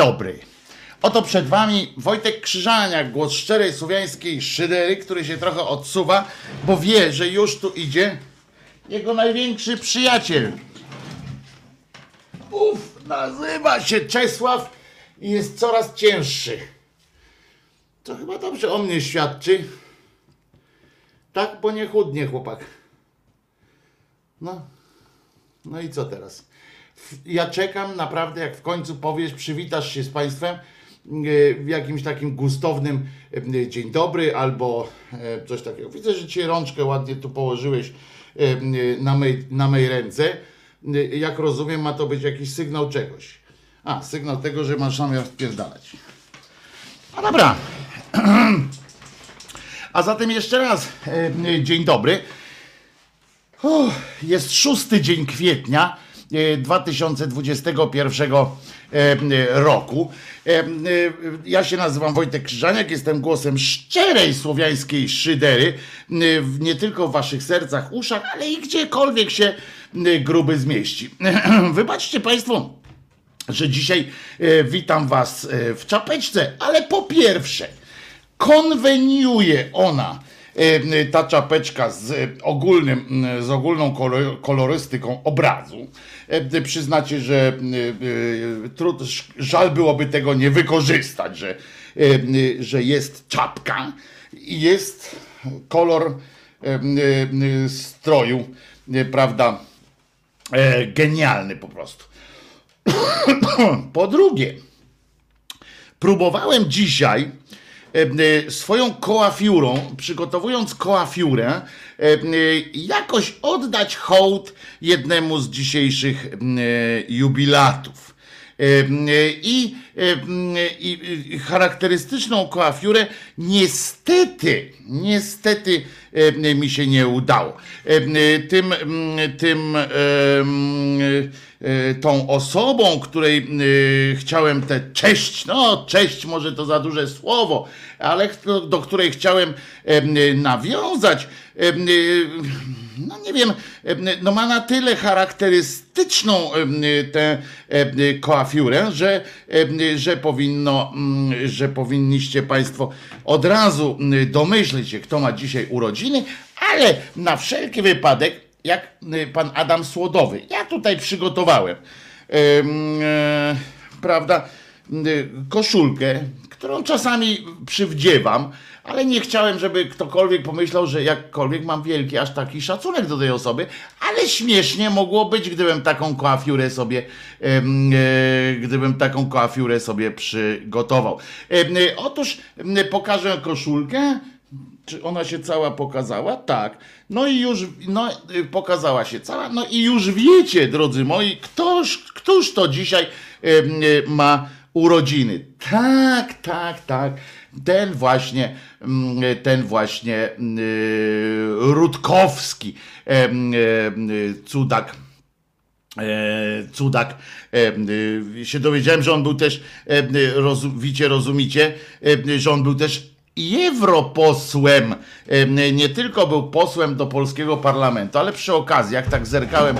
Dobry. Oto przed wami Wojtek Krzyżaniak, głos szczerej słowiańskiej szydery, który się trochę odsuwa, bo wie, że już tu idzie jego największy przyjaciel. Uf, nazywa się Czesław i jest coraz cięższy. To chyba dobrze o mnie świadczy. Tak, bo nie chudnie chłopak. No, no i co teraz? Ja czekam naprawdę, jak w końcu powiesz, przywitasz się z Państwem e, w jakimś takim gustownym e, dzień dobry albo e, coś takiego. Widzę, że Cię rączkę ładnie tu położyłeś na mej, na mej ręce. Jak rozumiem, ma to być jakiś sygnał czegoś. A, sygnał tego, że masz zamiar wpierdalać. A dobra. A zatem jeszcze raz dzień dobry. Uff, Jest szósty dzień kwietnia 2021 e, roku. E, e, Ja się nazywam Wojtek Krzyżaniak, jestem głosem szczerej słowiańskiej szydery, nie tylko w waszych sercach, uszach, ale i gdziekolwiek się gruby zmieści. Wybaczcie Państwo, że dzisiaj witam Was w czapeczce, ale po pierwsze, konweniuje ona ta czapeczka z ogólnym, z ogólną kolorystyką obrazu. E, przyznacie, że trud, żal byłoby tego nie wykorzystać, że, że jest czapka i jest kolor stroju, prawda, genialny po prostu. Po drugie, próbowałem dzisiaj e, swoją koafiurą, przygotowując koafiurę, e, jakoś oddać hołd jednemu z dzisiejszych jubilatów. I, i, charakterystyczną koafiurę niestety, niestety mi się nie udało. Tym, tym E, tą osobą, której e, chciałem tę cześć, no cześć może to za duże słowo, ale do, do której chciałem e, nawiązać, no nie wiem, no ma na tyle charakterystyczną tę koafiurę, że, że powinno, że powinniście Państwo od razu domyśleć się, kto ma dzisiaj urodziny, ale na wszelki wypadek jak y, pan Adam Słodowy. Ja tutaj przygotowałem, e, prawda, y, koszulkę, którą czasami przywdziewam, ale nie chciałem, żeby ktokolwiek pomyślał, że jakkolwiek mam wielki aż taki szacunek do tej osoby, ale śmiesznie mogło być, gdybym taką koafiurę sobie, e, gdybym taką koafiurę sobie przygotował. E, otóż pokażę koszulkę, czy ona się cała pokazała? Tak. No i już no, y, pokazała się cała. No i już wiecie, drodzy moi, ktoż, któż to dzisiaj y, ma urodziny. Tak, tak, tak. Ten właśnie, mm, ten właśnie y, Rutkowski, cudak. E, cudak. się dowiedziałem, że on był też, widzicie, rozumicie, że on był też europosłem. Nie tylko był posłem do polskiego parlamentu, ale przy okazji, jak tak zerkałem.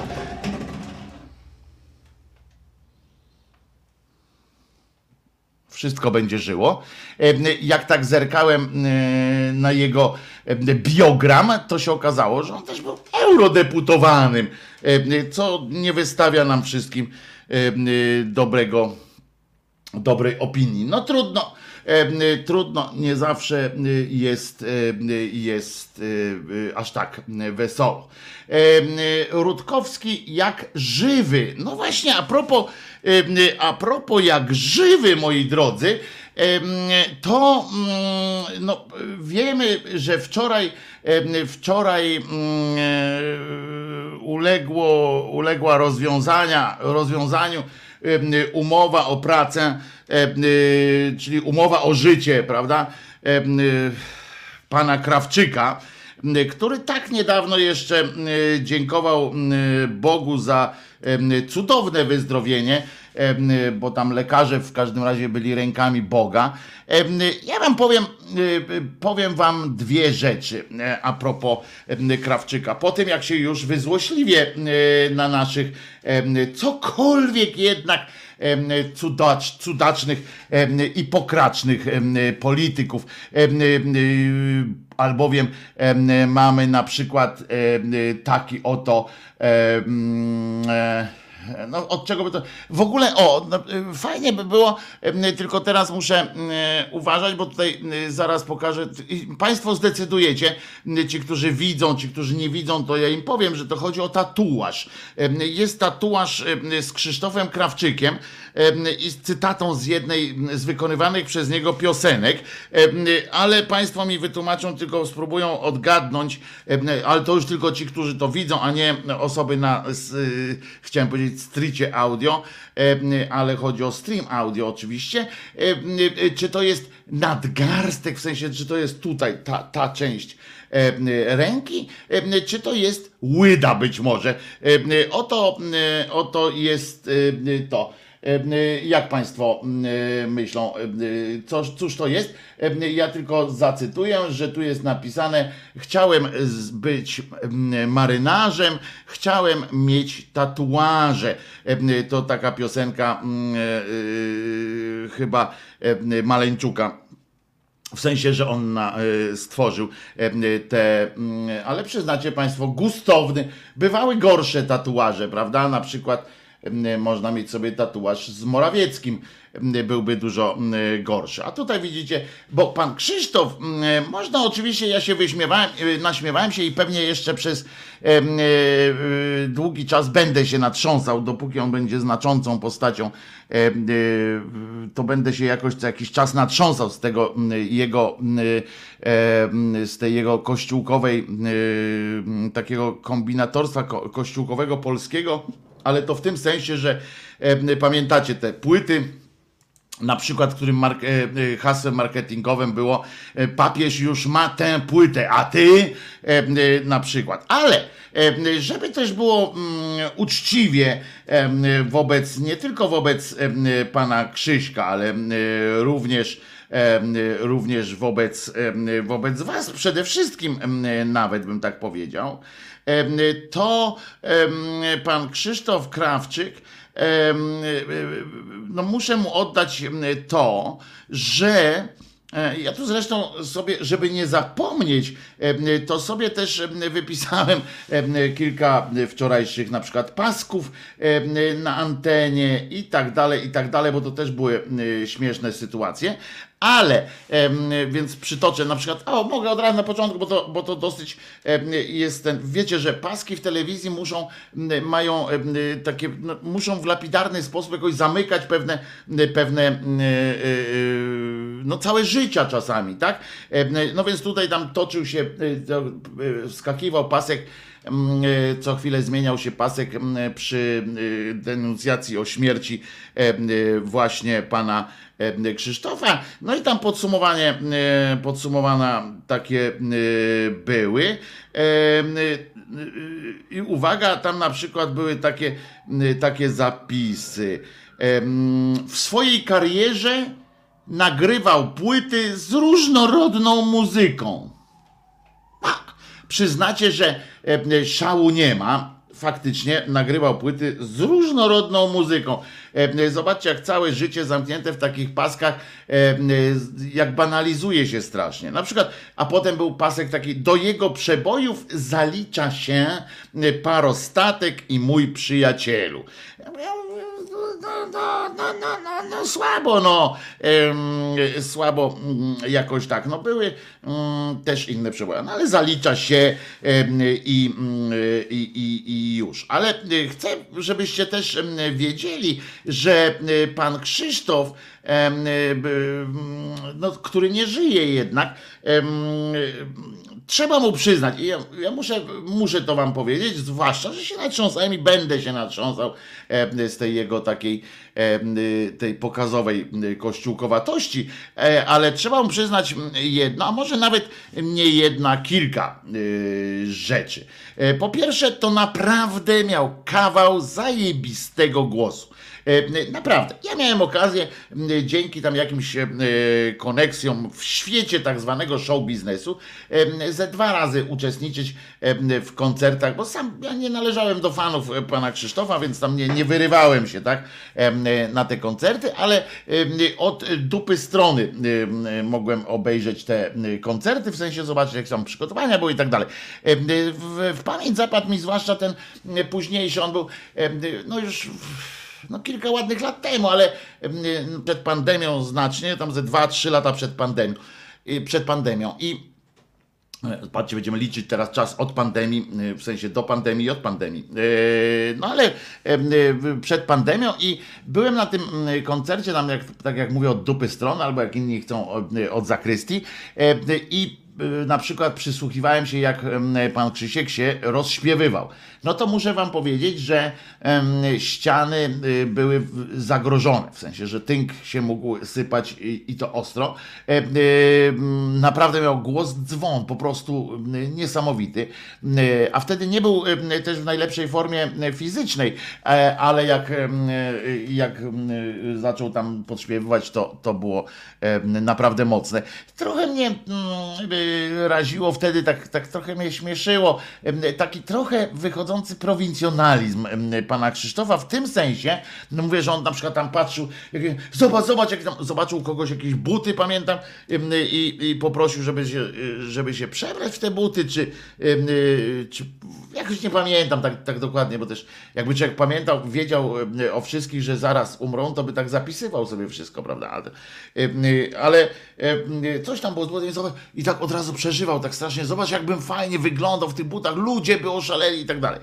Wszystko będzie żyło. Jak tak zerkałem na jego biogram, to się okazało, że on też był eurodeputowanym, co nie wystawia nam wszystkim dobrego, dobrej opinii. No trudno trudno, nie zawsze y, jest, y, jest aż tak wesoło. Rutkowski jak żywy. No właśnie, a propos, a propos jak żywy, moi drodzy, to mm, no, wiemy, że wczoraj, wczoraj mm, uległo, uległa rozwiązania, rozwiązaniu umowa o pracę, czyli umowa o życie, prawda? Pana Krawczyka, który tak niedawno jeszcze dziękował Bogu za cudowne wyzdrowienie bo tam lekarze w każdym razie byli rękami Boga. Ja wam powiem, y, powiem wam dwie rzeczy e, a propos Krawczyka. Po tym jak się już wyzłośliwie e, na naszych cokolwiek jednak cudacz, cudacznych i pokracznych polityków. Albowiem mamy na przykład taki oto no, od czego by to. W ogóle, o, no, fajnie by było, tylko teraz muszę uważać, bo tutaj zaraz pokażę. Państwo zdecydujecie, ci, którzy widzą, ci, którzy nie widzą, to ja im powiem, że to chodzi o tatuaż. Jest tatuaż z Krzysztofem Krawczykiem i z cytatą z jednej z wykonywanych przez niego piosenek, ale Państwo mi wytłumaczą, tylko spróbują odgadnąć, ale to już tylko ci, którzy to widzą, a nie osoby na, chciałem powiedzieć, stricie audio, ale chodzi o stream audio oczywiście, czy to jest nadgarstek, w sensie, czy to jest tutaj ta, ta część ręki, czy to jest łyda być może. Oto, oto jest to. Jak Państwo myślą, co, cóż to jest? Ja tylko zacytuję, że tu jest napisane: Chciałem być marynarzem, chciałem mieć tatuaże. To taka piosenka e, chyba Maleńczuka W sensie, że on na, y, stworzył y, te, y, ale przyznacie Państwo, gustowny. Bywały gorsze tatuaże, prawda? Na przykład można mieć sobie tatuaż z Morawieckim byłby dużo gorszy. A tutaj widzicie, bo pan Krzysztof, można oczywiście, ja się wyśmiewałem, e, naśmiewałem się i pewnie jeszcze przez e, e, długi czas będę się natrząsał, dopóki on będzie znaczącą postacią, to będę się jakoś co jakiś czas natrząsał z tego jego, z tej jego kościółkowej, takiego kombinatorstwa kościółkowego polskiego, ale to w tym sensie, że pamiętacie te płyty, na przykład, którym mark- e, e, hasłem marketingowym było e, papież już ma tę płytę, a ty na przykład. Ale żeby też było mm, uczciwie wobec, nie tylko wobec pana Krzyśka, ale również również wobec, wobec was przede wszystkim nawet bym tak powiedział, to pan Krzysztof Krawczyk no muszę mu oddać to, że e, ja tu zresztą sobie, żeby nie zapomnieć, to sobie też wypisałem kilka wczorajszych na przykład pasków na antenie i tak dalej, i tak dalej, bo to też były śmieszne sytuacje. Ale, więc przytoczę na przykład, o mogę od razu na początku, bo to, bo to dosyć jest ten, wiecie, że paski w telewizji muszą, mają takie, no, muszą w lapidarny sposób jakoś zamykać pewne, pewne e, e, no całe życia czasami, tak? No więc tutaj tam toczył się, e, skakiwał pasek co chwilę zmieniał się pasek przy denuncjacji o śmierci właśnie pana Krzysztofa. No i tam podsumowanie, podsumowana takie były. I uwaga, tam na przykład były takie, takie zapisy. W swojej karierze nagrywał płyty z różnorodną muzyką. Przyznacie, że szału nie ma faktycznie nagrywał płyty z różnorodną muzyką. E, zobaczcie, jak całe życie zamknięte w takich paskach, e, jak banalizuje się strasznie. Na przykład, a potem był pasek taki, do jego przebojów zalicza się parostatek i mój przyjacielu no, no, no, no, no, no słabo, no, słabo jakoś tak, no były też inne przeboje, no ale zalicza się i, i, i, już. Ale y, chcę, żebyście też wiedzieli, że y, pan Krzysztof, y, no, który nie żyje jednak, trzeba mu przyznać, i ja, ja, muszę, muszę to wam powiedzieć, zwłaszcza, że się natrząsałem i będę się natrząsał z tej jego takiej tej pokazowej kościółkowatości, e, ale trzeba mu przyznać jedno, a może nawet nie jedna, kilka rzeczy. E, po pierwsze, to naprawdę miał kawał zajebistego głosu. E, naprawdę, ja miałem okazję dzięki tam jakimś e, koneksjom w świecie tak zwanego show biznesu ze dwa razy uczestniczyć w koncertach, bo sam ja nie należałem do fanów e, pana Krzysztofa, więc tam nie, nie wyrywałem się tak na te koncerty, ale od dupy strony mogłem obejrzeć te koncerty, w sensie zobaczyć jak tam przygotowania były i tak dalej. W, w pamięć zapadł mi zwłaszcza ten późniejszy, on był no już no kilka ładnych lat temu, ale przed pandemią znacznie, tam ze 2-3 lata przed pandemią, przed pandemią. I e, Patrzcie, będziemy liczyć teraz czas od pandemii, e, w sensie do pandemii i od pandemii. E, no ale przed pandemią i byłem na tym koncercie, tam jak, tak jak mówię, od dupy strony, albo jak inni chcą od zakrystii. I na przykład przysłuchiwałem się, jak pan Krzysiek się rozśpiewywał no to muszę wam powiedzieć, że ściany y, były zagrożone, w sensie, że tynk się mógł sypać i, to ostro. E, y, naprawdę miał głos dzwon, po prostu niesamowity. E, a wtedy nie był też w najlepszej formie fizycznej, e, ale jak, jak zaczął tam podśpiewywać, to, to było naprawdę mocne. Trochę mnie raziło wtedy, tak, tak trochę mnie śmieszyło, taki trochę wychodzący prowincjonalizm pana Krzysztofa w tym sensie, no mówię, że on na przykład tam patrzył, zobacz, zobacz, jak tam zobaczył kogoś jakieś buty, pamiętam, i, i poprosił, żeby się, żeby się przebrać w te buty, czy, czy jakoś nie pamiętam tak, tak dokładnie, bo też jakby człowiek pamiętał, wiedział o wszystkich, że zaraz umrą, to by tak zapisywał sobie wszystko, prawda? Ale, ale coś tam było z butem i tak od razu przeżywał tak strasznie, zobacz jakbym fajnie wyglądał w tych butach, ludzie by oszaleli i tak dalej.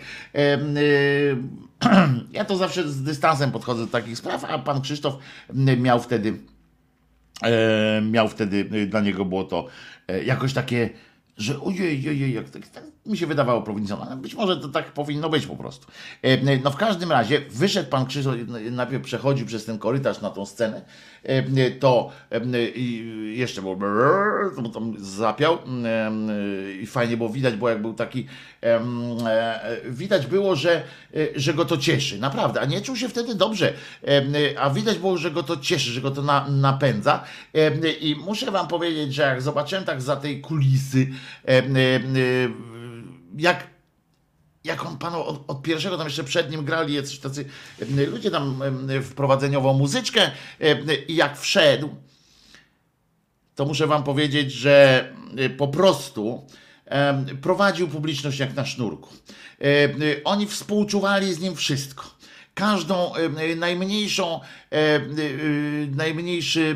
Ja to zawsze z dystansem podchodzę do takich spraw, a pan Krzysztof miał wtedy miał wtedy, dla niego było to e, jakoś takie, że ojej, ojej, jak tak, tak mi się wydawało prowincjonalne. Być może to tak powinno być po prostu. E, no w każdym razie wyszedł pan Krzysztof, najpierw przechodził przez ten korytarz na tą scenę, e, to jeszcze był tam zapiał i fajnie było widać, bo jak był taki widać było, że, że go to cieszy, naprawdę, a nie czuł się wtedy dobrze, a widać było, że go to cieszy, że go to na, napędza i muszę wam powiedzieć, że jak zobaczyłem tak za tej kulisy jak jak on panu od, od, pierwszego, tam jeszcze przed nim grali jacyś tacy ludzie tam wprowadzeniową muzyczkę i jak wszedł, to muszę wam powiedzieć, że po prostu prowadził publiczność jak na sznurku. Oni współczuwali z nim wszystko każdą najmniejszą, najmniejszy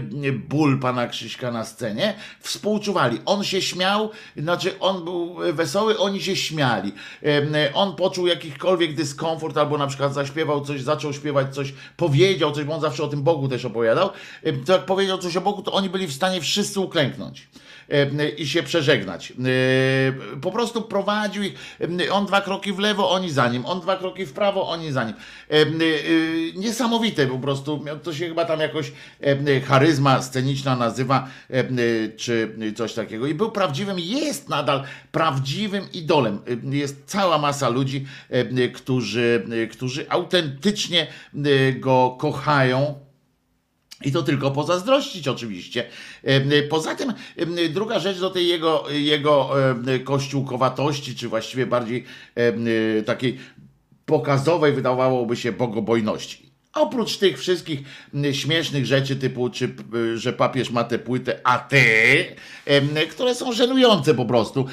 ból pana Krzyśka na scenie współczuwali. On się śmiał, znaczy on był wesoły, oni się śmiali. On poczuł jakikolwiek dyskomfort, albo na przykład zaśpiewał coś, zaczął śpiewać coś, powiedział coś, bo on zawsze o tym Bogu też opowiadał. To jak powiedział coś o Bogu, to oni byli w stanie wszyscy uklęknąć i się przeżegnać. Po prostu prowadził ich, on dwa kroki w lewo, oni za nim, on dwa kroki w prawo, oni za nim. Niesamowite po prostu, to się chyba tam jakoś charyzma sceniczna nazywa, czy coś takiego. I był prawdziwym, jest nadal prawdziwym idolem. Jest cała masa ludzi, którzy, którzy autentycznie go kochają i to tylko pozazdrościć oczywiście. Poza tym druga rzecz do tej jego, jego kościółkowatości, czy właściwie bardziej takiej pokazowej wydawałoby się bogobojności. Oprócz tych wszystkich śmiesznych rzeczy, typu, czy, że papież ma tę płytę, a ty, które są żenujące po prostu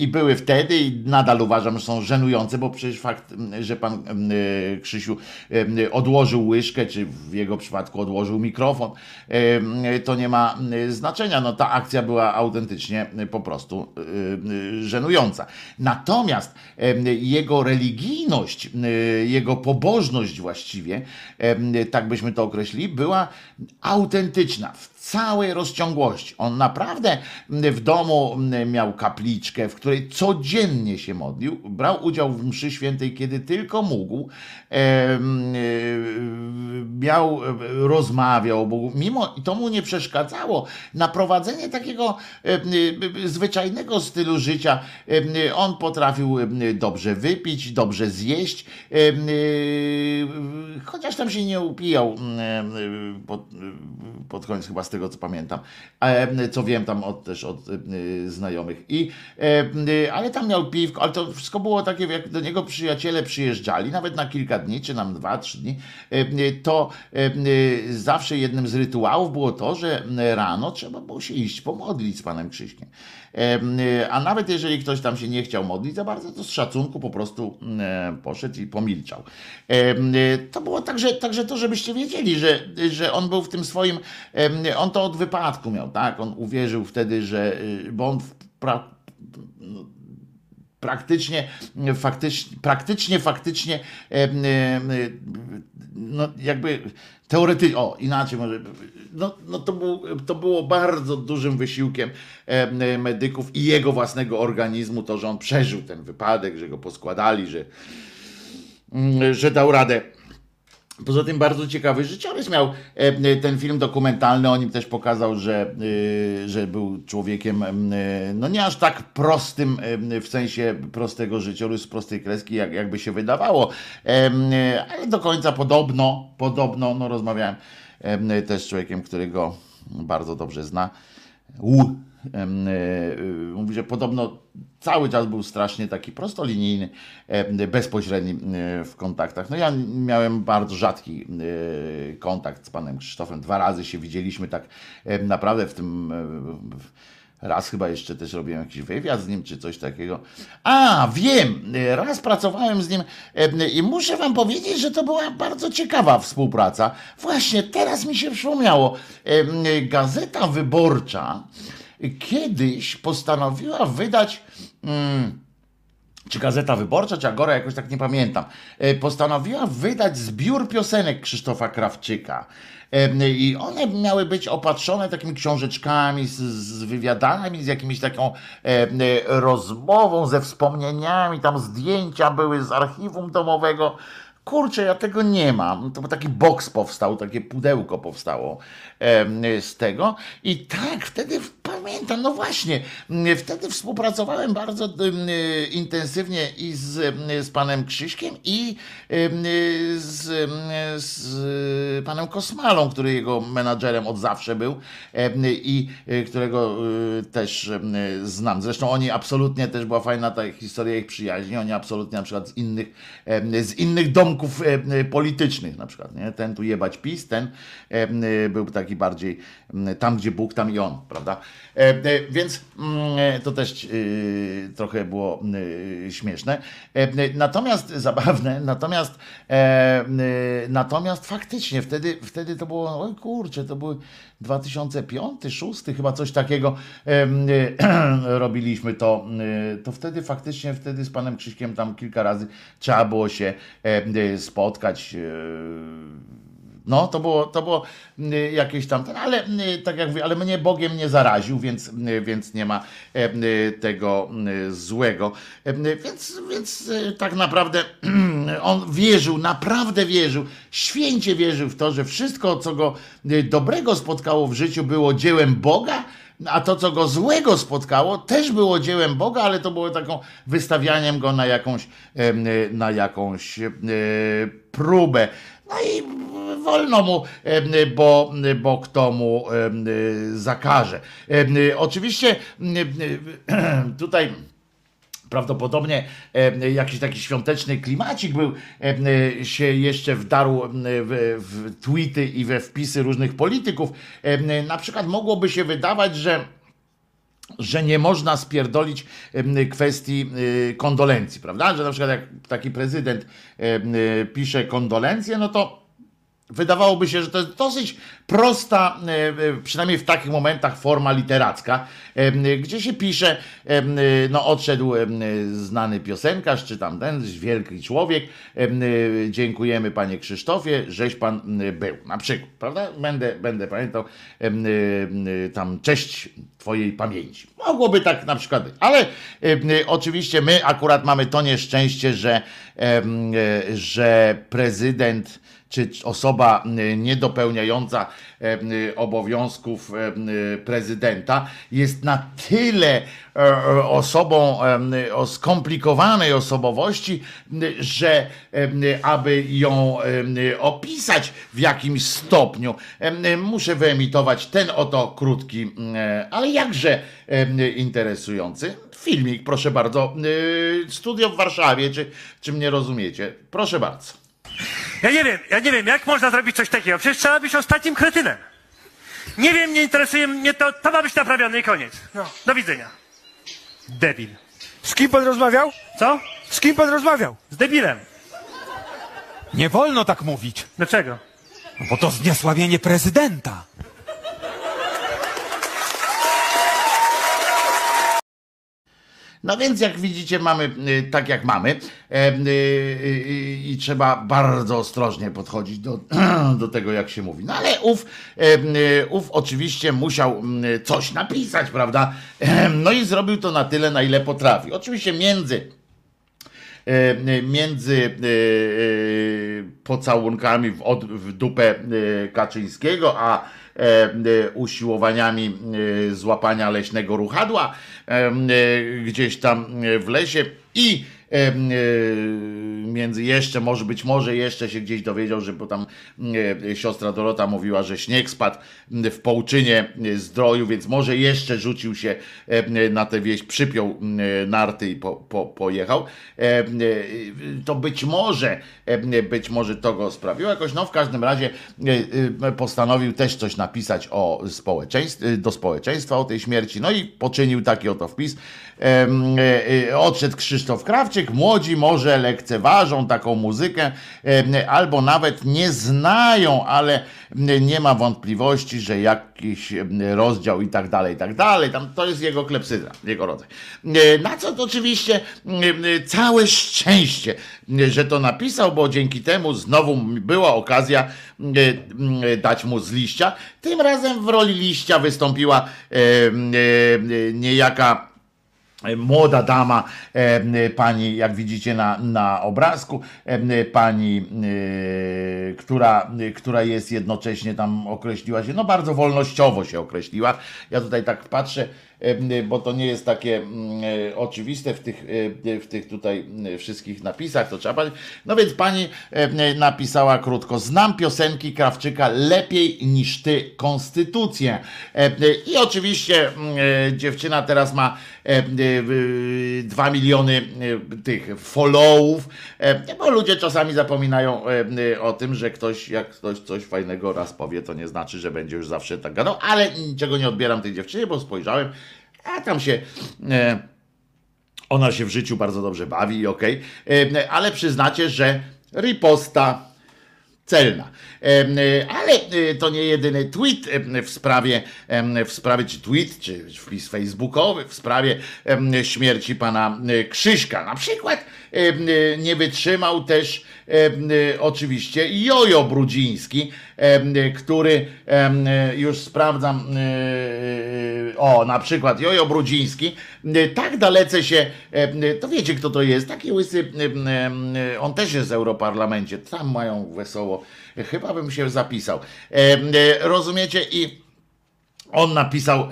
i były wtedy i nadal uważam, że są żenujące, bo przecież fakt, że pan Krzysiu odłożył łyżkę, czy w jego przypadku odłożył mikrofon, to nie ma znaczenia. No ta akcja była autentycznie po prostu żenująca. Natomiast jego religijność, jego pobożność właściwie, tak byśmy to określili, była autentyczna całej rozciągłości. On naprawdę w domu miał kapliczkę, w której codziennie się modlił, brał udział w mszy świętej, kiedy tylko mógł, e, miał, rozmawiał o Bogu, mimo i to mu nie przeszkadzało na prowadzenie takiego zwyczajnego stylu życia. On potrafił dobrze wypić, dobrze zjeść, chociaż tam się nie upijał pod, pod koniec chyba tego co pamiętam, co wiem tam od, też od e, znajomych. I, e, ale tam miał piwko, ale to wszystko było takie, jak do niego przyjaciele przyjeżdżali, nawet na kilka dni, czy nam dwa, trzy dni, to zawsze jednym z rytuałów było to, że rano trzeba było się iść pomodlić z panem Krzyśkiem. A nawet jeżeli ktoś tam się nie chciał modlić za bardzo, to z szacunku po prostu poszedł i pomilczał. To było także, także to, żebyście wiedzieli, że, że on był w tym swoim, on to od wypadku miał, tak? On uwierzył wtedy, że, y, bo on pra, no, praktycznie, faktycznie, praktycznie, faktycznie, no jakby teoretycznie, o inaczej może, no, no to, był, to było bardzo dużym wysiłkiem medyków i jego własnego organizmu, to, że on przeżył ten wypadek, że go poskładali, że, mm, że dał radę Poza tym bardzo ciekawy życiorys miał e, ten film dokumentalny. O nim też pokazał, że, e, że był człowiekiem e, no nie aż tak prostym w sensie prostego życiorysu, prostej kreski, jak, jakby się wydawało, ale do końca podobno, podobno, no rozmawiałem też z człowiekiem, którego bardzo dobrze zna. Mówi, że podobno cały czas był strasznie taki prostolinijny, bezpośredni w kontaktach. No ja miałem bardzo rzadki kontakt z panem Krzysztofem. Dwa razy się widzieliśmy tak naprawdę w tym Raz chyba jeszcze też robiłem jakiś wywiad z nim, czy coś takiego. A, wiem, raz pracowałem z nim i muszę wam powiedzieć, że to była bardzo ciekawa współpraca. Właśnie teraz mi się przypomniało. Gazeta Wyborcza kiedyś postanowiła wydać. Hmm, czy Gazeta Wyborcza, czy Agora, jakoś tak nie pamiętam, e, postanowiła wydać zbiór piosenek Krzysztofa Krawczyka. I one miały być opatrzone takimi książeczkami z, z wywiadami, z jakimiś taką e, rozmową, ze wspomnieniami, tam zdjęcia były z archiwum domowego. Kurczę, ja tego nie mam. To taki boks powstał, takie pudełko powstało z tego. I tak, wtedy pamiętam, no właśnie, wtedy współpracowałem bardzo intensywnie i z, z panem Krzyśkiem i z, z panem Kosmalą, który jego menadżerem od zawsze był i którego też znam. Zresztą oni absolutnie, też była fajna ta historia ich przyjaźni, oni absolutnie na przykład z innych, z innych domków politycznych na przykład, nie? ten tu jebać PiS, ten był taki bardziej tam, gdzie Bóg, tam i on, prawda? E, e, więc mm, to też e, trochę było śmieszne. Natomiast zabawne, natomiast natomiast faktycznie wtedy, wtedy to było, oj kurczę, to były 2005, 2006, chyba coś takiego robiliśmy to, to wtedy faktycznie wtedy z panem Krzyśkiem tam kilka razy trzeba było się spotkać no, to było, to było y, jakieś tam, ale y, tak jak mówię, ale mnie Bogiem nie zaraził, więc, y, więc nie ma tego złego. Więc, więc tak naprawdę on wierzył, naprawdę wierzył, święcie wierzył w to, że wszystko, co go dobrego spotkało w życiu, było dziełem Boga, a to, co go złego spotkało, też było dziełem Boga, ale to było taką wystawianiem go na jakąś, na jakąś próbę. No i wolno mu, bo, bo kto mu zakaże. Oczywiście tutaj prawdopodobnie jakiś taki świąteczny klimacik był, się jeszcze wdarł w, w tweety i we wpisy różnych polityków. Na przykład mogłoby się wydawać, że że nie można spierdolić kwestii y, kondolencji, prawda? Że na przykład jak taki prezydent y, pisze kondolencje, no to Wydawałoby się, że to jest dosyć prosta, e, e, przynajmniej w takich momentach, forma literacka, gdzie się pisze, no odszedł znany piosenkarz, czy tam ten wielki człowiek, dziękujemy panie Krzysztofie, żeś pan był, na przykład, prawda? Będę, będę pamiętał tam cześć twojej pamięci. Mogłoby tak na przykład być, ale oczywiście my akurat mamy to nieszczęście, że, e, że prezydent czy osoba niedopełniająca obowiązków prezydenta jest na tyle e, e, osobą o skomplikowanej osobowości, że aby ją opisać w jakimś stopniu, muszę wyemitować ten oto krótki, ale jakże interesujący filmik, proszę bardzo. Studio w Warszawie, czy, czy mnie rozumiecie? Proszę bardzo. Ja nie wiem, ja nie wiem, jak można zrobić coś takiego. Przecież trzeba być ostatnim kretynem. Nie wiem, nie interesuje mnie to, to ma być naprawione i koniec. No, do widzenia. Debil. Z kim pan rozmawiał? Co? Z kim pan rozmawiał? Z debilem. Nie wolno tak mówić, Dlaczego? bo to zniesławienie prezydenta. No więc jak widzicie, mamy y, tak jak mamy e, y, y, i trzeba bardzo ostrożnie podchodzić do, do tego, jak się mówi. No ale ów, e, ów oczywiście musiał coś napisać, prawda? No i zrobił to na tyle, na ile potrafi. Oczywiście między e, między pocałunkami w, od, w dupę Kaczyńskiego, a usiłowaniami złapania leśnego ruchadła, gdzieś tam w lesie. I między jeszcze, może być może jeszcze się gdzieś dowiedział, że bo tam e, siostra Dorota mówiła, że śnieg spadł w Połczynie e, zdroju, więc może jeszcze rzucił się e, na tę wieś, przypiął e, narty i po, po, pojechał. E, e, To być może, e, być może to go sprawiło jakoś, no w każdym razie e, e, postanowił też coś napisać o społeczeństwie, do społeczeństwa o tej śmierci, no i poczynił taki oto wpis. E, e, Odszedł Krzysztof Krawczyk, młodzi może lekceważą taką muzykę, albo nawet nie znają, ale nie ma wątpliwości, że jakiś rozdział i tak dalej, i tak dalej, tam to jest jego klepsydra, jego rodzaj. E, Na co to oczywiście całe szczęście, że to napisał, bo dzięki temu znowu była okazja dać mu z liścia. Tym razem w roli liścia wystąpiła niejaka młoda dama, e, pani, jak widzicie na, na obrazku, e, pani, e, która, która jest jednocześnie tam określiła się, no bardzo wolnościowo się określiła. Ja tutaj tak patrzę, e, bo to nie jest takie mm, e, oczywiste w tych, e, w tych tutaj wszystkich napisach, to trzeba. No więc pani napisała krótko, znam piosenki Krawczyka lepiej niż ty konstytucję. I oczywiście mm, dziewczyna teraz ma e, e, dwa miliony tych followów, bo ludzie czasami zapominają o tym, że ktoś, jak ktoś coś fajnego raz powie, to nie znaczy, że będzie już zawsze tak gadał, ale niczego nie odbieram tej dziewczynie, bo spojrzałem, a tam się... E, ona się w życiu bardzo dobrze bawi i okej, E, ale przyznacie, że riposta celna. E, Ale e, to nie jedyny tweet w sprawie, w sprawie czy tweet, czy wpis facebookowy w sprawie śmierci pana e, Krzyśka. Na przykład nie wytrzymał też oczywiście Jojo Brudziński, który już sprawdzam, o na przykład Jojo Brudziński, tak dalece się, to wiecie kto to jest, taki łysy, on też jest w Europarlamencie, tam mają wesoło, chyba bym się zapisał. Em, e, Rozumiecie i on napisał e,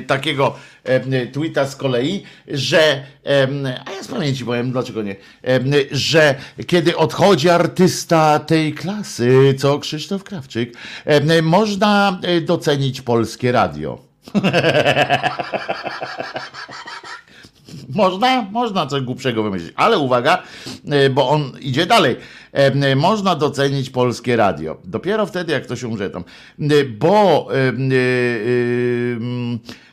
takiego e, tweeta z kolei, że, e, a ja z pamięci powiem, dlaczego nie, e, że kiedy odchodzi artysta tej klasy, co Krzysztof Krawczyk, e, można e, docenić polskie radio. Można, można coś głupszego wymyślić, ale uwaga, e, bo on idzie dalej. E, Można docenić polskie radio. Dopiero wtedy, jak ktoś umrze tam. E, Bo, e, e, mm, e,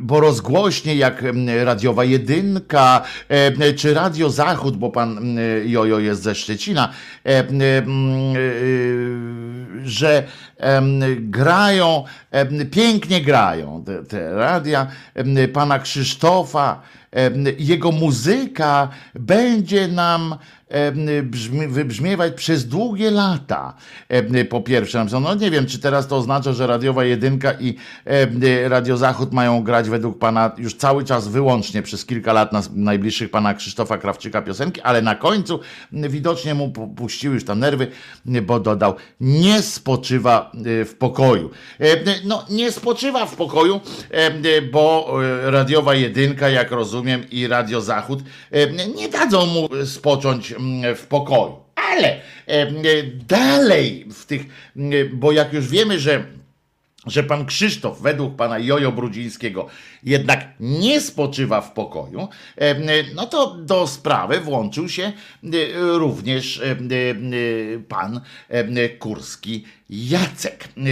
bo rozgłośnie jak radiowa jedynka, e, czy Radio Zachód, bo pan Jojo jest ze Szczecina, e, e, że grają, pięknie grają te, te radia pana Krzysztofa, jego muzyka będzie nam wybrzmiewać przez długie lata. Em, Po pierwsze, no nie wiem, czy teraz to oznacza, że radiowa jedynka i em, Radio Zachód mają grać według pana już cały czas wyłącznie przez kilka lat nas, najbliższych pana Krzysztofa Krawczyka piosenki, ale na końcu widocznie mu pu- puściły już tam nerwy, bo dodał, nie spoczywa e, w pokoju. E, No, nie spoczywa w pokoju, e, bo e, radiowa jedynka, jak rozumiem, i Radio Zachód e, nie dadzą mu spocząć w pokoju. Ale e, dalej w tych, bo jak już wiemy, że że pan Krzysztof, według pana Jojo Brudzińskiego, jednak nie spoczywa w pokoju, no to do sprawy włączył się e, również e, pan Kurski Jacek. E,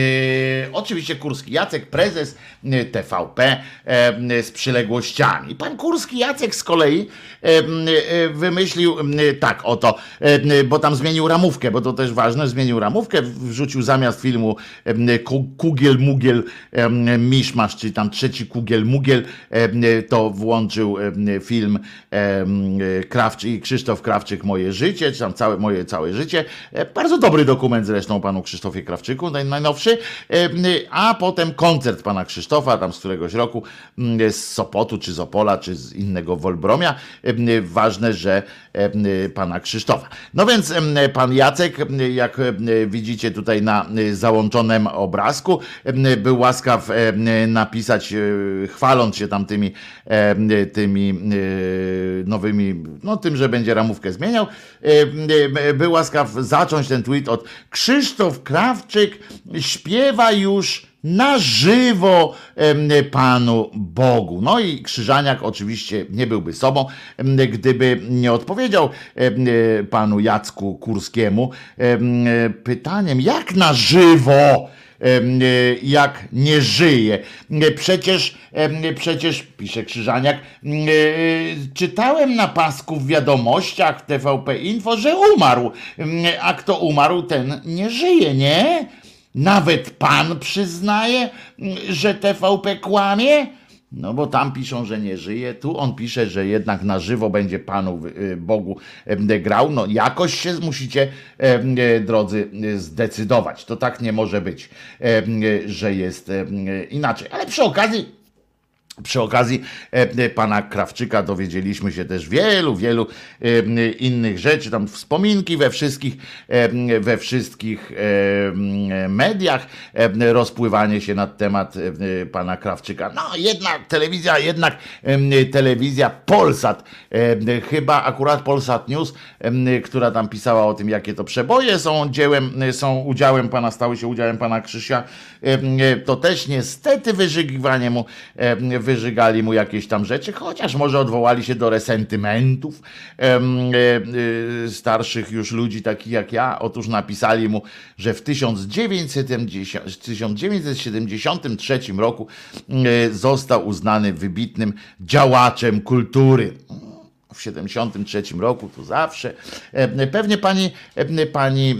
Oczywiście Kurski Jacek, prezes e, TVP em, z przyległościami. Pan Kurski Jacek z kolei e, wymyślił tak oto, bo tam zmienił ramówkę, bo to też ważne, zmienił ramówkę, wrzucił zamiast filmu Kugiel Mugiel Miszmasz, czy tam trzeci Kugiel Mugiel, to włączył film em, Krawczyk, Krzysztof Krawczyk Moje życie, czy tam całe moje całe życie. E, Bardzo dobry dokument zresztą panu Krzysztofie Krawczyku, naj- najnowszy, em, a potem koncert pana Krzysztofa, tam z któregoś roku, mm, z Sopotu, czy z Opola, czy z innego Wolbromia. Em, Ważne, że em, pana Krzysztofa. No więc pan Jacek, jak widzicie tutaj na załączonym obrazku, był łaskaw napisać, e, chwaląc się tam tymi, tymi e, nowymi, no tym, że będzie ramówkę zmieniał, był łaskaw zacząć ten tweet od Krzysztof Krawczyk śpiewa już na żywo Panu Bogu. No i Krzyżaniak oczywiście nie byłby sobą, gdyby nie odpowiedział em, panu Jacku Kurskiemu em, pytaniem, jak na żywo jak nie żyje. Przecież, em, przecież, pisze Krzyżaniak, em, czytałem na pasku w wiadomościach TVP Info, że umarł. A kto umarł, ten nie żyje, nie? Nawet pan przyznaje, że TVP kłamie? No bo tam piszą, że nie żyje, tu on pisze, że jednak na żywo będzie Panu y, Bogu grał. No jakoś się musicie, e, drodzy, y, zdecydować. To tak nie może być, e, że jest e, inaczej. Ale przy okazji przy okazji e, e, pana Krawczyka dowiedzieliśmy się też wielu, wielu e, innych rzeczy, tam wspominki we wszystkich, we wszystkich mediach, rozpływanie się na temat pana Krawczyka. No jedna telewizja, jednak telewizja Polsat, chyba akurat Polsat News, która tam pisała o tym, jakie to przeboje są dziełem, są udziałem pana, stały się udziałem pana Krzysia, to też niestety wyżygiwanie mu, e, wyżygali mu jakieś tam rzeczy, chociaż może odwołali się do resentymentów e, e, starszych już ludzi, takich jak ja. Otóż napisali mu, że w 1970, 1973 roku e, został uznany wybitnym działaczem kultury w 73 roku, tu zawsze. Pewnie pani, pani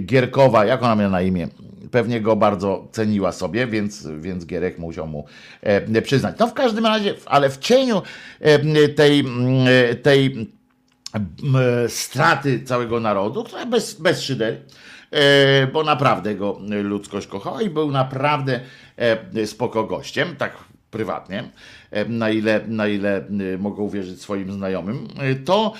Gierkowa, jak ona miała na imię? Pewnie go bardzo ceniła sobie, więc, więc Gierek musiał mu e, przyznać. No w każdym razie, ale w cieniu e, tej, m, tej m, straty całego narodu, która bez, bez e, bo naprawdę go ludzkość kochała i był naprawdę e, spoko gościem, tak prywatnie, e, na ile, na ile e, mogę uwierzyć swoim znajomym, e, to,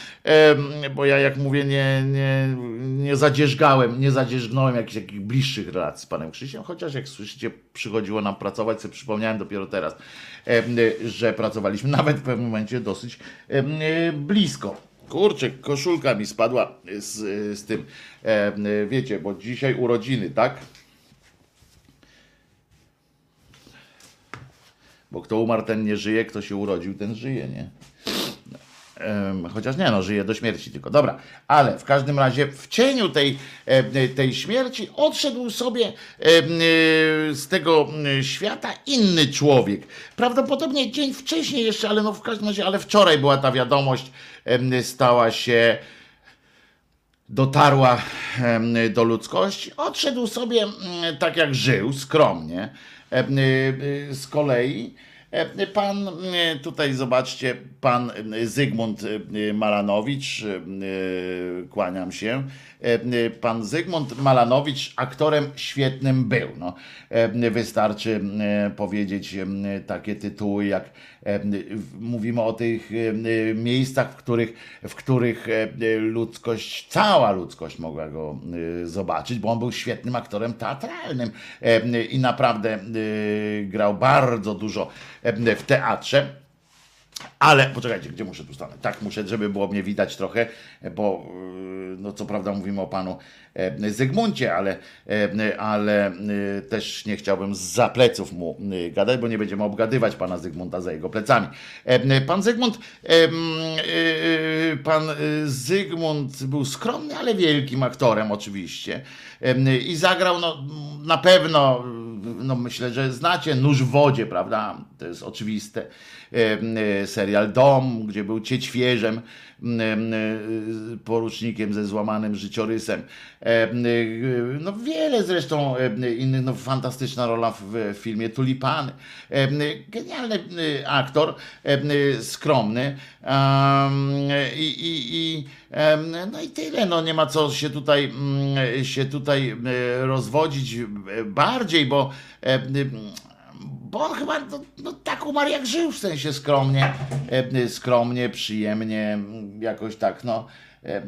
bo ja jak mówię, nie, nie, nie zadzierzgałem, nie zadzierzgnąłem jakichś takich bliższych relacji z panem Krzysiem, chociaż jak słyszycie, przychodziło nam pracować, sobie przypomniałem dopiero teraz, e, że pracowaliśmy nawet w pewnym momencie dosyć blisko. Kurczę, koszulka mi spadła z, z tym, e, wiecie, bo dzisiaj urodziny, tak? Bo kto umarł, ten nie żyje, kto się urodził, ten żyje, nie? Chociaż nie, no, żyje do śmierci tylko. Dobra, ale w każdym razie w cieniu tej, tej śmierci odszedł sobie e, z tego świata inny człowiek. Prawdopodobnie dzień wcześniej jeszcze, ale no w każdym razie, ale wczoraj była ta wiadomość, stała się dotarła do ludzkości, odszedł sobie tak jak żył, skromnie. Em, y, y, Z kolei e, pan, tutaj zobaczcie, pan Zygmunt Malanowicz, y, kłaniam się, e, pan Zygmunt Malanowicz aktorem świetnym był. No, E, wystarczy e, powiedzieć e, takie tytuły jak e, mówimy o tych e, miejscach, w których, w których e, ludzkość, cała ludzkość mogła go e, zobaczyć, bo on był świetnym aktorem teatralnym e, i naprawdę e, grał bardzo dużo e, w teatrze. Ale poczekajcie, gdzie muszę tu stanąć? Tak, muszę, żeby było mnie widać trochę, bo yy, no co prawda mówimy o panu e, Zygmuncie, ale, e, ale e, też nie chciałbym za pleców mu e, gadać, bo nie będziemy obgadywać pana Zygmunta za jego plecami. E, Pan Zygmunt, pan Zygmunt był skromny, ale wielkim aktorem oczywiście. I zagrał no, na pewno, no myślę, że znacie Nóż w wodzie, prawda? To jest oczywiste. Em, e, Serial Dom, gdzie był cieć świeżem, e, porucznikiem ze złamanym życiorysem. E, e, No wiele zresztą e, innych, no fantastyczna rola w, filmie Tulipany. E, Genialny e, aktor, e, skromny. I, i, i, no i tyle, no nie ma co się tutaj, się tutaj e, rozwodzić e, bardziej, bo e, bo on chyba no, no, tak umarł jak żył, w sensie skromnie, e, skromnie, przyjemnie, jakoś tak, no. e,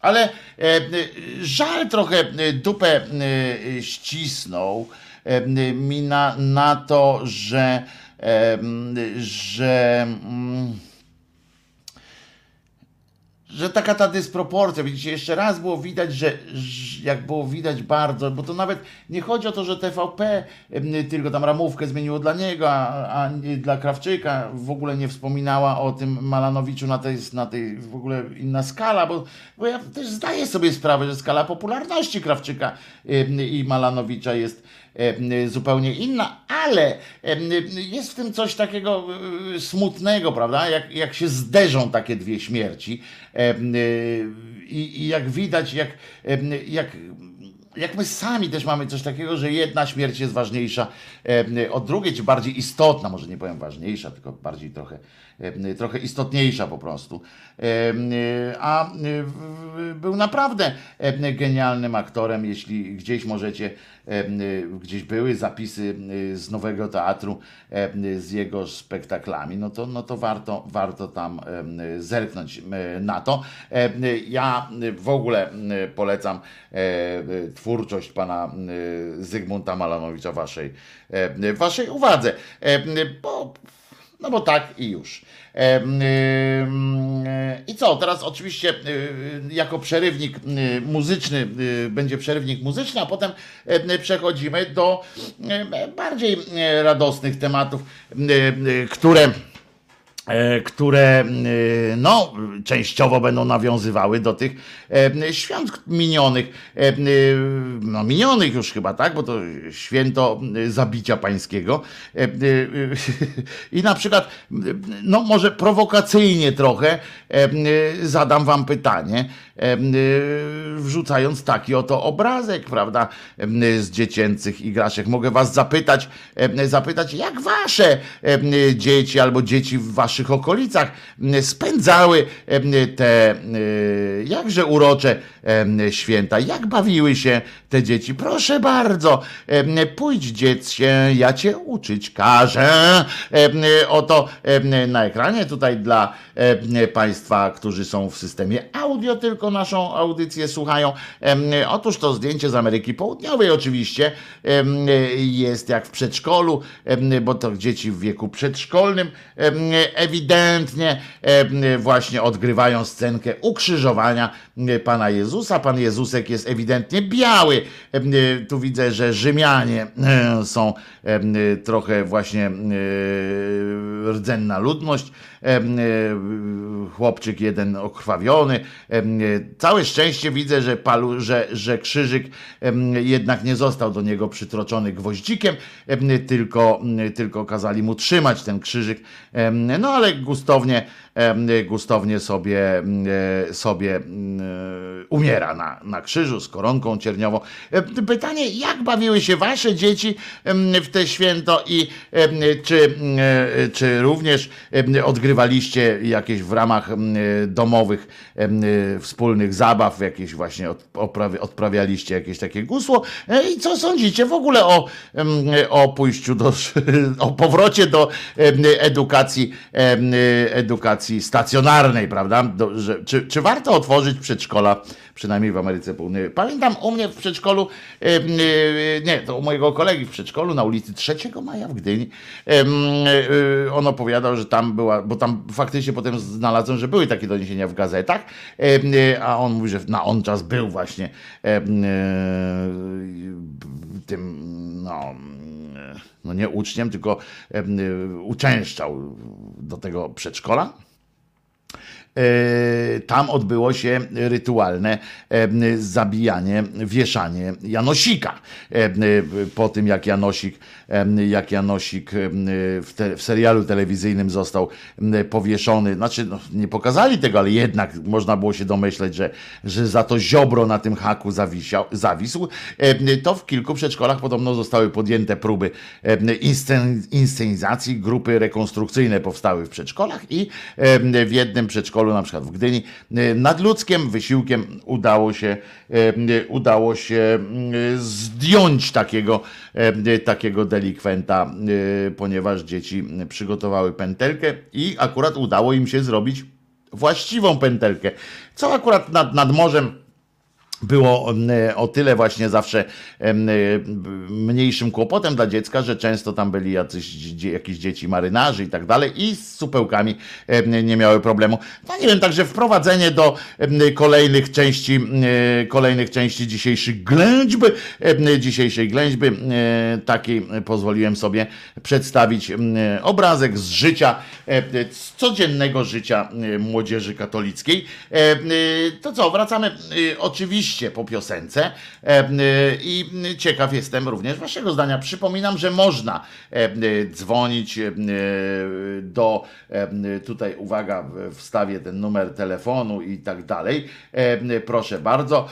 Ale e, żal trochę e, dupę ścisnął mi na, na to, że, e, że mm, że taka ta dysproporcja, widzicie, jeszcze raz było widać, że jak było widać bardzo, bo to nawet nie chodzi o to, że TVP tylko tam ramówkę zmieniło dla niego, a, a dla Krawczyka w ogóle nie wspominała o tym Malanowiczu na tej, na tej w ogóle inna skala, bo, bo ja też zdaję sobie sprawę, że skala popularności Krawczyka i Malanowicza jest zupełnie inna, ale em, jest w tym coś takiego y, smutnego, prawda? Jak, jak się zderzą takie dwie śmierci y, i, i jak widać, jak, jak jak my sami też mamy coś takiego, że jedna śmierć jest ważniejsza od drugiej, czy bardziej istotna, może nie powiem ważniejsza, tylko bardziej trochę, trochę istotniejsza po prostu. Em, A w- był naprawdę genialnym aktorem, jeśli gdzieś możecie, gdzieś były zapisy z nowego teatru z jego spektaklami, no to, no to warto, warto tam zerknąć na to. Ja w ogóle polecam e, twórczość pana Zygmunta Malanowicza waszej, waszej uwadze, bo, no bo tak i już. I co, teraz oczywiście e, jako przerywnik muzyczny e, będzie przerywnik muzyczny, a potem e, przechodzimy do bardziej radosnych tematów, które które e, no, częściowo będą nawiązywały do tych e, świąt minionych, e, e, no minionych już chyba, tak, bo to święto e, zabicia pańskiego. E, e, i na przykład, no może prowokacyjnie trochę e, e, zadam wam pytanie, e, e, wrzucając taki oto obrazek, prawda, e, z dziecięcych igraszek. Mogę was zapytać, e, zapytać, jak wasze e, dzieci albo dzieci w waszych okolicach m, spędzały te jakże urocze święta, jak bawiły się te dzieci. Proszę bardzo, pójdź dziecię, ja cię uczyć każę. Oto na ekranie tutaj dla Państwa, którzy są w systemie audio, tylko naszą audycję słuchają. Otóż to zdjęcie z Ameryki Południowej oczywiście jest jak w przedszkolu, bo to dzieci w wieku przedszkolnym ewidentnie em, właśnie odgrywają scenkę ukrzyżowania em, Pana Jezusa. Pan Jezusek jest ewidentnie biały. Tu widzę, że Rzymianie są trochę właśnie rdzenna ludność. E, Chłopczyk jeden okrwawiony. Całe szczęście widzę, że, palu, że, że krzyżyk jednak nie został do niego przytroczony gwoździkiem, em, tylko, tylko kazali mu trzymać ten krzyżyk. Em, Ale gustownie, gustownie sobie, em, sobie em, umiera na, na krzyżu z koronką cierniową. Pytanie, jak bawiły się wasze dzieci w te święto i czy, em, czy również odgrywaliście jakieś w ramach domowych wspólnych zabaw, jakieś właśnie odprawialiście jakieś takie gusło E, i co sądzicie w ogóle o, o pójściu do, o powrocie do edukacji, em, edukacji stacjonarnej, prawda? Do, że, czy, czy warto otworzyć przedszkola, przynajmniej w Ameryce Południowej? Pamiętam u mnie w przedszkolu, e, nie, to u mojego kolegi w przedszkolu na ulicy 3 Maja w Gdyni, e, on opowiadał, że tam była, bo tam faktycznie potem znalazłem, że były takie doniesienia w gazetach, e, a on mówi, że na on czas był właśnie tym, no, no nie uczniem, tylko uczęszczał do tego przedszkola. E, tam odbyło się rytualne e, zabijanie, wieszanie Janosika. E, Po tym jak Janosik, jak Janosik w, te, w serialu telewizyjnym został powieszony, znaczy no, nie pokazali tego, ale jednak można było się domyśleć, że, że za to ziobro na tym haku zawisiał, zawisł, to w kilku przedszkolach podobno zostały podjęte próby inscen, inscenizacji, grupy rekonstrukcyjne powstały w przedszkolach i w jednym przedszkolu, na przykład w Gdyni, e, nadludzkim wysiłkiem udało się, e, udało się zdjąć takiego, takiego delikwenta, ponieważ dzieci przygotowały pętelkę i akurat udało im się zrobić właściwą pętelkę, co akurat nad, nad morzem było mm, o tyle właśnie zawsze em, y, mniejszym kłopotem dla dziecka, że często tam byli jacyś, jakieś dzieci marynarzy i tak dalej i z supełkami em, nie miały problemu. No nie wiem, także wprowadzenie do kolejnych części, em, kolejnych części dzisiejszych ględźb, em, dzisiejszej ględźby takiej pozwoliłem sobie przedstawić obrazek z życia, z codziennego życia młodzieży katolickiej. E, To co, wracamy e, oczywiście po piosence e, e, i ciekaw jestem również waszego zdania. Przypominam, że można e, dzwonić do, tutaj uwaga, wstawię ten numer telefonu i tak dalej. Proszę bardzo,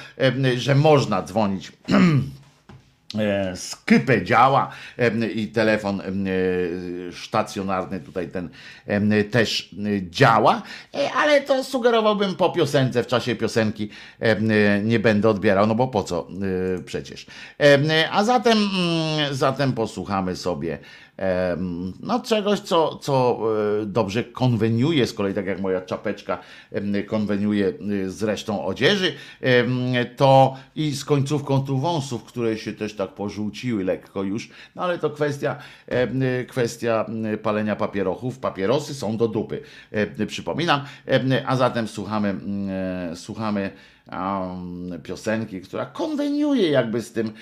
że można dzwonić E, Skype działa i telefon e, stacjonarny tutaj ten też działa, e, ale to sugerowałbym po piosence, w czasie piosenki nie będę odbierał, no bo po co przecież. A zatem, mm, zatem posłuchamy sobie no czegoś, co, co e, dobrze konweniuje, z kolei tak jak moja czapeczka konweniuje e, z resztą odzieży, to i z końcówką tu wąsów, które się też tak pożółciły lekko już, no ale to kwestia, em, kwestia m, palenia papierochów. Papierosy są do dupy, przypominam, a zatem słuchamy, m, e, słuchamy piosenki, która konweniuje jakby z tym,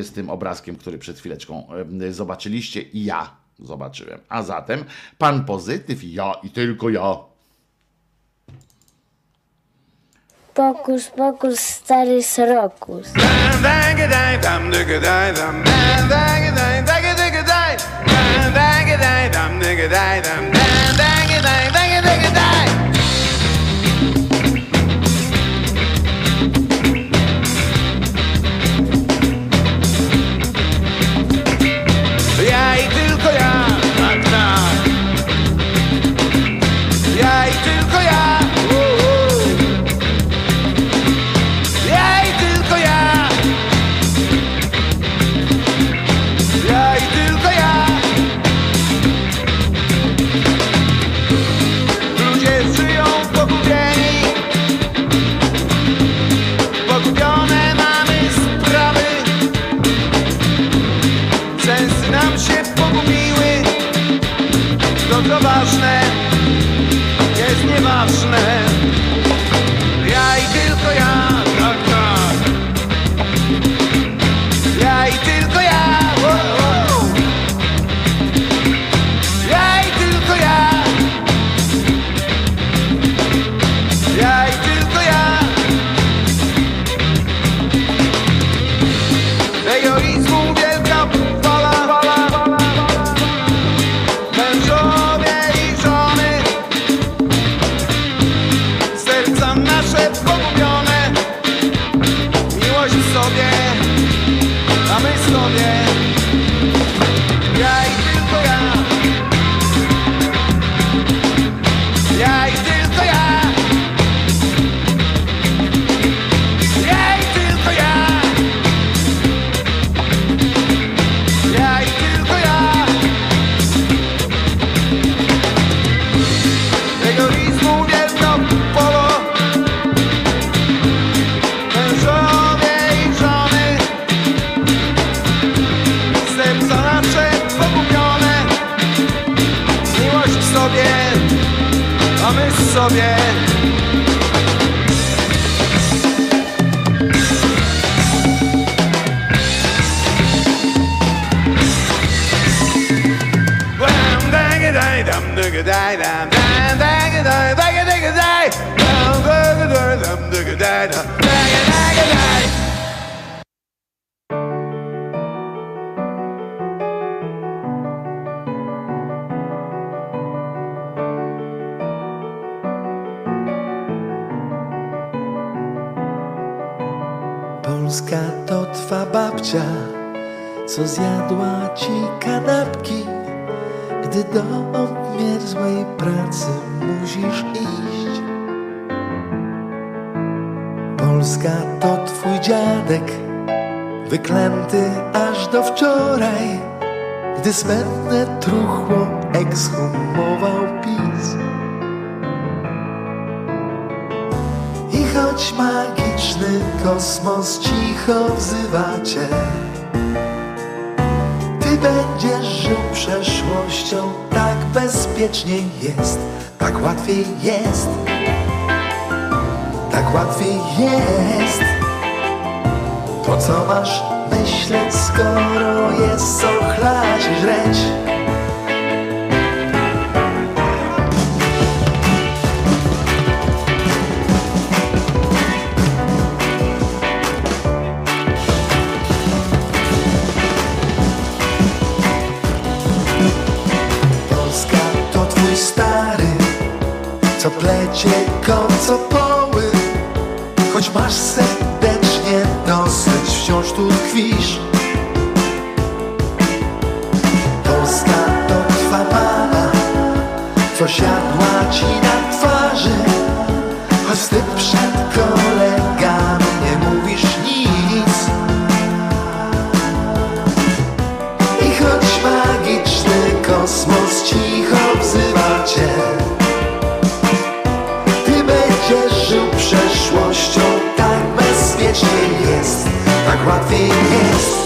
z tym obrazkiem, który przed chwileczką zobaczyliście i ja zobaczyłem. A zatem pan pozytyw i ja i tylko ja. Pokus, pokus, stary srokus. Co zjadła ci kanapki, gdy do obmierzłej pracy musisz iść. Polska to twój dziadek, wyklęty aż do wczoraj, gdy smętne truchło ekshumował PiS. I choć magiczny kosmos cicho wzywa cię, ty będziesz żył przeszłością, tak bezpiecznie jest, tak łatwiej jest, tak łatwiej jest. Po co masz myśleć, skoro jest co chlać żreć? Choć masz serdecznie dosyć, wciąż tu tkwisz. Polska to twa mama, co siadła ci na twarzy. Choć wstyd przed kolegami Tak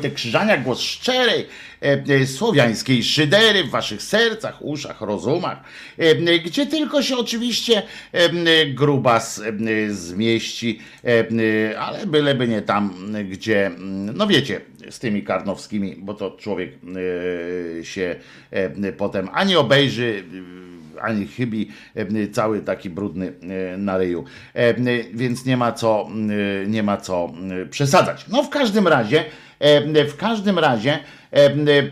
Wojtek Krzyżania, głos szczerej, e, e, słowiańskiej szydery w waszych sercach, uszach, rozumach, e, gdzie tylko się oczywiście grubas zmieści, ale byleby nie tam, gdzie, mm, no wiecie, z tymi karnowskimi, bo to człowiek się potem ani obejrzy, ani chybi cały taki brudny na ryju. Więc nie ma co, nie ma co przesadzać. No w każdym razie, w każdym razie, e, e,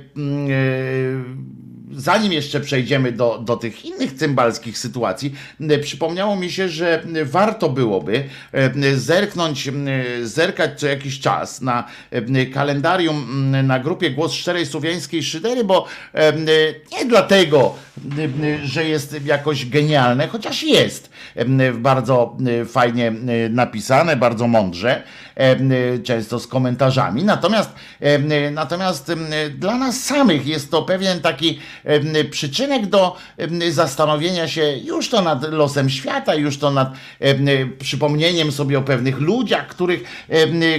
zanim jeszcze przejdziemy do, do tych innych cymbalskich sytuacji, e, przypomniało mi się, że warto byłoby e, zerknąć, zerkać co jakiś czas na e, kalendarium na grupie Głos Szczerej Słowiańskiej Szydery, bo e, nie dlatego, że jest jakoś genialne, chociaż jest bardzo fajnie napisane, bardzo mądrze, często z komentarzami. Natomiast, natomiast dla nas samych jest to pewien taki przyczynek do zastanowienia się już to nad losem świata, już to nad przypomnieniem sobie o pewnych ludziach, których,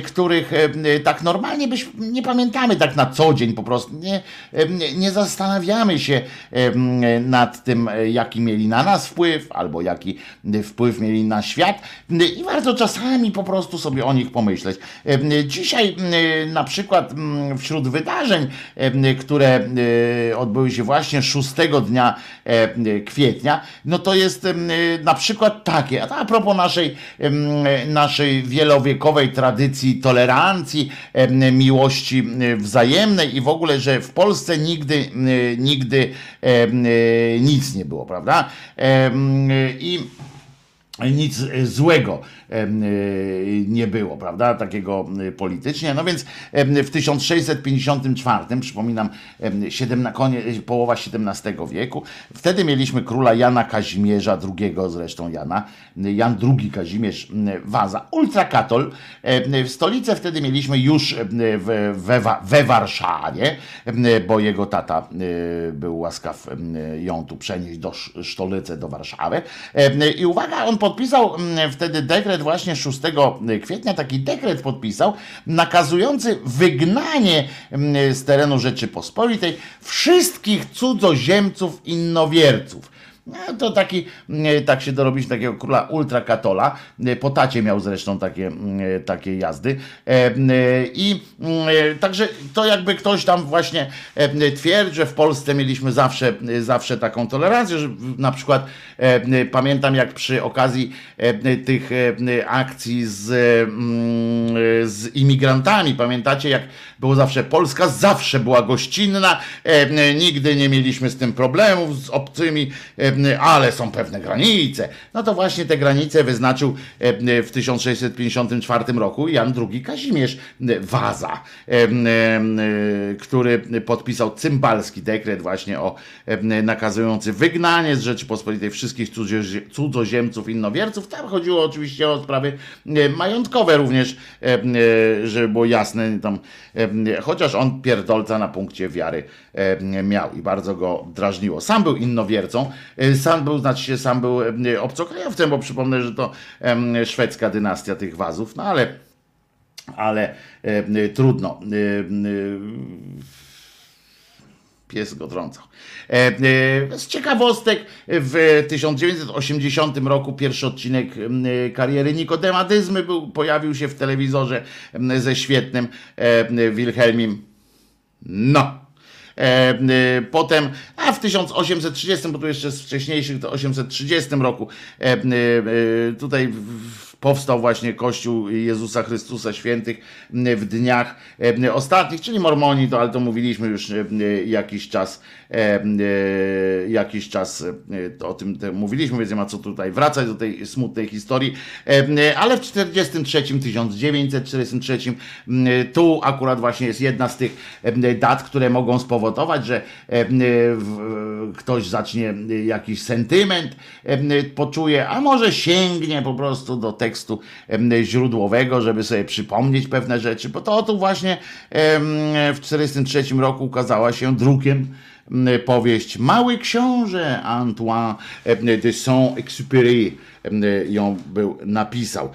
których tak normalnie byś, nie pamiętamy tak na co dzień po prostu. Nie, nie, zastanawiamy się nad tym, jaki mieli na nas wpływ, albo jaki wpływ mieli na świat. I warto czasami po prostu sobie o nich pomyśleć. Dzisiaj na przykład m, wśród wydarzeń, które e, odbyły się właśnie 6 dnia e, kwietnia, no to jest em, na przykład takie, a propos naszej, naszej wielowiekowej tradycji tolerancji, miłości em, wzajemnej i w ogóle, że w Polsce nigdy, nigdy nic nie było, prawda? I nic e, złego e, nie było, prawda, takiego e, politycznie. No więc w 1654, przypominam, em, siedemna, konie, połowa XVII wieku, wtedy mieliśmy króla Jana Kazimierza II, zresztą Jana, Jan II Kazimierz Waza, ultrakatol. Stolicę wtedy mieliśmy już we, we Warszawie, bo jego tata był łaskaw ją tu przenieść do Sz- Sztolicy, do Warszawy. I uwaga, on podpisał mm, wtedy dekret właśnie 6 kwietnia, taki dekret podpisał, nakazujący wygnanie mm, z terenu Rzeczypospolitej wszystkich cudzoziemców innowierców. No, to taki, tak się dorobić takiego króla ultrakatola. Po tacie miał zresztą takie, mm, takie jazdy. E, I mm, także to jakby ktoś tam właśnie e, twierdzi, że w Polsce mieliśmy zawsze, zawsze taką tolerancję, że na przykład e, pamiętam jak przy okazji e, tych e, akcji z, z imigrantami, pamiętacie jak było zawsze Polska zawsze była gościnna, e, nigdy nie mieliśmy z tym problemów z obcymi, e, ale są pewne granice. No to właśnie te granice wyznaczył e, w 1654 roku Jan II Kazimierz Waza, który podpisał cymbalski dekret właśnie o nakazujący wygnanie z Rzeczypospolitej wszystkich cudzozie- cudzoziemców, innowierców. Tam chodziło oczywiście o sprawy majątkowe również, żeby było jasne tam, chociaż on pierdolca na punkcie wiary e, miał i bardzo go drażniło. Sam był innowiercą, e, sam był, znaczy się, sam był e, obcokrajowcem, bo przypomnę, że to szwedzka dynastia tych wazów, no ale ale e, trudno. Pies go trącał. E, e, z ciekawostek w 1980 roku pierwszy odcinek kariery Nikodema Dyzmy był, pojawił się w telewizorze ze świetnym e, Wilhelmim. No. Potem, a w 1830, bo tu jeszcze z wcześniejszych, to 830 roku, tutaj w- powstał właśnie Kościół Jezusa Chrystusa Świętych w dniach ostatnich, czyli Mormoni, to, ale to mówiliśmy już jakiś czas, jakiś czas e, o tym mówiliśmy, więc nie ma co tutaj wracać do tej smutnej historii, E, ale w 43, 1943, m, tu akurat właśnie jest jedna z tych e, dat, które mogą spowodować, że e, ktoś zacznie jakiś sentyment e, poczuje, a może sięgnie po prostu do tekstu e, źródłowego, żeby sobie przypomnieć pewne rzeczy, bo to tu właśnie w 43 roku ukazała się drukiem powieść Mały Książę Antoine e, de Saint-Exupéry ją był napisał.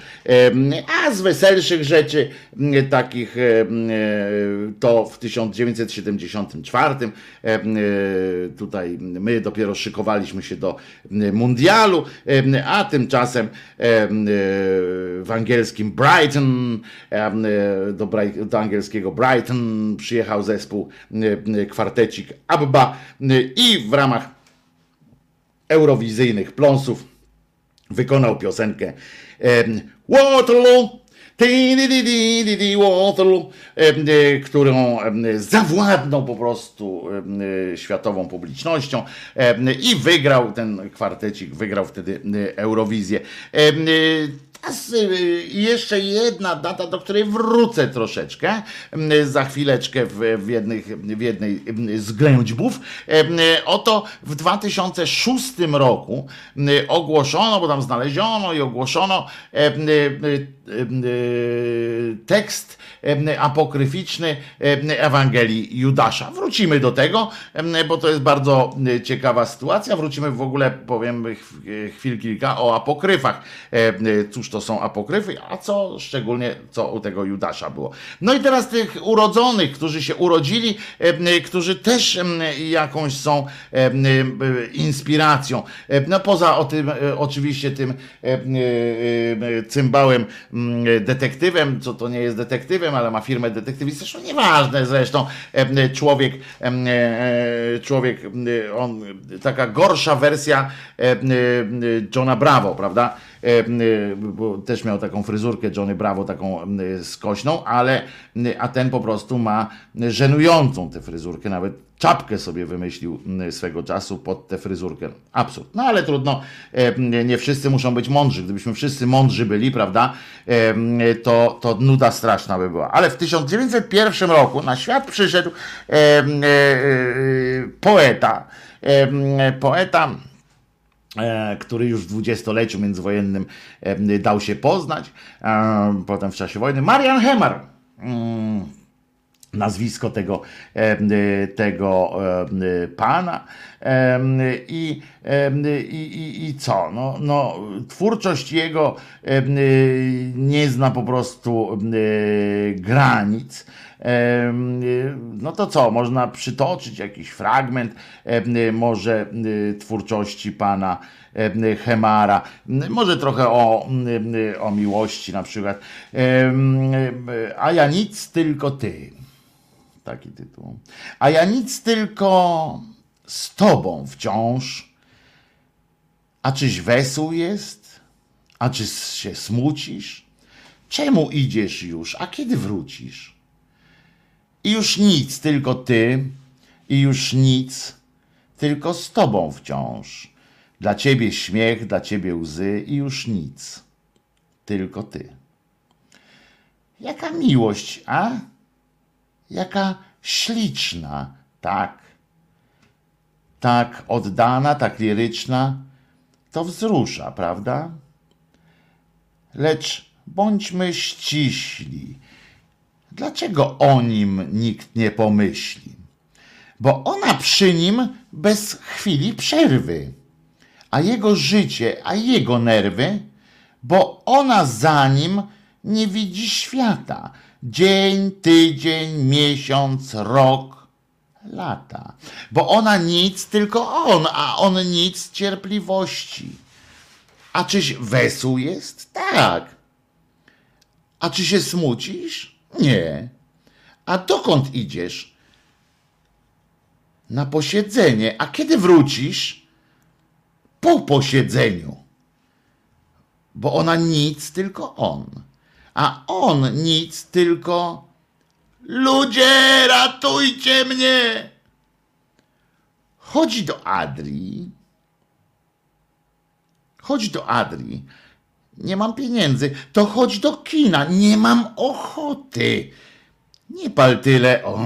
A z weselszych rzeczy, takich e, to w 1974 em, e, tutaj my dopiero szykowaliśmy się do mundialu, a tymczasem em, e, w angielskim Brighton, do, do angielskiego Brighton przyjechał zespół kwartecik Abba i w ramach eurowizyjnych pląsów wykonał piosenkę Waterloo, Waterloo, e, którą zawładnął po prostu e, światową publicznością i wygrał ten kwartecik, wygrał wtedy e, Eurowizję. Teraz y, jeszcze jedna data, do której wrócę troszeczkę mm, za chwileczkę w, jednych, w jednej mm, z ględźbów. Y, Oto w 2006 roku mm, ogłoszono, bo tam znaleziono i ogłoszono y, tekst apokryficzny Ewangelii Judasza. Wrócimy do tego, bo to jest bardzo ciekawa sytuacja. Wrócimy w ogóle, powiem ch- chwil kilka o apokryfach. Cóż to są apokryfy, a co szczególnie co u tego Judasza było. No i teraz tych urodzonych, którzy się urodzili, em, y, którzy też jakąś są y, inspiracją. No poza o tym, oczywiście tym em, cymbałem detektywem, co to nie jest detektywem, ale ma firmę detektywistyczną, nieważne zresztą, człowiek, e, człowiek, on, taka gorsza wersja Johna Bravo, prawda? Em, y, Bo też miał taką fryzurkę Johnny Bravo, taką em, skośną, ale a ten po prostu ma żenującą tę fryzurkę, nawet czapkę sobie wymyślił swego czasu pod tę fryzurkę. Absurd. No ale trudno, nie wszyscy muszą być mądrzy. Gdybyśmy wszyscy mądrzy byli, prawda, to, to nuda straszna by była. Ale w 1901 roku na świat przyszedł e, e, poeta. Poeta e, który już w dwudziestoleciu międzywojennym e, dał się poznać, e, potem w czasie wojny, Marian Hemar. Mm, nazwisko tego, tego pana i, i, i, co? No, no, twórczość jego nie zna po prostu granic. Y, No to co, można przytoczyć jakiś fragment y, może y, twórczości pana em, Hemara, może trochę o, o miłości na przykład. A ja nic, tylko ty. Taki tytuł. A ja nic, tylko z tobą wciąż. A czyś wesół jest? A czy się smucisz? Czemu idziesz już? A kiedy wrócisz? I już nic, tylko ty, i już nic, tylko z tobą wciąż. Dla ciebie śmiech, dla ciebie łzy, i już nic, tylko ty. Jaka miłość, a? Jaka śliczna, tak. Tak oddana, tak liryczna, to wzrusza, prawda? Lecz bądźmy ściśli. Dlaczego o nim nikt nie pomyśli? Bo ona przy nim bez chwili przerwy, a jego życie, a jego nerwy, bo ona za nim nie widzi świata. Dzień, tydzień, miesiąc, rok, lata. Bo ona nic, tylko on, a on nic cierpliwości. A czyś wesół jest? Tak. A czy się smucisz? Nie. A dokąd idziesz? Na posiedzenie. A kiedy wrócisz? Po posiedzeniu. Bo ona nic, tylko on. A on nic, tylko ludzie, ratujcie mnie. Chodzi do Adrii. Chodź do Adrii. Nie mam pieniędzy. To chodź do kina. Nie mam ochoty. Nie pal tyle. O.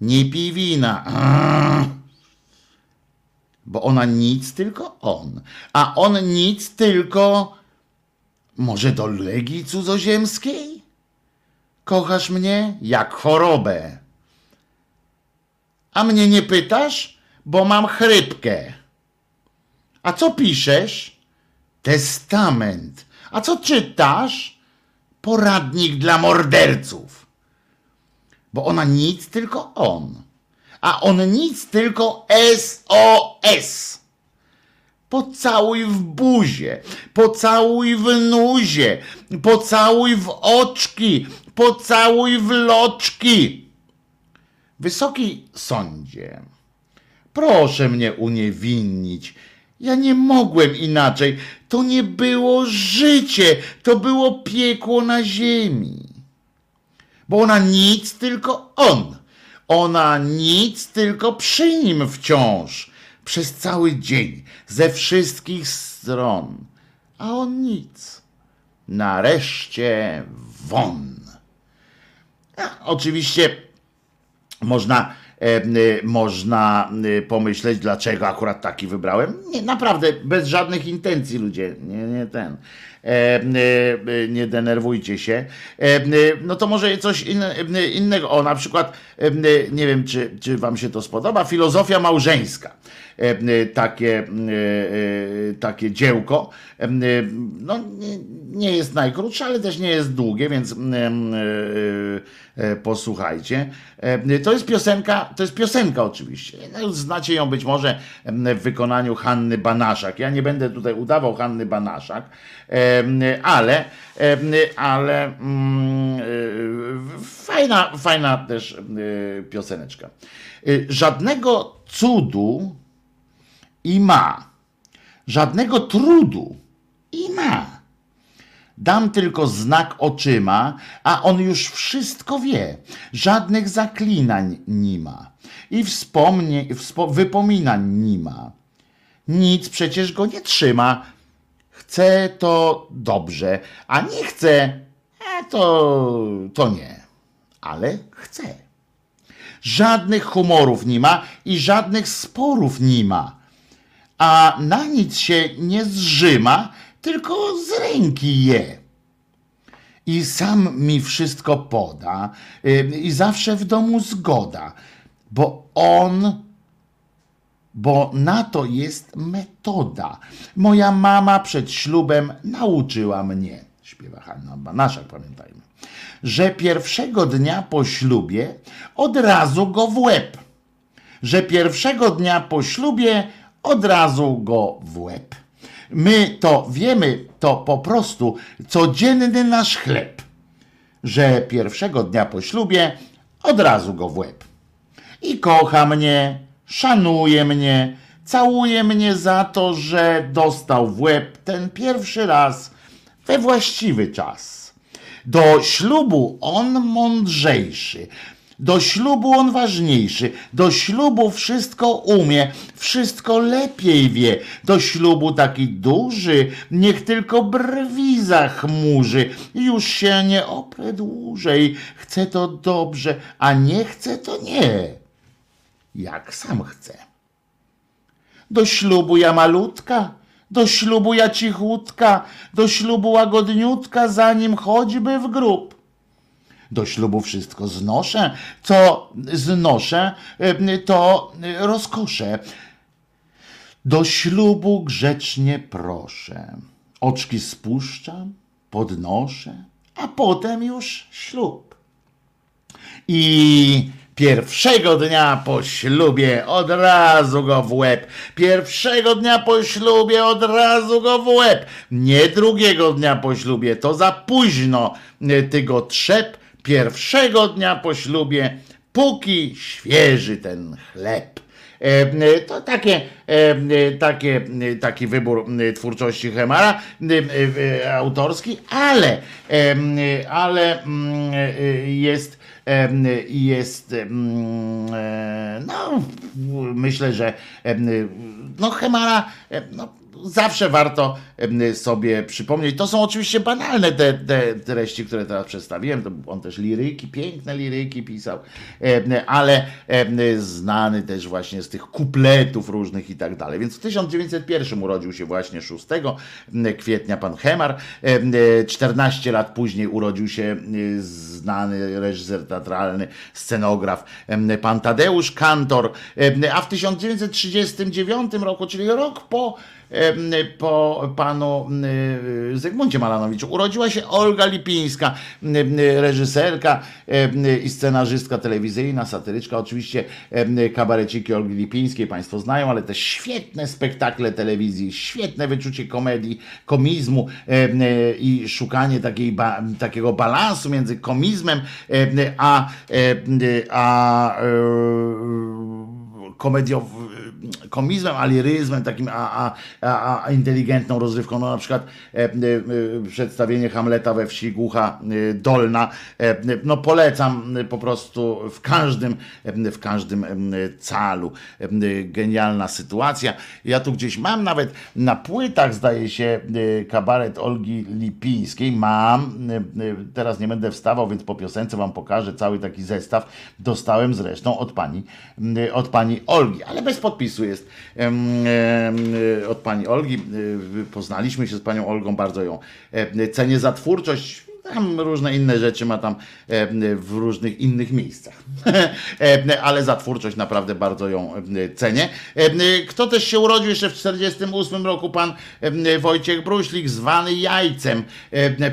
Nie pij wina. O. Bo ona nic, tylko on. A on nic, tylko może do legii cudzoziemskiej? Kochasz mnie jak chorobę. A mnie nie pytasz, bo mam chrypkę. A co piszesz? Testament. A co czytasz? Poradnik dla morderców. Bo ona nic, tylko on. A on nic, tylko SOS. Pocałuj w buzie, pocałuj w nuzie, pocałuj w oczki, pocałuj w loczki. Wysoki sądzie, proszę mnie uniewinnić. Ja nie mogłem inaczej. To nie było życie, to było piekło na ziemi. Bo ona nic, tylko on. Ona nic, tylko przy nim wciąż. Przez cały dzień, ze wszystkich stron. a on nic. Nareszcie won. A, oczywiście można, można y, pomyśleć, dlaczego akurat taki wybrałem. Nie, naprawdę, bez żadnych intencji, ludzie. Nie, nie ten. Y, y, nie denerwujcie się. Y, no to może coś inne, y, innego. O, na przykład, y, nie wiem, czy, czy Wam się to spodoba, filozofia małżeńska. E, Takie, y, y, takie dziełko. E, No, nie, jest najkrótsze, ale też nie jest długie, więc mm, posłuchajcie. E, To jest piosenka, to jest piosenka oczywiście. No, Znacie ją być może em, w wykonaniu Hanny Banaszak. Ja nie będę tutaj udawał Hanny Banaszak, ale, ale mm, fajna, fajna też pioseneczka. Żadnego cudu i ma. Żadnego trudu i ma. Dam tylko znak oczyma, a on już wszystko wie. Żadnych zaklinań nie ma. I wspomnie, wspo, wypominań nie ma. Nic przecież go nie trzyma. Chce to dobrze, a nie chce, to, to nie. Ale chce. Żadnych humorów nie ma i żadnych sporów nie ma a na nic się nie zrzyma, tylko z ręki je. I sam mi wszystko poda, y, i zawsze w domu zgoda, bo on, bo na to jest metoda. Moja mama przed ślubem nauczyła mnie, śpiewa Hanna Banaszak, pamiętajmy, że pierwszego dnia po ślubie od razu go w łeb że pierwszego dnia po ślubie od razu go w łeb. My to wiemy, to po prostu codzienny nasz chleb, że pierwszego dnia po ślubie od razu go w łeb. I kocha mnie, szanuje mnie, całuje mnie za to, że dostał w łeb ten pierwszy raz we właściwy czas. Do ślubu on mądrzejszy, do ślubu on ważniejszy, do ślubu wszystko umie, wszystko lepiej wie, do ślubu taki duży, niech tylko brwi zachmurzy, już się nie oprę dłużej, chce to dobrze, a nie chce to nie, jak sam chce. Do ślubu ja malutka, do ślubu ja cichutka, do ślubu łagodniutka, zanim choćby w grób. Do ślubu wszystko znoszę, co znoszę, y, to rozkosze. Do ślubu grzecznie proszę. Oczki spuszczam, podnoszę, a potem już ślub. I pierwszego dnia po ślubie od razu go w łeb. Pierwszego dnia po ślubie od razu go w łeb. Nie drugiego dnia po ślubie, to za późno y, ty go trzep. Pierwszego dnia po ślubie, póki świeży ten chleb. E, e, To takie, e, takie, taki wybór twórczości Hemara autorski, ale, ale jest jest no myślę, że no Hemara no, zawsze warto sobie przypomnieć. To są oczywiście banalne te, te treści, które teraz przedstawiłem. On też liryki, piękne liryki pisał, ale znany też właśnie z tych kupletów różnych i tak dalej. Więc w 1901 urodził się właśnie 6 kwietnia pan Hemar. Em, 14 lat później urodził się y, znany reżyser teatralny, scenograf pan Tadeusz Kantor, a w 1939 roku, czyli rok po po panu y, Zygmuncie Malanowiczu. Urodziła się Olga Lipińska, reżyserka i scenarzystka telewizyjna, satyryczka. Oczywiście kabareciki Olgi Lipińskiej Państwo znają, ale też świetne spektakle telewizji, świetne wyczucie komedii, komizmu i szukanie takiej ba, takiego balansu między komizmem em, a, em, a e, komedią, komizmem, a liryzmem, takim a, a, a, inteligentną rozrywką. No na przykład e, e, przedstawienie Hamleta we wsi Głucha e, Dolna. No polecam po prostu w każdym, w każdym calu. Genialna sytuacja. Ja tu gdzieś mam nawet na płytach, zdaje się, kabaret Olgi Lipińskiej. Mam. Teraz nie będę wstawał, więc po piosence wam pokażę cały taki zestaw. Dostałem zresztą od pani, od pani Olgi, ale bez podpisu jest em, em, od pani Olgi. Y, Poznaliśmy się z panią Olgą, bardzo ją e, cenię za twórczość. Tam różne inne rzeczy ma tam w różnych innych miejscach. Ale za twórczość naprawdę bardzo ją cenię. Kto też się urodził jeszcze w 48 roku? Pan Wojciech Bruślik, zwany Jajcem.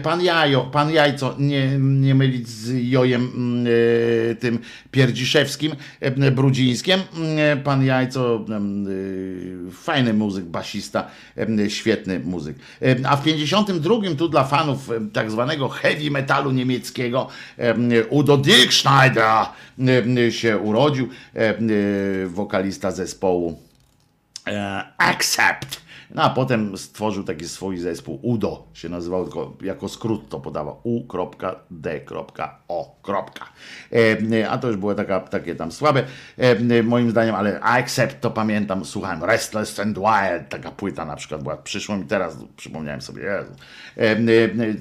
Pan Jajo, pan Jajco, nie, nie mylić z Jojem mm, e, tym Pierdziszewskim, Brudzińskiem. E, Pan Jajco, e, fajny muzyk, basista, świetny muzyk. A w 52 tu dla fanów tak zwanego heavy metalu niemieckiego em, Udo Dirkschneider em, się urodził, wokalista zespołu e, Accept. No a potem stworzył taki swój zespół UDO, się nazywał, tylko jako skrót to podawał U.D.O. E, a to już było taka, takie tam słabe, e, moim zdaniem, ale Accept to pamiętam, słuchałem Restless and Wild, taka płyta na przykład była, przyszło mi teraz, przypomniałem sobie, Jezu. E,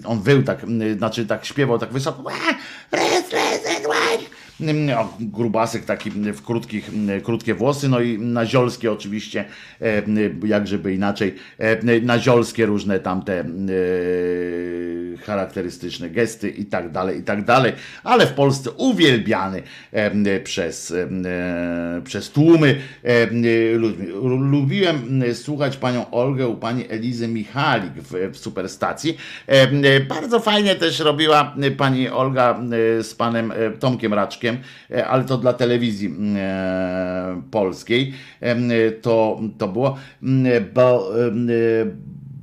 on wył tak, znaczy tak śpiewał tak wysoko, Restless and Wild, grubasek taki w krótkich, krótkie włosy, no i naziolskie oczywiście, e, jakżeby inaczej, e, naziolskie różne tamte e, charakterystyczne gesty i tak dalej, i tak dalej, ale w Polsce uwielbiany przez, przez tłumy ludźmi. Lubiłem słuchać panią Olgę u pani Elizy Michalik w, w Superstacji. Bardzo fajnie też robiła pani Olga z panem Tomkiem Raczkiem, e, ale to dla telewizji e, polskiej. E, To, to było mm, bo,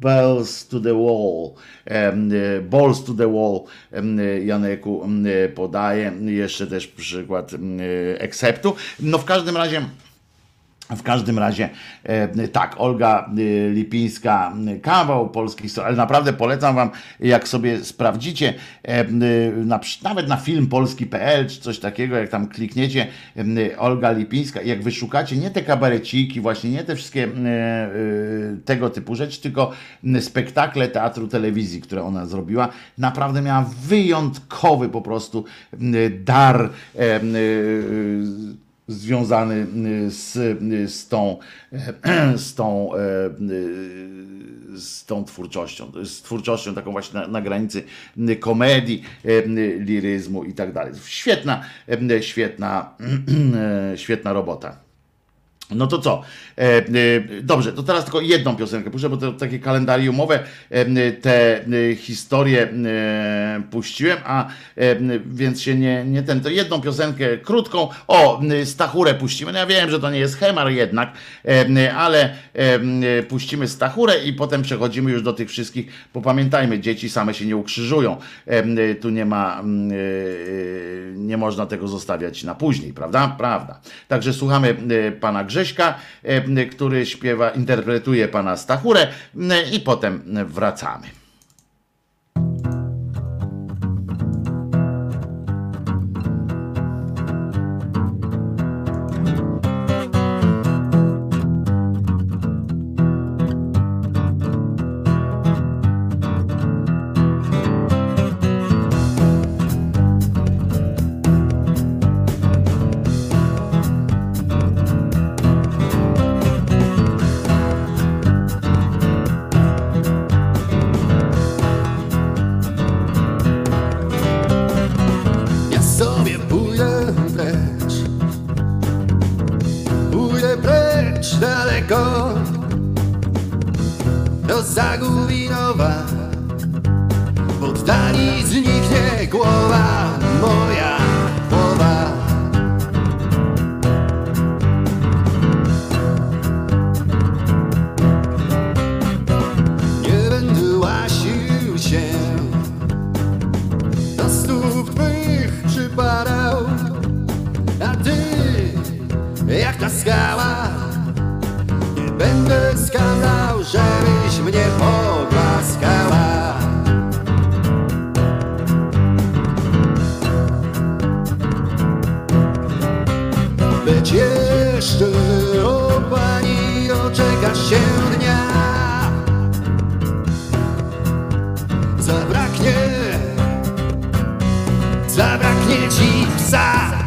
Bells to the wall, balls to the wall Janeku podaje. Jeszcze też przykład em, Exceptu. No w każdym razie w każdym razie, e, tak, Olga e, Lipińska, m, kawał polskiej historii, ale naprawdę polecam wam, jak sobie sprawdzicie, e, nawet na film polski.pl czy coś takiego, jak tam klikniecie Olga Lipińska, jak wyszukacie nie te kabareciki, właśnie nie te wszystkie e, tego typu rzeczy, tylko spektakle teatru telewizji, które ona zrobiła, naprawdę miała wyjątkowy po prostu dar e, e, związany y, z, y, z tą, z tą, e, y, z tą twórczością, z twórczością taką właśnie na, na granicy komedii, liryzmu i tak dalej. Świetna, świetna, świetna robota. No to co? E, e, dobrze, to teraz tylko jedną piosenkę puszczę, bo to takie kalendariumowe e, te historie puściłem, a więc się nie, nie ten, to jedną piosenkę krótką. O, Stachurę puścimy. No ja wiem, że to nie jest Hemar jednak, ale puścimy Stachurę i potem przechodzimy już do tych wszystkich, bo pamiętajmy, dzieci same się nie ukrzyżują. Tu nie ma, nie można tego zostawiać na później, prawda? Prawda. Także słuchamy pana Grześka, e, który śpiewa, interpretuje pana Stachurę i potem wracamy. Lecz jeszcze, o pani, doczekasz się dnia. Zabraknie, zabraknie ci psa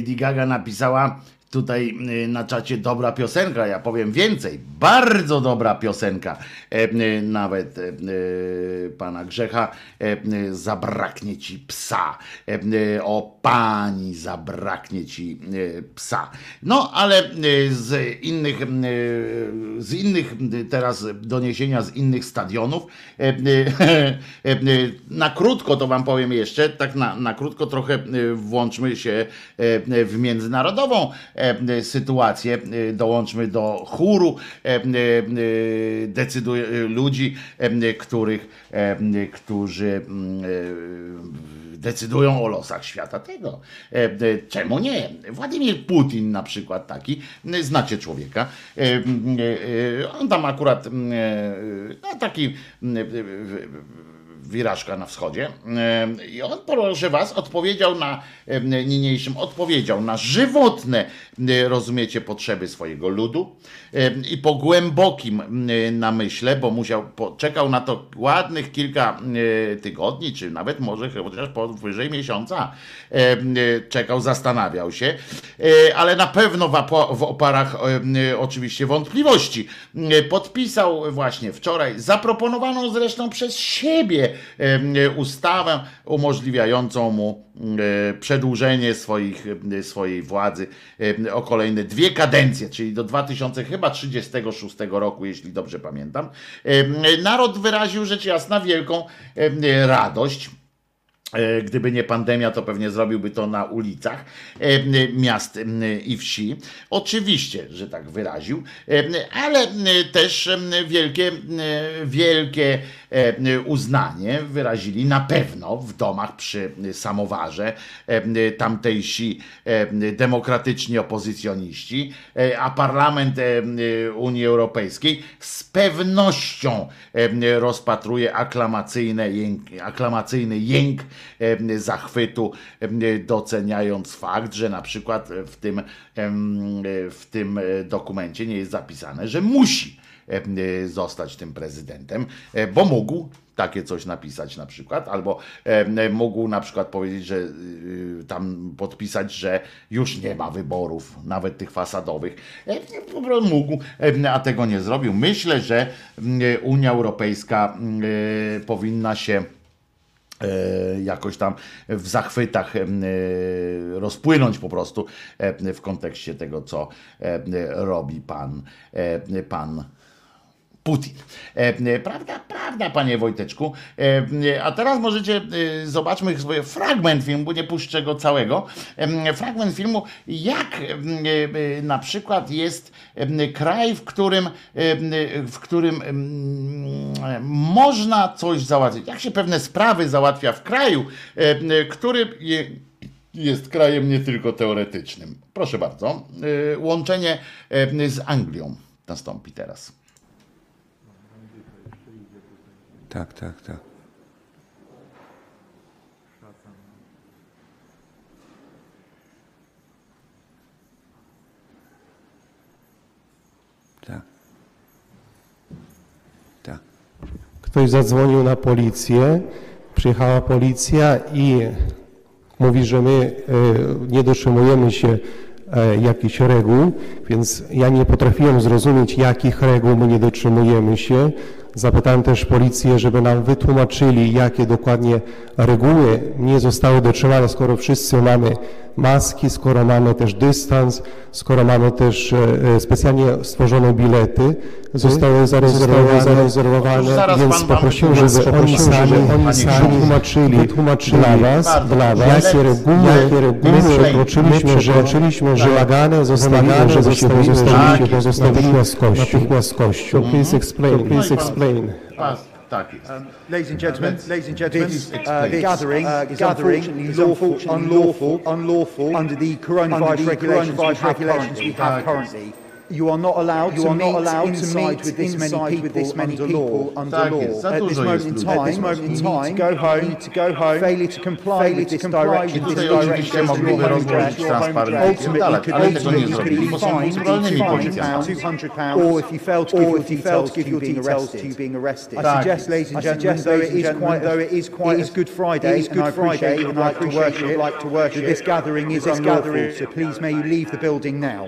Lady Gaga napisała tutaj y, na czacie dobra piosenka. Ja powiem więcej. Bardzo dobra piosenka. E, y, Nawet y, pana Grzecha e, y, zabraknie ci psa. E, O pani zabraknie ci psa. No ale z innych, z innych teraz doniesienia z innych stadionów. e, e, Na krótko to wam powiem jeszcze, tak na, na krótko trochę włączmy się e, w międzynarodową e, sytuację, e, dołączmy do chóru e, e, decyduje, ludzi, e, których, e, którzy mm, e, decydują o losach świata tego. E, e, Czemu nie? Władimir Putin na przykład taki, e, znacie człowieka, e, e, e, on tam akurat e, no, taki e, e, wirażka na wschodzie. E, I on, proszę was, odpowiedział na e, niniejszym, odpowiedział na żywotne, e, rozumiecie, potrzeby swojego ludu i po głębokim namyśle, bo musiał, po- czekał na to ładnych kilka tygodni, czy nawet może chociaż powyżej miesiąca czekał, zastanawiał się, ale na pewno w, oparach oczywiście wątpliwości podpisał właśnie wczoraj zaproponowaną zresztą przez siebie ustawę umożliwiającą mu przedłużenie swoich, swojej władzy o kolejne dwie kadencje, czyli do 2036 roku, jeśli dobrze pamiętam. Naród wyraził rzecz jasna wielką radość. E, Gdyby nie pandemia, to pewnie zrobiłby to na ulicach miast i wsi. Oczywiście, że tak wyraził, ale też wielkie, wielkie uznanie wyrazili na pewno w domach przy samowarze e, tamtejsi e, demokratyczni opozycjoniści, e, a parlament e, Unii Europejskiej z pewnością e, rozpatruje aklamacyjne jęk, aklamacyjny jęk e, zachwytu, e, doceniając fakt, że na przykład w tym, w tym e, dokumencie nie jest zapisane, że musi e, zostać tym prezydentem, e, bo mógł takie coś napisać na przykład, albo e, mógł na przykład powiedzieć, że y, tam podpisać, że już nie ma wyborów, nawet tych fasadowych. E, Po prostu mógł, e, a tego nie zrobił. Myślę, że Unia Europejska e, powinna się e, jakoś tam w zachwytach e, rozpłynąć po prostu e, w kontekście tego, co e, robi pan, e, pan Putin. E, Prawda, prawda, panie Wojteczku. E, A teraz możecie, e, zobaczmy sobie fragment filmu, bo nie puszczę go całego. E, Fragment filmu, jak e, e, na przykład jest e, kraj, w którym, e, w którym można coś załatwić. Jak się pewne sprawy załatwia w kraju, e, który je- jest krajem nie tylko teoretycznym. Proszę bardzo. E, Łączenie e, z Anglią nastąpi teraz. Tak, tak, tak. Tak. Tak. Ktoś zadzwonił na policję, przyjechała policja i mówi, że my e, nie dotrzymujemy się e, jakichś reguł, więc ja nie potrafiłem zrozumieć, jakich reguł my nie dotrzymujemy się. Zapytałem też policję, żeby nam wytłumaczyli, jakie dokładnie reguły nie zostały dotrzymane, skoro wszyscy mamy maski, skoro mamy też dystans, skoro mamy też e, e, specjalnie stworzone bilety, zostały zarezerwowane, zarezerwowane więc poprosiłem, żeby oni sami, oni sami wytłumaczyli, wytłumaczyli dla was, dla was, jakie reguły, My przekroczyliśmy, że, przekroczyliśmy, że Tak, pozostawiliśmy, jest. natychmiastkością. natychmiastkością. So please explain, please explain. Tak jest. Ladies and gentlemen, ladies and gentlemen, This uh, the gathering, uh, is gathering unfortunately is unfortunately unlawful, lawful, unlawful under the coronavirus under the regulations, we coronavirus have regulations currently. we have currently. You are not allowed You to are meet not allowed to meet with this many people with this many under people law. under law. At this moment in time, At this moment in you time, need to go home, you need to go home, failure to comply failure with this direction, this direction, oczywiście direction, home address, transparenty i tak dalej, Ultimately, ale tego nie ultimately, zrobili, you could be fined, naturalnymi fined policjantami. £200, or if you fail to give your if you fail details to give your being arrested. to being arrested. I suggest, ladies and gentlemen, though it is quite, though it is quite, it is Good Friday, it is and Good Friday, you would I like to worship- you would like to worship. that this gathering is unlawful. gathering, so please may you leave the building now.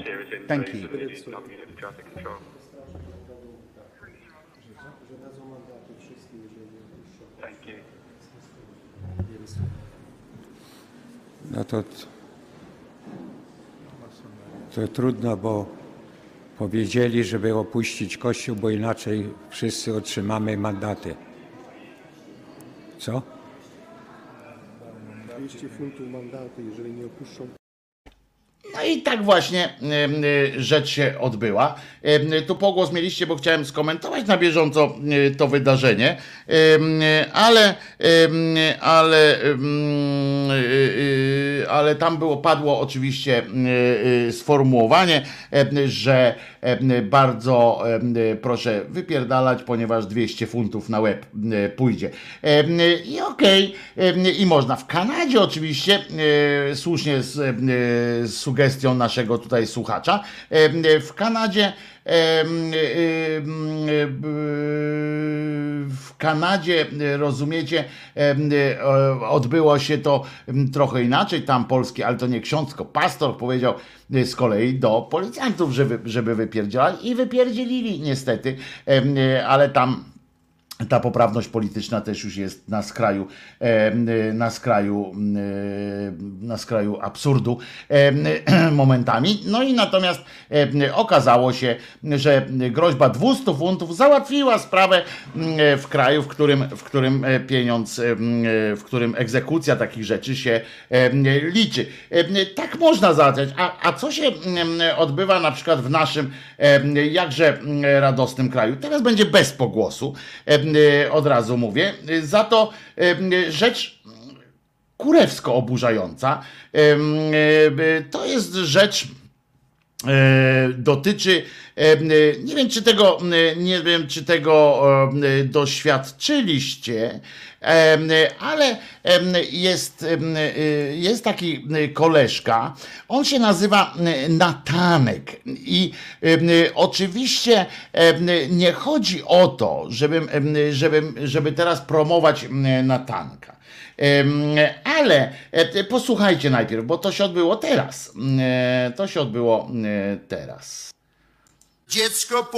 Thank you. No to, to trudno, bo powiedzieli, żeby opuścić kościół, bo inaczej wszyscy otrzymamy mandaty. Co? 200 funtów mandatu, jeżeli nie opuszczą No i tak właśnie rzecz się odbyła. Tu pogłos mieliście, bo chciałem skomentować na bieżąco to wydarzenie, ale, ale, y, y, ale tam było, padło oczywiście y, sformułowanie, że bardzo proszę wypierdalać, ponieważ 200 funtów na łeb pójdzie. I okej, em, i można. W Kanadzie oczywiście, słusznie z sugestią naszego tutaj słuchacza, em, w Kanadzie y, w Kanadzie, rozumiecie, odbyło się to trochę inaczej. Tam polski, ale to nie ksiądz, pastor powiedział z kolei do policjantów, żeby, żeby wypierdzielali. I wypierdzielili niestety, ale tam ta poprawność polityczna też już jest na skraju, y, na skraju, y, na skraju absurdu em, momentami. No i natomiast okazało się, że groźba 200 funtów załatwiła sprawę w kraju, w którym, w którym e, pieniądz, e, w którym egzekucja takich rzeczy się liczy. Tak można załatwiać. A, a co się odbywa na przykład w naszym jakże radosnym kraju? Teraz będzie bez pogłosu. E, od razu mówię. Za to e, rzecz kurewsko oburzająca. To jest rzecz, dotyczy, e, nie wiem czy tego, e, nie wiem czy tego e, doświadczyliście, e, ale e, jest, e, jest taki koleżka, on się nazywa Natanek i e, oczywiście e, nie chodzi o to, żebym, e, żebym, żeby teraz promować e, Natanka. Ale e, posłuchajcie najpierw, bo to się odbyło teraz. E, To się odbyło teraz. Dziecko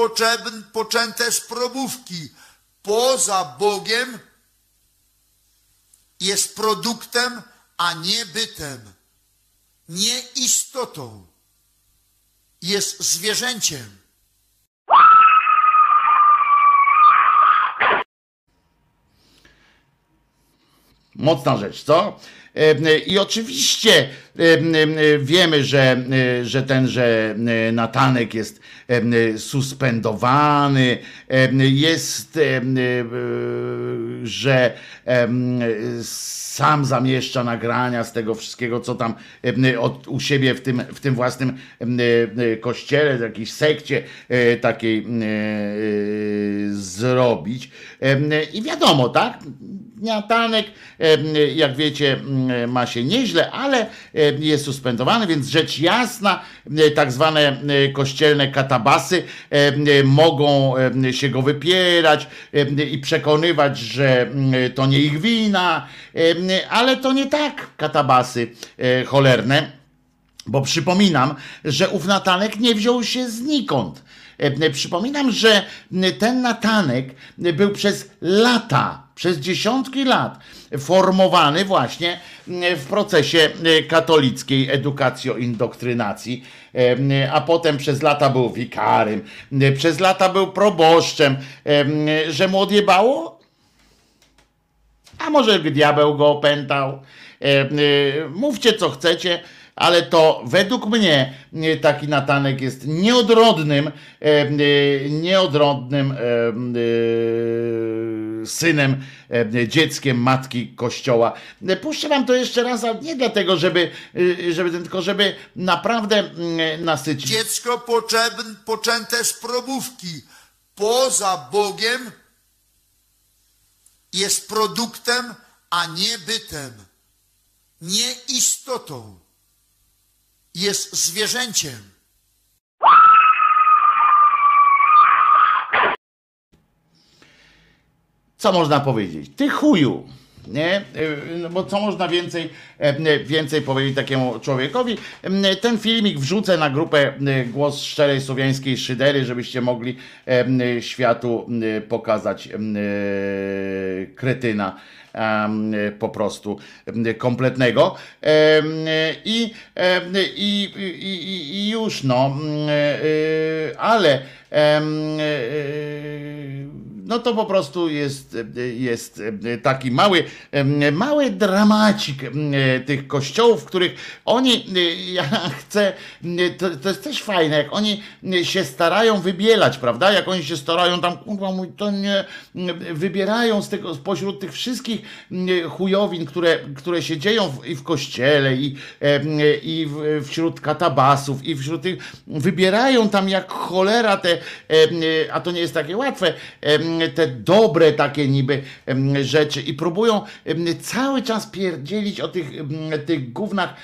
poczęte z probówki poza Bogiem jest produktem, a nie bytem, nie istotą. Jest zwierzęciem. Mocna rzecz, co? E, I oczywiście e, e, wiemy, że, że tenże e, Natanek jest e, suspendowany, e, jest, że sam zamieszcza nagrania z tego wszystkiego, co tam od, u siebie w tym, w tym własnym kościele, w jakiejś sekcie takiej zrobić. I wiadomo, tak? Natanek, jak wiecie, ma się nieźle, ale jest suspendowany, więc rzecz jasna, e, tak zwane e, kościelne katabasy e, e, mogą e, się go wypierać e, i przekonywać, że m, to nie ich wina, e, ale to nie tak, katabasy e, cholerne. Bo przypominam, że ów Natanek nie wziął się znikąd. E, Przypominam, że ten Natanek był przez lata, przez dziesiątki lat formowany właśnie w procesie katolickiej edukacjo-indoktrynacji, E, a potem przez lata był wikarym, przez lata był proboszczem, E, że mu odjebało? A może diabeł go opętał? E, e, Mówcie co chcecie, ale to według mnie e, taki Natanek jest nieodrodnym, e, e, nieodrodnym synem, dzieckiem matki kościoła. Puszczę wam to jeszcze raz, ale nie dlatego, żeby, żeby tylko żeby naprawdę mm, nasycić. Dziecko poczęte, poczęte z probówki poza Bogiem jest produktem, a nie bytem, nie istotą. Jest zwierzęciem. co można powiedzieć? Ty chuju. Nie? Y, No bo co można więcej, e, więcej powiedzieć takiemu człowiekowi? E, Ten filmik wrzucę na grupę e, Głos Szczerej Słowiańskiej Szydery, żebyście mogli e, światu pokazać e, kretyna po prostu kompletnego. I, i, i, i- już no, e, e, ale e, no to po prostu jest, jest taki mały, mały dramacik tych kościołów, w których oni, ja chcę, to, to jest też fajne, jak oni się starają wybielać, prawda? Jak oni się starają tam, kurwa mój, to nie, wybierają z tego, spośród tych wszystkich chujowin, które, które się dzieją w, i w kościele, i, i w, wśród katabasów, i wśród tych, wybierają tam jak cholera te, a to nie jest takie łatwe, te dobre takie niby rzeczy i próbują cały czas pierdzielić o tych, tych gównach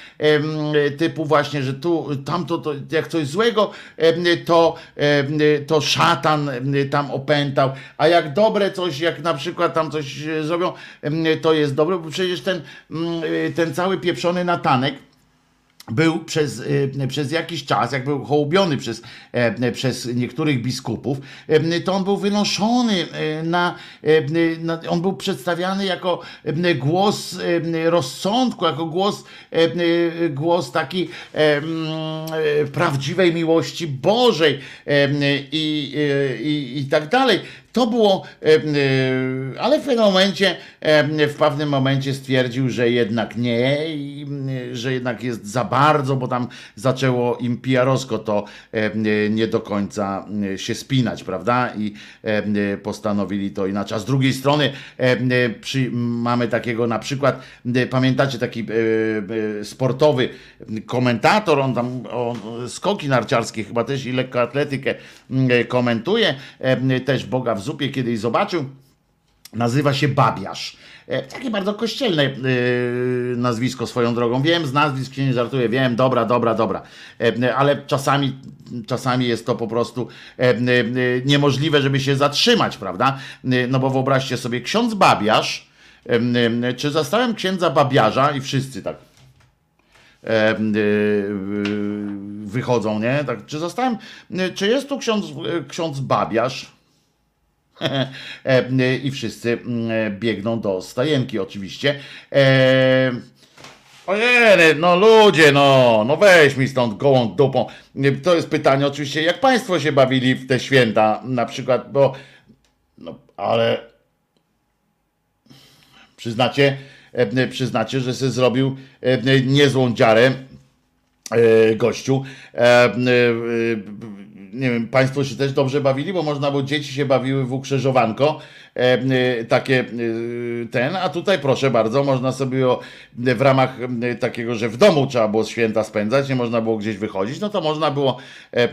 typu właśnie, że tu, tamto, to jak coś złego, to, to szatan tam opętał, a jak dobre coś, jak na przykład tam coś e, zrobią, to jest dobre, bo przecież ten, mm, ten cały pieprzony natanek, był przez, y, przez jakiś czas, jak był hołubiony przez, e, przez niektórych biskupów, e, to on był wynoszony e, na, e, na, on był przedstawiany jako e, głos e, rozsądku, jako głos, e, e, głos taki e, e, prawdziwej miłości Bożej e, i, e, i, i tak dalej. To było, e, e, ale w pewnym momencie, e, w pewnym momencie stwierdził, że jednak nie, i, że jednak jest za bardzo, bo tam zaczęło im PR-owsko to nie do końca się spinać, prawda? I postanowili to inaczej. A z drugiej strony przy, mamy takiego na przykład, pamiętacie taki sportowy komentator, on tam on, skoki narciarskie chyba też i lekkoatletykę komentuje, e, też Boga w zupie kiedyś zobaczył. Nazywa się Babiarz. E, Takie bardzo kościelne e, nazwisko swoją drogą. Wiem, z nazwisk się nie żartuję, wiem, dobra, dobra, dobra. E, Ale czasami, czasami jest to po prostu e, e, niemożliwe, żeby się zatrzymać, prawda? E, No bo wyobraźcie sobie, ksiądz Babiarz, e, e, czy zastałem księdza Babiarza i wszyscy tak e, e, wychodzą, nie? Tak, czy zostałem, czy jest tu ksiądz, ksiądz Babiarz? E, I wszyscy mm, biegną do stajenki oczywiście. E, Ojej, no ludzie, no, no weź mi stąd gołą dupą. To jest pytanie oczywiście, jak państwo się bawili w te święta na przykład, bo no, ale przyznacie, e, przyznacie, że sobie zrobił e, niezłą dziarę e, gościu. E, e, nie wiem, Państwo się też dobrze bawili, bo można, bo dzieci się bawiły w ukrzyżowanko, e, e, takie e, ten, a tutaj proszę bardzo, można sobie w ramach e, takiego, że w domu trzeba było święta spędzać, nie można było gdzieś wychodzić, no to można było e,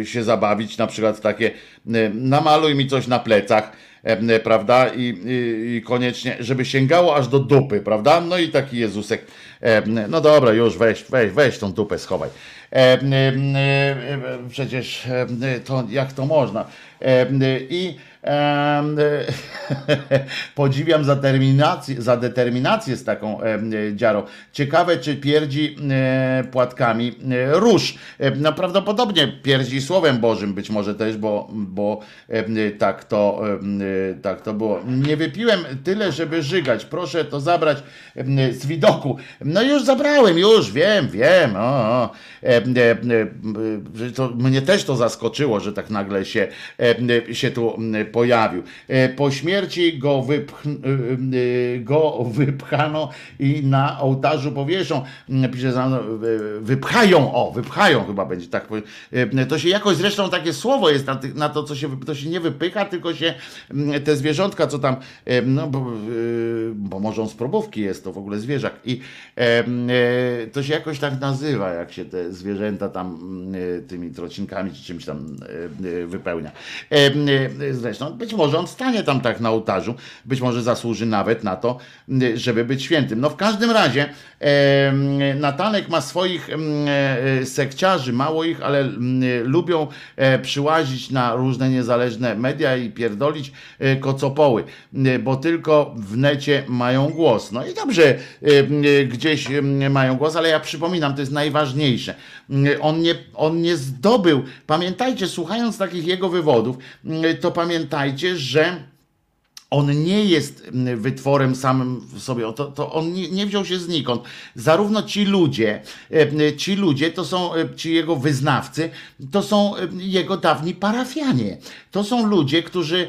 e, się zabawić, na przykład takie e, namaluj mi coś na plecach, e, prawda? I, i, I koniecznie, żeby sięgało aż do dupy, prawda? No i taki Jezusek, e, no dobra, już weź, weź, weź tą dupę, schowaj. E, e, e, przecież e, to jak to można? E, I e, podziwiam za za determinację z taką e, dziarą. Ciekawe, czy pierdzi e, płatkami e, róż. E, no prawdopodobnie pierdzi Słowem Bożym być może też, bo, bo e, tak, to, e, tak to było. Nie wypiłem tyle, żeby żygać. Proszę to zabrać e, z widoku. No już zabrałem, już wiem, wiem. O, o. E, e, e, to, mnie też to zaskoczyło, że tak nagle się, e, się tu pojawił. E, Po śmierci go, wypch, e, go wypchano i na ołtarzu powieszą. Pisze e, wypchają, o, wypchają chyba będzie tak. e, To się jakoś zresztą takie słowo jest na, to, co się, to się nie wypycha, tylko się te zwierzątka, co tam, e, no bo, e, bo może z probówki jest to w ogóle zwierzak i e, e, to się jakoś tak nazywa, jak się te zwierzęta tam e, tymi trocinkami czy czymś tam e, e, wypełnia. E, e, Zresztą być może on stanie tam tak na ołtarzu, być może zasłuży nawet na to, żeby być świętym. No w każdym razie e, Natanek ma swoich e, sekciarzy, mało ich, ale m, lubią e, przyłazić na różne niezależne media i pierdolić e, kocopoły, bo tylko w necie mają głos. No i dobrze, e, gdzieś mają głos, ale ja przypominam, to jest najważniejsze. On nie, on nie zdobył, pamiętajcie, słuchając takich jego wywodów, to pamiętajcie, że on nie jest mm, wytworem samym w sobie, to, to on nie, nie wziął się znikąd. Zarówno ci ludzie, e, ci ludzie to są, e, ci jego wyznawcy, to są e, jego dawni parafianie. To są ludzie, którzy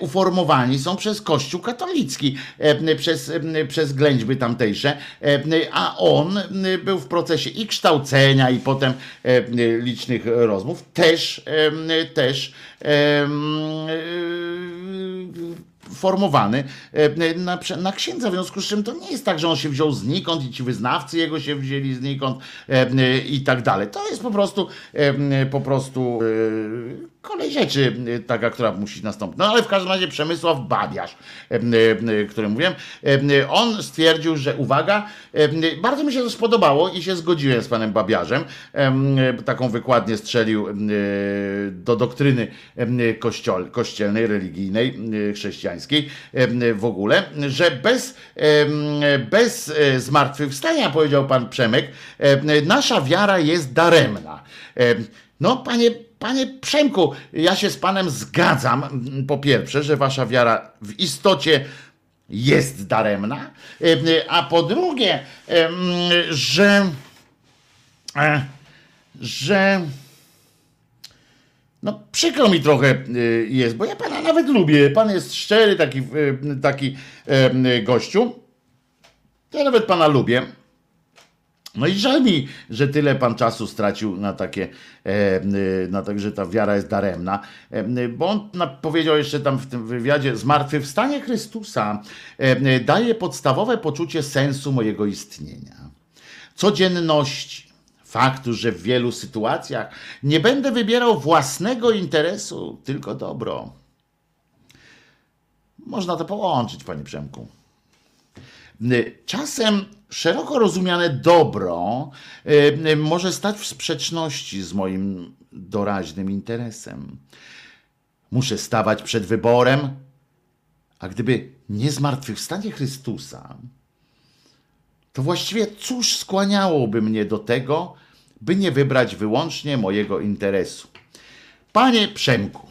uformowani są przez Kościół katolicki, przez, przez ględźby tamtejsze, a on był w procesie i kształcenia, i potem licznych rozmów, też, też formowany e, na, na księdza, w związku z czym to nie jest tak, że on się wziął znikąd i ci wyznawcy jego się wzięli znikąd e, e, i tak dalej. To jest po prostu po prostu kolej rzeczy e, taka, która musi nastąpić. No ale w każdym razie Przemysław Babiarz, e, e, który mówiłem, on stwierdził, że uwaga, bardzo mi się to spodobało i się zgodziłem z panem Babiarzem. Taką wykładnię strzelił do doktryny kościol, kościelnej, religijnej, chrześcijańskiej w ogóle, że bez, bez zmartwychwstania, powiedział pan Przemek, nasza wiara jest daremna. No, panie, panie Przemku, ja się z panem zgadzam, m, po pierwsze, że wasza wiara w istocie jest daremna, e, a po drugie, em, że, e, że No przykro mi trochę jest, bo ja pana nawet lubię. Pan jest szczery taki, taki gościu. Ja nawet pana lubię. No i żal mi, że tyle pan czasu stracił na takie, e, y, na tak, że ta wiara jest daremna, e, bo on powiedział jeszcze tam w tym wywiadzie, zmartwychwstanie Chrystusa e, daje podstawowe poczucie sensu mojego istnienia, codzienności, faktu, że w wielu sytuacjach nie będę wybierał własnego interesu, tylko dobro. Można to połączyć, panie Przemku. Czasem szeroko rozumiane dobro y, może stać w sprzeczności z moim doraźnym interesem. Muszę stawać przed wyborem, a gdyby nie zmartwychwstanie Chrystusa, to właściwie cóż skłaniałoby mnie do tego, by nie wybrać wyłącznie mojego interesu? Panie Przemku,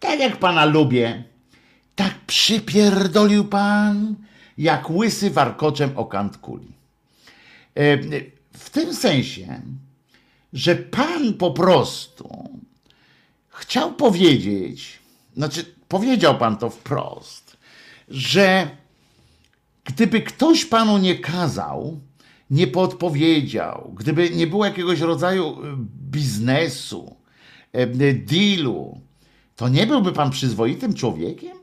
tak jak pana lubię, tak przypierdolił pan, jak łysy warkoczem o kant kuli. E, W tym sensie, że pan po prostu chciał powiedzieć, znaczy powiedział pan to wprost, że gdyby ktoś panu nie kazał, nie podpowiedział, gdyby nie było jakiegoś rodzaju e, biznesu, e, dealu, to nie byłby pan przyzwoitym człowiekiem?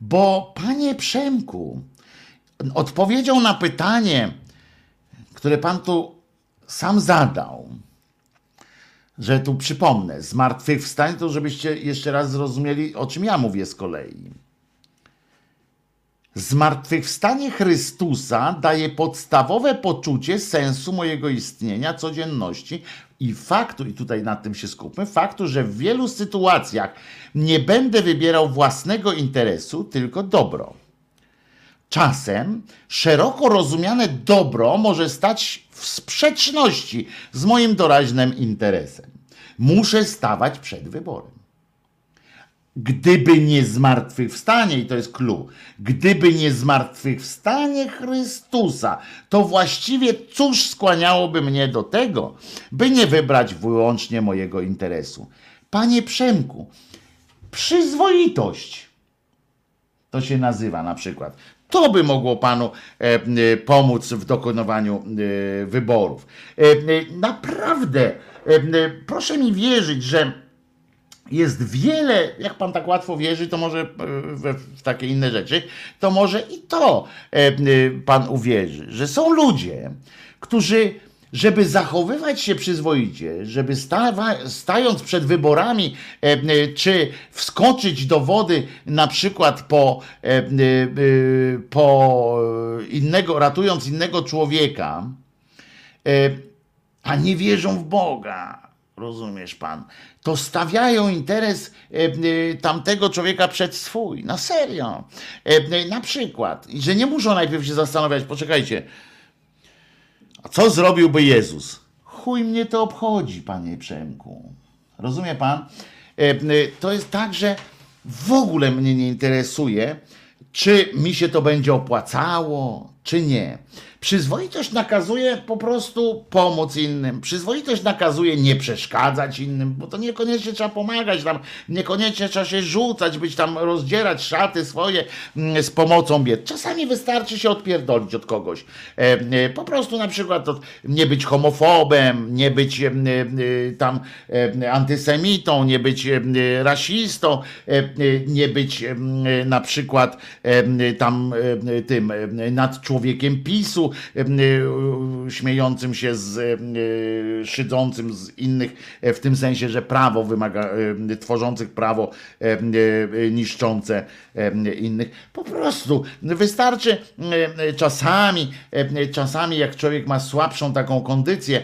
Bo panie Przemku, odpowiedzią na pytanie, które pan tu sam zadał, że tu przypomnę, zmartwychwstań, to żebyście jeszcze raz zrozumieli, o czym ja mówię z kolei. Zmartwychwstanie Chrystusa daje podstawowe poczucie sensu mojego istnienia, codzienności i faktu, i tutaj nad tym się skupmy, faktu, że w wielu sytuacjach nie będę wybierał własnego interesu, tylko dobro. Czasem szeroko rozumiane dobro może stać w sprzeczności z moim doraźnym interesem. Muszę stawać przed wyborem. Gdyby nie zmartwychwstanie, i to jest clue, gdyby nie zmartwychwstanie Chrystusa, to właściwie cóż skłaniałoby mnie do tego, by nie wybrać wyłącznie mojego interesu? Panie Przemku, przyzwoitość to się nazywa na przykład. To by mogło panu e, e, pomóc w dokonywaniu e, wyborów. E, e, naprawdę, e, proszę mi wierzyć, że jest wiele, jak pan tak łatwo wierzy, to może e, w takie inne rzeczy, to może i to e, e, pan uwierzy, że są ludzie, którzy, żeby zachowywać się przyzwoicie, żeby stawa, stając przed wyborami, e, czy wskoczyć do wody na przykład po, e, e, po innego, ratując innego człowieka, a nie wierzą w Boga, rozumiesz pan, to stawiają interes e, e, tamtego człowieka przed swój. Na serio. E, na przykład, że nie muszą najpierw się zastanawiać, poczekajcie, a co zrobiłby Jezus? Chuj mnie to obchodzi, panie Przemku. Rozumie pan? To jest tak, że w ogóle mnie nie interesuje, czy mi się to będzie opłacało, czy nie. Przyzwoitość nakazuje po prostu pomóc innym. Przyzwoitość nakazuje nie przeszkadzać innym, bo to niekoniecznie trzeba pomagać tam, niekoniecznie trzeba się rzucać, być tam, rozdzierać szaty swoje mm, z pomocą bied. Czasami wystarczy się odpierdolić od kogoś. E, e, Po prostu na przykład nie być homofobem, nie być e, tam antysemitą, nie być rasistą, nie być na przykład tam tym nad człowiekiem PiSu, e, śmiejącym się z e, szydzącym z innych, e, w tym sensie, że prawo wymaga, tworzących prawo e, niszczące innych. Po prostu wystarczy czasami, czasami jak człowiek ma słabszą taką kondycję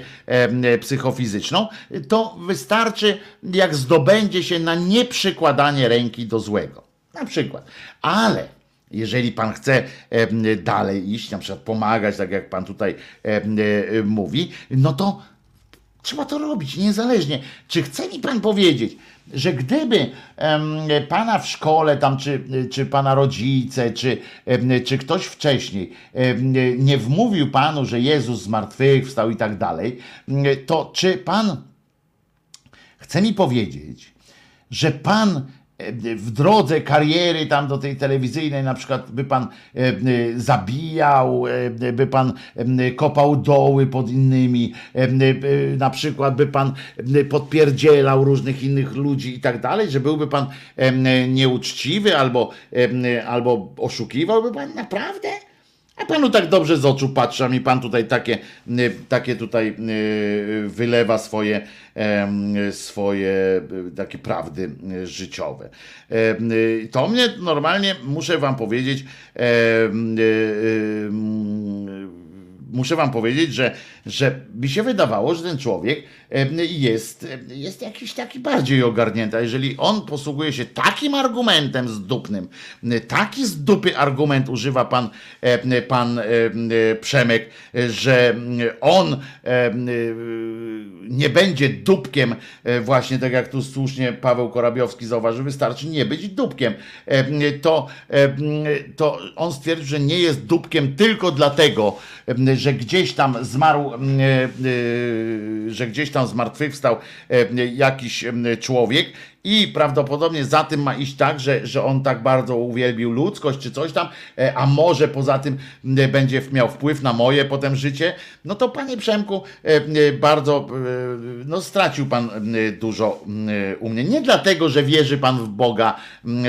psychofizyczną, to wystarczy jak zdobędzie się na nieprzykładanie ręki do złego. Na przykład. Ale jeżeli pan chce dalej iść, na przykład pomagać, tak jak pan tutaj e, e, mówi, no to trzeba to robić, niezależnie. Czy chce mi pan powiedzieć, że gdyby pana w szkole, tam, czy, czy pana rodzice, czy, czy ktoś wcześniej nie wmówił panu, że Jezus zmartwychwstał i tak dalej, to czy pan chce mi powiedzieć, że pan w drodze kariery tam do tej telewizyjnej na przykład by pan e, e, zabijał, e, by pan e, kopał doły pod innymi, e, e, na przykład by pan e, podpierdzielał różnych innych ludzi i tak dalej, że byłby pan e, nieuczciwy albo, e, albo oszukiwałby pan naprawdę? A panu tak dobrze z oczu patrzy, a mi pan tutaj takie, y, takie tutaj y, wylewa swoje, swoje y, takie prawdy życiowe. To mnie normalnie, muszę wam powiedzieć, mm, muszę wam powiedzieć, że, że mi się wydawało, że ten człowiek jest, jest jakiś taki bardziej ogarnięty. A jeżeli on posługuje się takim argumentem zdupnym, taki z dupy argument używa pan, pan em, Przemek, że on nie będzie dupkiem, e, właśnie tak jak tu słusznie Paweł Korabiowski zauważył, wystarczy nie być dupkiem. Em, To, to on stwierdził, że nie jest dupkiem tylko dlatego, że gdzieś tam zmarł, że gdzieś tam zmartwychwstał em, jakiś człowiek i prawdopodobnie za tym ma iść tak, że, że on tak bardzo uwielbił ludzkość czy coś tam, e, a może poza tym będzie miał wpływ na moje potem życie, no to panie Przemku, e, e, bardzo no stracił pan dużo u mnie. Nie dlatego, że wierzy pan w Boga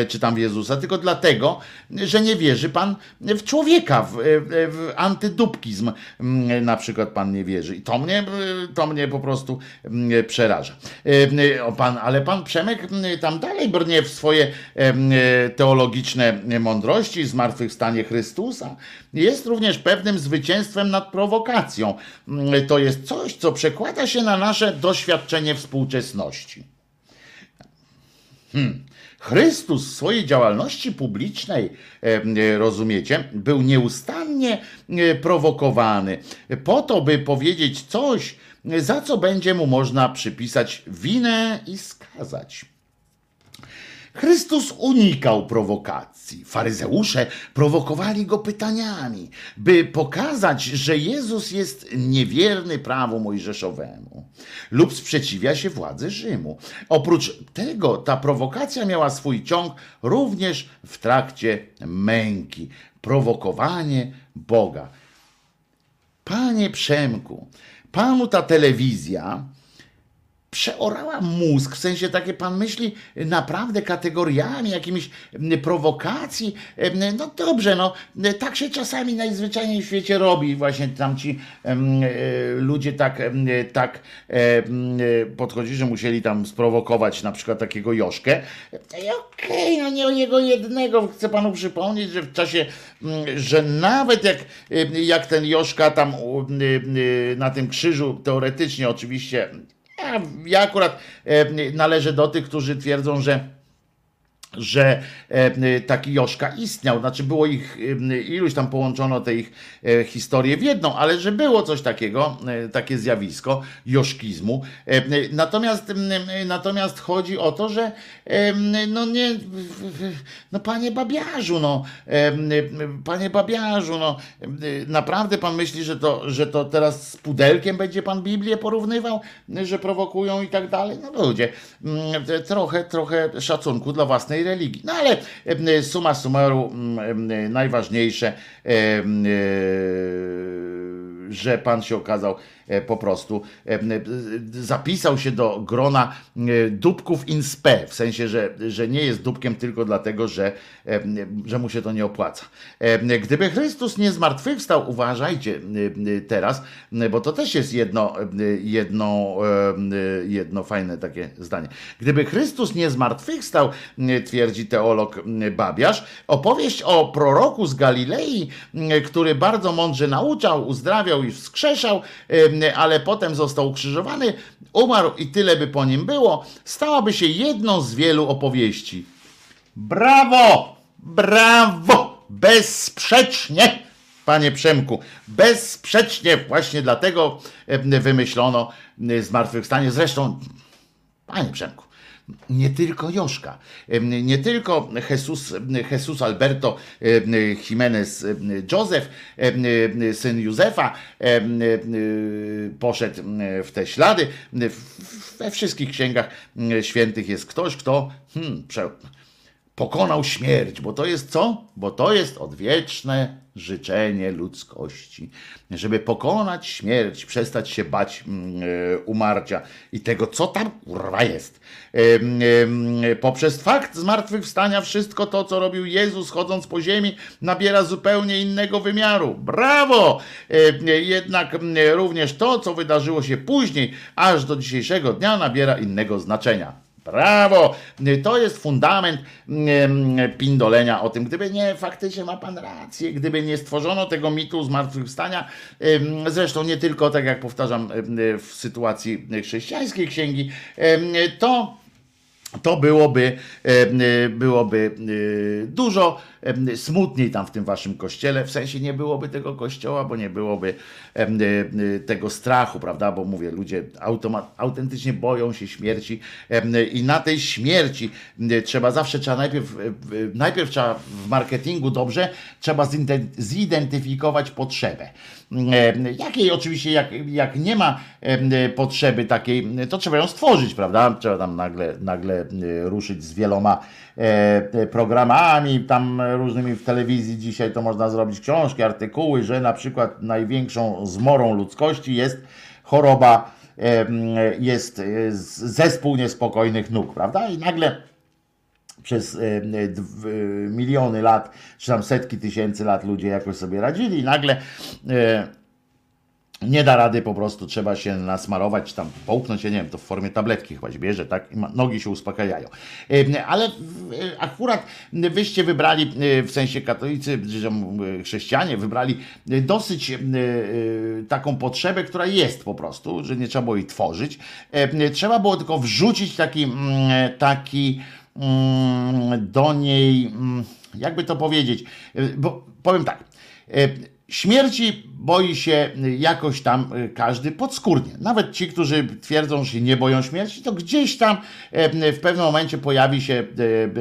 czy tam w Jezusa, tylko dlatego, że nie wierzy pan w człowieka, w, w, antydupkizm na przykład pan nie wierzy. I to mnie, to mnie po prostu przeraża. Pan, ale pan Przemek tam dalej brnie w swoje e, teologiczne mądrości, zmartwychwstanie Chrystusa. Jest również pewnym zwycięstwem nad prowokacją. Mm, To jest coś, co przekłada się na nasze doświadczenie współczesności. Hmm. Chrystus w swojej działalności publicznej, rozumiecie, był nieustannie prowokowany po to, by powiedzieć coś, za co będzie mu można przypisać winę i skazać. Chrystus unikał prowokacji. Faryzeusze prowokowali go pytaniami, by pokazać, że Jezus jest niewierny prawu mojżeszowemu lub sprzeciwia się władzy Rzymu. Oprócz tego ta prowokacja miała swój ciąg również w trakcie męki. Prowokowanie Boga. Panie Przemku, panu ta telewizja przeorała mózg, w sensie takie pan myśli naprawdę kategoriami, jakimiś prowokacji. No dobrze, no tak się czasami najzwyczajniej w świecie robi. Właśnie tam ci e, ludzie tak, tak em, e, podchodzili, że musieli tam sprowokować na przykład takiego Joszkę. I Okej, no nie o jego jednego. Chcę panu przypomnieć, że w czasie, że nawet jak, jak ten Joszka tam na tym krzyżu, teoretycznie oczywiście, ja, akurat e, należę do tych, którzy twierdzą, że że e, taki Joszka istniał, znaczy było ich iluś tam połączono te ich e, historie w jedną, ale że było coś takiego, e, takie zjawisko joszkizmu. E, Natomiast, e, natomiast chodzi o to, że no nie, no panie babiarzu, no, panie babiarzu, no, naprawdę pan myśli, że to, że to teraz z pudelkiem będzie pan Biblię porównywał, że prowokują i tak dalej? No ludzie, mm, trochę, trochę szacunku dla własnej religii. No ale em, summa summarum, em, najważniejsze, e, że pan się okazał e, po prostu, em, e, zapisał się do grona e, dupków in spe, w sensie, że, że nie jest dupkiem tylko dlatego, że, że mu się to nie opłaca. Gdyby Chrystus nie zmartwychwstał, uważajcie teraz, bo to też jest jedno, jedno, jedno fajne takie zdanie. Gdyby Chrystus nie zmartwychwstał, twierdzi teolog Babiarz, opowieść o proroku z Galilei, który bardzo mądrze nauczał, uzdrawiał i wskrzeszał, ale potem został ukrzyżowany, umarł i tyle by po nim było, stałaby się jedną z wielu opowieści. Brawo! Brawo! Bezsprzecznie! Panie Przemku, bezsprzecznie właśnie dlatego em, wymyślono em, zmartwychwstanie. Zresztą, panie Przemku, nie tylko Joszka, nie tylko Jesus, Jesus Alberto Jimenez em, syn Józefa, poszedł w te ślady. We wszystkich księgach świętych jest ktoś, kto hmm, pokonał śmierć, bo to jest co? Bo to jest odwieczne życzenie ludzkości, żeby pokonać śmierć, przestać się bać e, umarcia i tego, co tam kurwa jest. Em, em, Poprzez fakt zmartwychwstania wszystko to, co robił Jezus chodząc po ziemi, nabiera zupełnie innego wymiaru. Brawo! Jednak również to, co wydarzyło się później, aż do dzisiejszego dnia, nabiera innego znaczenia. Brawo! To jest fundament mm, pindolenia o tym. Gdyby nie, faktycznie ma pan rację, gdyby nie stworzono tego mitu zmartwychwstania, zresztą nie tylko, tak jak powtarzam, w sytuacji chrześcijańskiej księgi, to to byłoby, byłoby e, dużo smutniej tam w tym waszym kościele. W sensie nie byłoby tego kościoła, bo nie byłoby e, e, tego strachu, prawda? Bo mówię, ludzie automa- autentycznie boją się śmierci e, i na tej śmierci trzeba zawsze, trzeba najpierw, najpierw trzeba w marketingu dobrze, trzeba zidentyfikować potrzebę. Jakiej oczywiście, jak, jak nie ma potrzeby takiej, to trzeba ją stworzyć, prawda? Trzeba tam nagle, nagle ruszyć z wieloma programami, tam różnymi w telewizji dzisiaj to można zrobić książki, artykuły, że na przykład największą zmorą ludzkości jest choroba, e, jest e, zespół niespokojnych nóg, prawda? I nagle przez e, e, miliony lat, czy tam setki tysięcy lat ludzie jakoś sobie radzili i nagle e, nie da rady, po prostu trzeba się nasmarować, tam połknąć, ja nie wiem, to w formie tabletki chyba się bierze, tak? I nogi się uspokajają. Ale e, akurat wyście wybrali, e, w sensie katolicy, e, chrześcijanie, wybrali dosyć taką potrzebę, która jest po prostu, że nie trzeba było jej tworzyć. Trzeba było tylko wrzucić taki, mm, taki mm, do niej, mm, jakby to powiedzieć, bo powiem tak, śmierci boi się jakoś tam e, każdy podskórnie. Nawet ci, którzy twierdzą, że się nie boją śmierci, to gdzieś tam e, w pewnym momencie pojawi się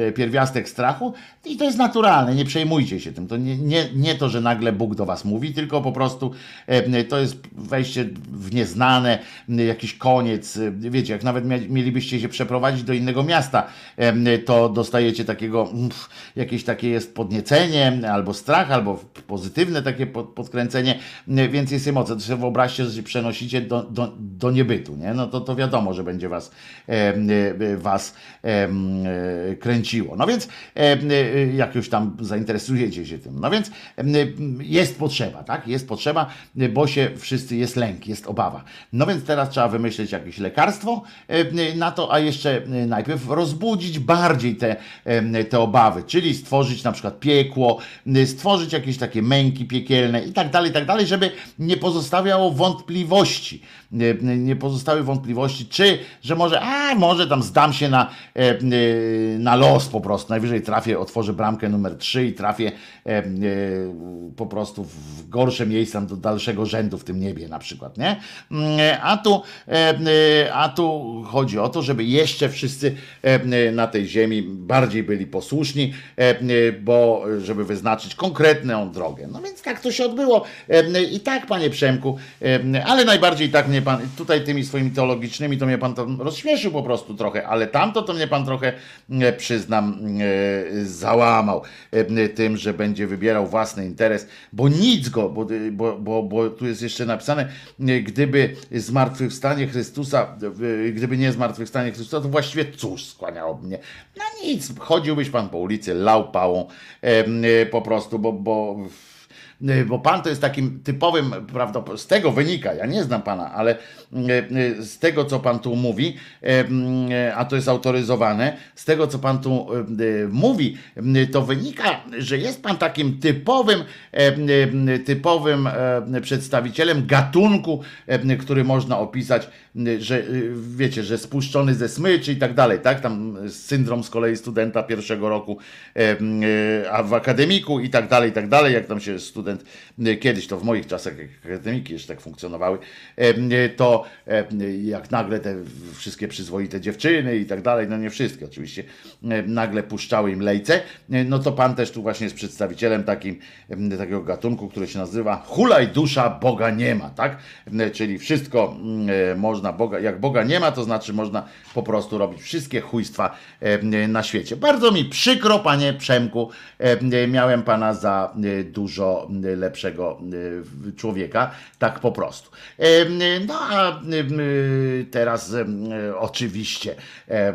e, pierwiastek strachu i to jest naturalne, nie przejmujcie się tym. To nie, nie, nie to, że nagle Bóg do was mówi, tylko po prostu e, to jest wejście w nieznane, jakiś koniec. Wiecie, jak nawet mielibyście się przeprowadzić do innego miasta, to dostajecie takiego, mm, jakieś takie jest podniecenie, albo strach, albo pozytywne takie pod- podkręcenie, m, więc jest emocja. To sobie wyobraźcie, że się przenosicie do, do, do niebytu, nie? No to, to wiadomo, że będzie was, em, e, was e, kręciło. No więc e, jak już tam zainteresujecie się tym. No więc jest potrzeba, tak? Jest potrzeba, bo się wszyscy, jest lęk, jest obawa. No więc teraz trzeba wymyślić jakieś lekarstwo na to, a jeszcze najpierw rozbudzić bardziej te, te obawy, czyli stworzyć na przykład piekło, stworzyć jakieś takie męki piekielne i tak dalej, i tak dalej, żeby nie pozostawiało wątpliwości, nie pozostały wątpliwości, czy, że może, a może tam zdam się na, em, e, na los po prostu, najwyżej trafię, otworzę bramkę numer 3 i trafię e, po prostu w gorsze miejsca do dalszego rzędu w tym niebie na przykład, nie? Mm, A tu, e, a tu chodzi o to, żeby jeszcze wszyscy na tej ziemi bardziej byli posłuszni, bo żeby wyznaczyć konkretną drogę. No więc tak to się odbyło. I tak, panie Przemku, em, ale najbardziej tak mnie pan, tutaj tymi swoimi teologicznymi to mnie pan to rozśmieszył po prostu trochę, ale tamto to mnie pan trochę, e, przyznam, e, załamał e, tym, że będzie wybierał własny interes, bo nic go, bo, bo, bo, bo tu jest jeszcze napisane, e, gdyby zmartwychwstanie Chrystusa, e, gdyby nie zmartwychwstanie Chrystusa, to właściwie cóż skłaniało mnie. No nic, chodziłbyś pan po ulicy, lał pałą e, e, po prostu, bo, bo bo pan to jest takim typowym, prawdopodobnie, z tego wynika, ja nie znam pana, ale y, y, z tego, co pan tu mówi, y, y, a to jest autoryzowane, z tego, co pan tu y, y, mówi, y, to wynika, że jest pan takim typowym, y, y, typowym y, przedstawicielem gatunku, y, który można opisać, y, że y, wiecie, że spuszczony ze smyczy i tak dalej, tak? Tam syndrom z kolei studenta pierwszego roku, y, y, a w akademiku i tak dalej, i tak dalej, jak tam się student student, e, kiedyś to w moich czasach, jak akademiki jeszcze tak funkcjonowały, e, to e, jak nagle te wszystkie przyzwoite dziewczyny i tak dalej, no nie wszystkie oczywiście, e, nagle puszczały im lejce, e, no to pan też tu właśnie jest przedstawicielem takim, e, takiego gatunku, który się nazywa hulaj dusza, Boga nie ma, tak? E, Czyli wszystko mm, e, można, Boga, jak Boga nie ma, to znaczy można po prostu robić wszystkie chujstwa e, na świecie. Bardzo mi przykro, panie Przemku, e, miałem pana za e, dużo e, lepszego e, człowieka, tak po prostu. No a teraz oczywiście e,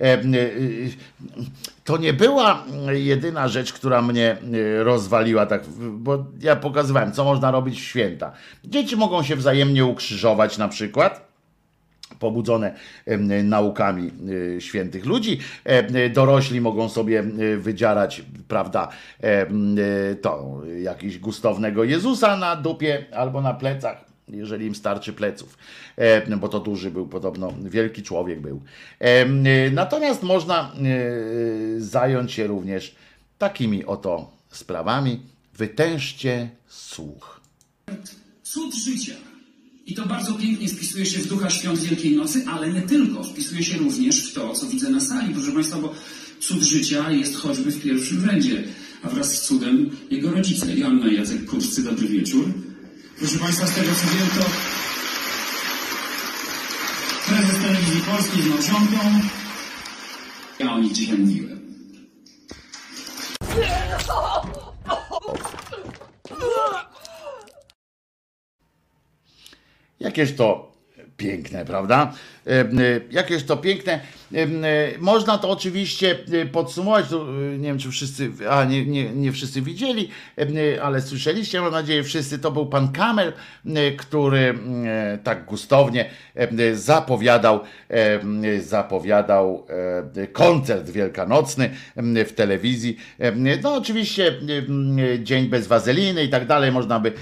to nie była jedyna rzecz, która mnie e, rozwaliła, tak, bo ja pokazywałem, co można robić w święta. Dzieci mogą się wzajemnie ukrzyżować na przykład pobudzone naukami e, świętych ludzi. E, Dorośli mogą sobie e, wydzierać, prawda, e, to jakiś gustownego Jezusa na dupie albo na plecach. Jeżeli im starczy pleców, e, no bo to duży był podobno, wielki człowiek był. E, Natomiast można e, zająć się również takimi oto sprawami. Wytężcie słuch. Cud życia. I to bardzo pięknie wpisuje się w ducha świąt Wielkiej Nocy, ale nie tylko. Wpisuje się również w to, co widzę na sali, proszę Państwa, bo cud życia jest choćby w pierwszym rzędzie, a wraz z cudem jego rodzice. Joanna Jacek Kuczcy, dobry wieczór. Proszę Państwa, z tego co wiem, to prezes telewizji polskiej z małżonką. Ja o nich dzisiaj mówiłem. Jakież to piękne, prawda? E, Jakież to piękne. E, Można to oczywiście e, podsumować. Nie wiem, czy wszyscy, a nie, nie, nie wszyscy widzieli, ale słyszeliście, mam nadzieję, wszyscy. To był pan Kamel, który e, tak gustownie zapowiadał, zapowiadał e, koncert wielkanocny w telewizji. No, oczywiście dzień bez wazeliny i tak dalej. Można by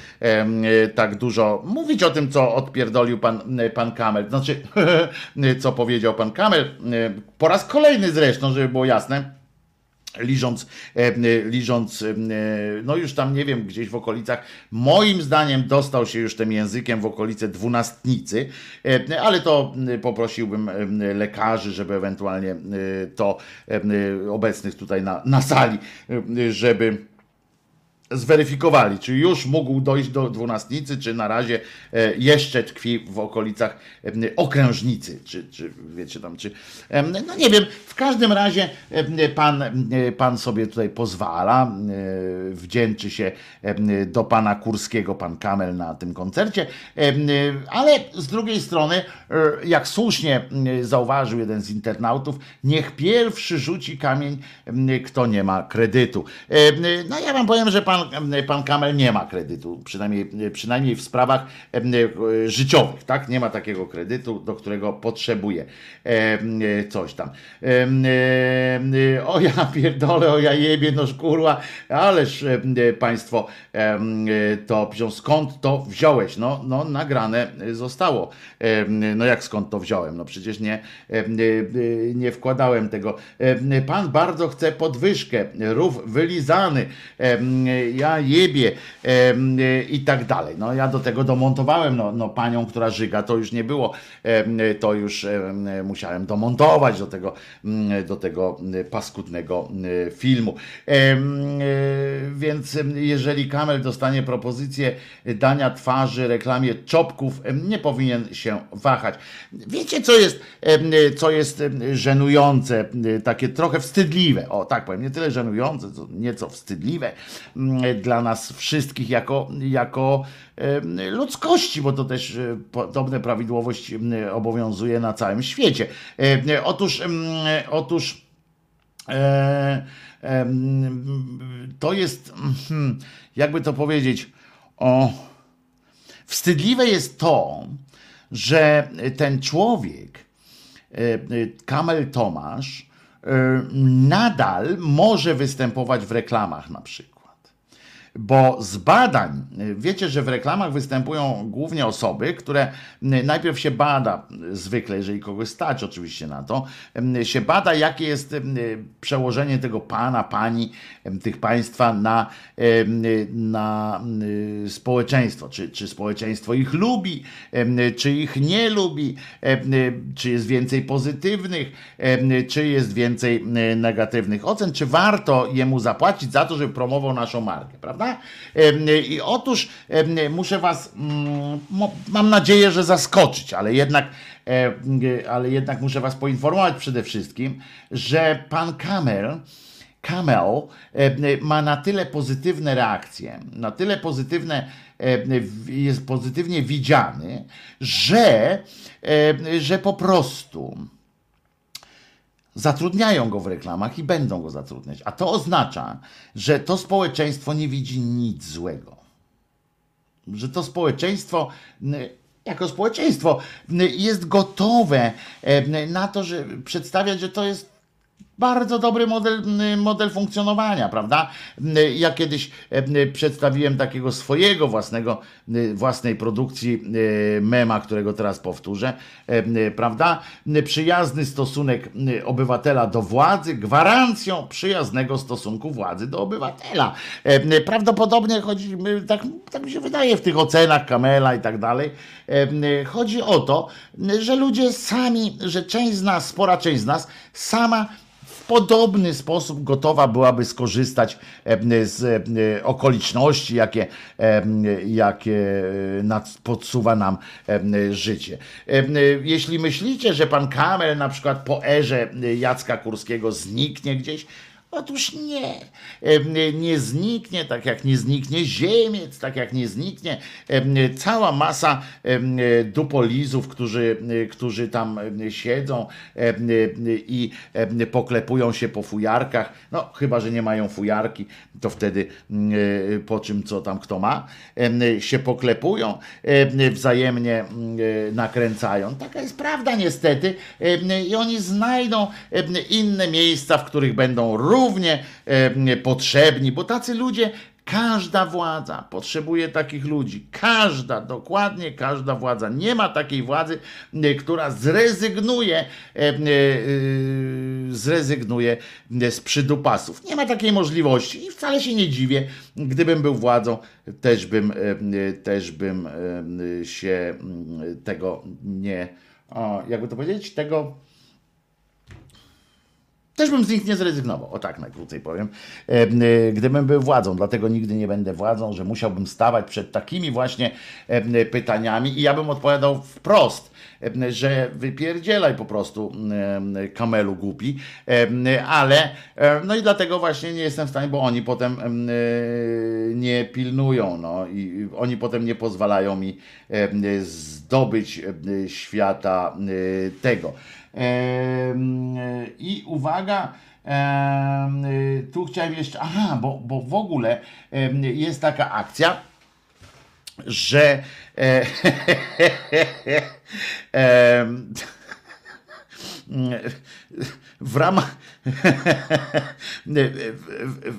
tak dużo mówić o tym, co odpierdolił pan, pan Kamel. Znaczy, co powiedział pan Kamel. Po raz kolejny zresztą, żeby było jasne liżąc, e, liżąc, e, no już tam nie wiem, gdzieś w okolicach, moim zdaniem dostał się już tym językiem w okolice dwunastnicy, e, ale to poprosiłbym lekarzy, żeby ewentualnie to obecnych tutaj na, na sali, żeby zweryfikowali, czy już mógł dojść do dwunastnicy, czy na razie e, jeszcze tkwi w okolicach e, okrężnicy, czy, czy wiecie tam, czy no nie wiem, w każdym razie pan, pan sobie tutaj pozwala, wdzięczy się do pana Kurskiego, pan Kamel na tym koncercie, ale z drugiej strony, e, jak słusznie zauważył jeden z internautów, niech pierwszy rzuci kamień, kto nie ma kredytu. No ja wam powiem, że pan, pan Kamel nie ma kredytu, przynajmniej, przynajmniej w sprawach e, życiowych, tak? Nie ma takiego kredytu, do którego potrzebuje e, coś tam. E, e, O ja pierdolę, o ja jebie, no kurwa, ależ e, państwo e, to piszą, skąd to wziąłeś? No, no nagrane zostało. E, No jak skąd to wziąłem? No przecież nie, e, nie wkładałem tego. E, Pan bardzo chce podwyżkę, rów wylizany, e, ja jebie i tak dalej. No ja do tego domontowałem, no, no panią, która żyga, to już nie było, to już musiałem domontować do tego, mm, do tego paskudnego e, filmu. E, Więc jeżeli Kamel dostanie propozycję dania twarzy reklamie czopków, nie powinien się wahać. Wiecie, co jest, co jest żenujące, takie trochę wstydliwe, o tak powiem, nie tyle żenujące, co nieco wstydliwe mm, dla nas wszystkich jako, jako e, ludzkości, bo to też e, podobne prawidłowość obowiązuje na całym świecie. E, Otóż, mm, otóż e, em, to jest, mhm, jakby to powiedzieć, o, wstydliwe jest to, że ten człowiek, e, e, Kamel Tomasz, e, nadal może występować w reklamach na przykład. Bo z badań, y, wiecie, że w reklamach występują głównie osoby, które y, najpierw się bada, y, zwykle, jeżeli kogoś stać oczywiście na to, się bada, jakie jest przełożenie tego pana, pani, tych państwa na, na społeczeństwo. Czy, czy społeczeństwo ich lubi, czy ich nie lubi, czy jest więcej pozytywnych, czy jest więcej negatywnych ocen, czy warto jemu zapłacić za to, żeby promował naszą markę, prawda? Y, I otóż y, muszę was, mm, mam nadzieję, że zaskoczyć, ale jednak E, e, ale jednak muszę Was poinformować przede wszystkim, że pan Kamel, Kamel ma na tyle pozytywne reakcje, na tyle pozytywne, jest pozytywnie widziany, że, że po prostu zatrudniają go w reklamach i będą go zatrudniać. A to oznacza, że to społeczeństwo nie widzi nic złego że to społeczeństwo, jako społeczeństwo, jest gotowe e, na to, że przedstawiać, że to jest bardzo dobry model, model funkcjonowania, prawda? Ja kiedyś przedstawiłem takiego swojego własnego, własnej produkcji e, mema, którego teraz powtórzę, e, prawda? Przyjazny stosunek obywatela do władzy, gwarancją przyjaznego stosunku władzy do obywatela. E, Prawdopodobnie chodzi, tak, tak mi się wydaje w tych ocenach Kamela i tak dalej, chodzi o to, że ludzie sami, że część z nas, spora część z nas sama podobny sposób gotowa byłaby skorzystać z okoliczności, jakie, jakie e, podsuwa nam życie. Jeśli myślicie, że pan Kamel na przykład po erze Jacka Kurskiego zniknie gdzieś, Otóż nie. Nie zniknie, tak jak nie zniknie ziemiec, tak jak nie zniknie cała masa dupolizów, którzy, którzy tam siedzą i poklepują się po fujarkach. No, chyba, że nie mają fujarki, to wtedy mm, po czym co tam kto ma, się poklepują, em, wzajemnie mm, nakręcają. Taka jest prawda niestety. I oni znajdą inne miejsca, w których będą równie potrzebni, bo tacy ludzie Każda władza potrzebuje takich ludzi. Każda, dokładnie każda władza. Nie ma takiej władzy, e, która zrezygnuje, e, e, zrezygnuje z przydupasów. Nie ma takiej możliwości i wcale się nie dziwię. Gdybym był władzą, też bym, też bym się mm, tego nie, jakby to powiedzieć, tego też bym z nich nie zrezygnował, o tak najkrócej powiem, E, gdybym był władzą. Dlatego nigdy nie będę władzą, że musiałbym stawać przed takimi właśnie pytaniami i ja bym odpowiadał wprost, że wypierdzielaj po prostu kamelu głupi, ale no i dlatego właśnie nie jestem w stanie, bo oni potem e, nie pilnują, no i oni potem nie pozwalają mi zdobyć świata e, tego. I uwaga, tu chciałem jeszcze, aha, bo, bo w ogóle jest taka akcja, że e, w ramach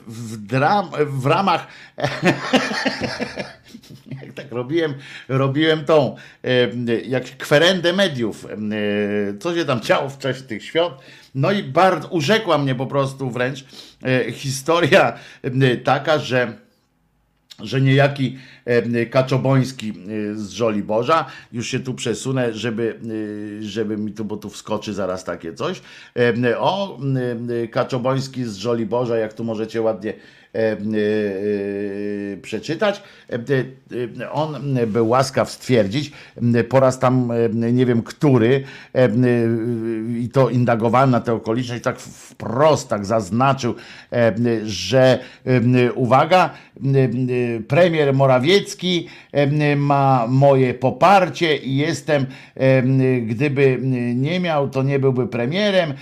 w, dram, w ramach jak tak robiłem, robiłem tą jak kwerendę mediów, co się tam działo w czasie tych świąt. No i bardzo urzekła mnie po prostu wręcz e, historia taka, że że niejaki e, Kaczoboński e, z Żoliborza, już się tu przesunę, żeby, e, żeby mi tu, bo tu wskoczy zaraz takie coś. O, Kaczoboński z Żoliborza, jak tu możecie ładnie przeczytać. On był łaskaw stwierdzić, po raz tam nie wiem który, i to indagowałem na tę okoliczność, tak wprost tak zaznaczył, że uwaga, premier Morawiecki ma moje poparcie i jestem, gdyby nie miał, to nie byłby premierem,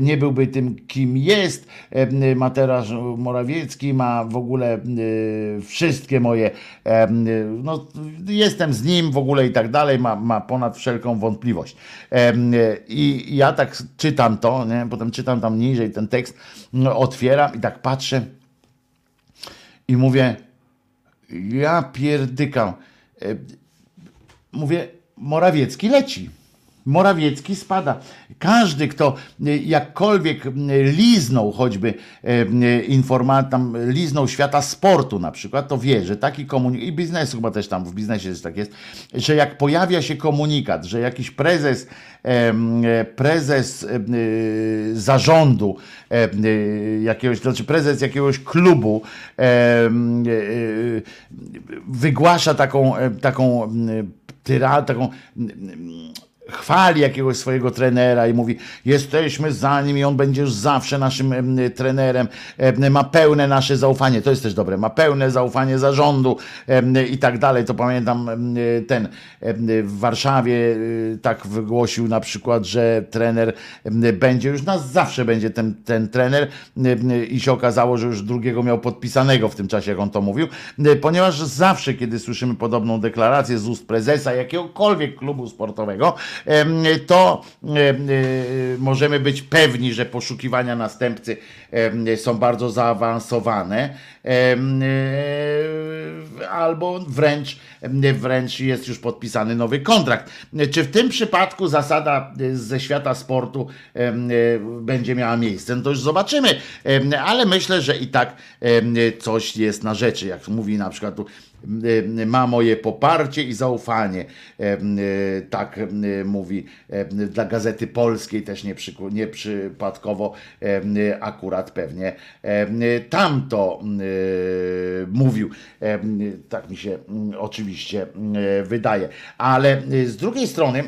nie byłby tym, kim jest. E, Mateusz Morawiecki ma w ogóle wszystkie moje, no jestem z nim w ogóle i tak dalej, ma, ma ponad wszelką wątpliwość. I ja tak czytam to, nie? potem czytam tam niżej ten tekst, no, otwieram i tak patrzę, I mówię, ja pierdykam. E, Mówię, Morawiecki leci. Morawiecki spada. Każdy, kto e, jakkolwiek e, liznął choćby e, informat, tam liznął świata sportu na przykład, to wie, że taki komunikat, i biznesu chyba też tam w biznesie też tak jest, że jak pojawia się komunikat, że jakiś prezes, e, prezes em, e, zarządu e, jakiegoś, znaczy prezes jakiegoś klubu e, e, wygłasza taką, e, taką tyra, taką chwali jakiegoś swojego trenera i mówi, jesteśmy za nim i on będzie już zawsze naszym em, trenerem, em, ma pełne nasze zaufanie, to jest też dobre, ma pełne zaufanie zarządu i tak dalej, to pamiętam ten w Warszawie y, tak wygłosił na przykład, że trener będzie już nas zawsze będzie ten, ten trener i się okazało, że już drugiego miał podpisanego w tym czasie, jak on to mówił, ponieważ zawsze, kiedy słyszymy podobną deklarację z ust prezesa jakiegokolwiek klubu sportowego, to y, możemy być pewni, że poszukiwania następcy są bardzo zaawansowane y, albo wręcz, wręcz jest już podpisany nowy kontrakt. Czy w tym przypadku zasada y, ze świata sportu będzie miała miejsce? No to już zobaczymy, ale myślę, że i tak coś jest na rzeczy, jak mówi na przykład tu ma moje poparcie i zaufanie. Em, y, Tak y, mówi em, dla Gazety Polskiej, też nie, przyku- nie przypadkowo em, y, akurat pewnie y, tamto y, mówił. Y, Tak mi się oczywiście y, wydaje. Ale y, z drugiej strony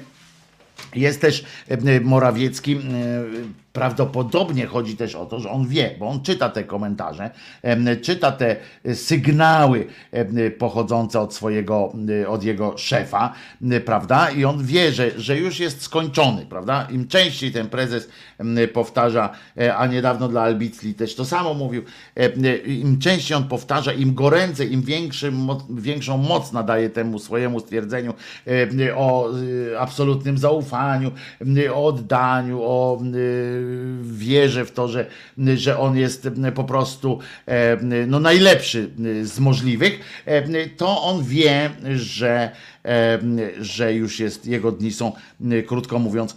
jest też e, Morawiecki. E, Prawdopodobnie chodzi też o to, że on wie, bo on czyta te komentarze, czyta te sygnały em, pochodzące od swojego, e, od jego szefa, prawda? I on wie, że, że już jest skończony, prawda? Im częściej ten prezes powtarza, e, a niedawno dla Albicli też to samo mówił, im częściej on powtarza, im goręcej, im większy, większą moc nadaje temu swojemu stwierdzeniu o y, absolutnym zaufaniu, y, o oddaniu, o wierze w to, że, że on jest po prostu e, no, najlepszy z możliwych, e, to on wie, że, że już jest, jego dni są, krótko mówiąc,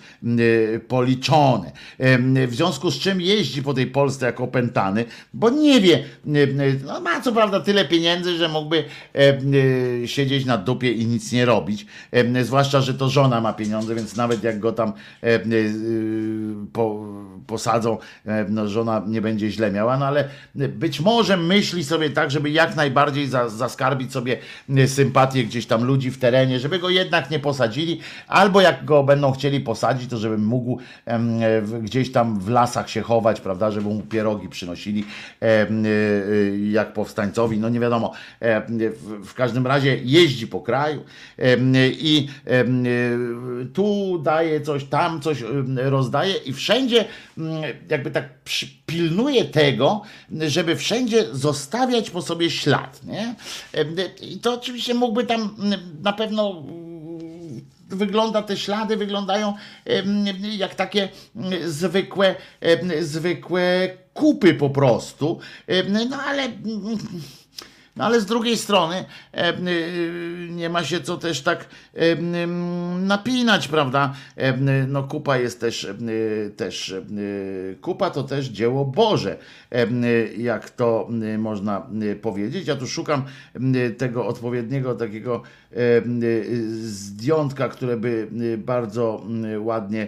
policzone. W związku z czym jeździ po tej Polsce jako opętany, bo nie wie, no, ma co prawda tyle pieniędzy, że mógłby siedzieć na dupie i nic nie robić, zwłaszcza, że to żona ma pieniądze, więc nawet jak go tam y, po, posadzą, no, żona nie będzie źle miała, no ale być może myśli sobie tak, żeby jak najbardziej za, zaskarbić sobie sympatię gdzieś tam ludzi w terenie, żeby go jednak nie posadzili, albo jak go będą chcieli posadzić, to żeby mógł e, gdzieś tam w lasach się chować, prawda, żeby mu pierogi przynosili y, y, jak powstańcowi, no nie wiadomo. W, każdym razie jeździ po kraju i tu daje coś, tam coś rozdaje i wszędzie mm, jakby tak pilnuje tego, żeby wszędzie zostawiać po sobie ślad. Nie? I to oczywiście mógłby tam mm, na pewno wygląda, te ślady wyglądają jak takie mm, zwykłe, zwykłe kupy po prostu. No ale. mm, No ale z drugiej strony y, nie ma się co też tak napinać, prawda? No kupa jest też, też kupa to też dzieło Boże, jak to można powiedzieć. Ja tu szukam tego odpowiedniego takiego zdjątka, które by y, bardzo ładnie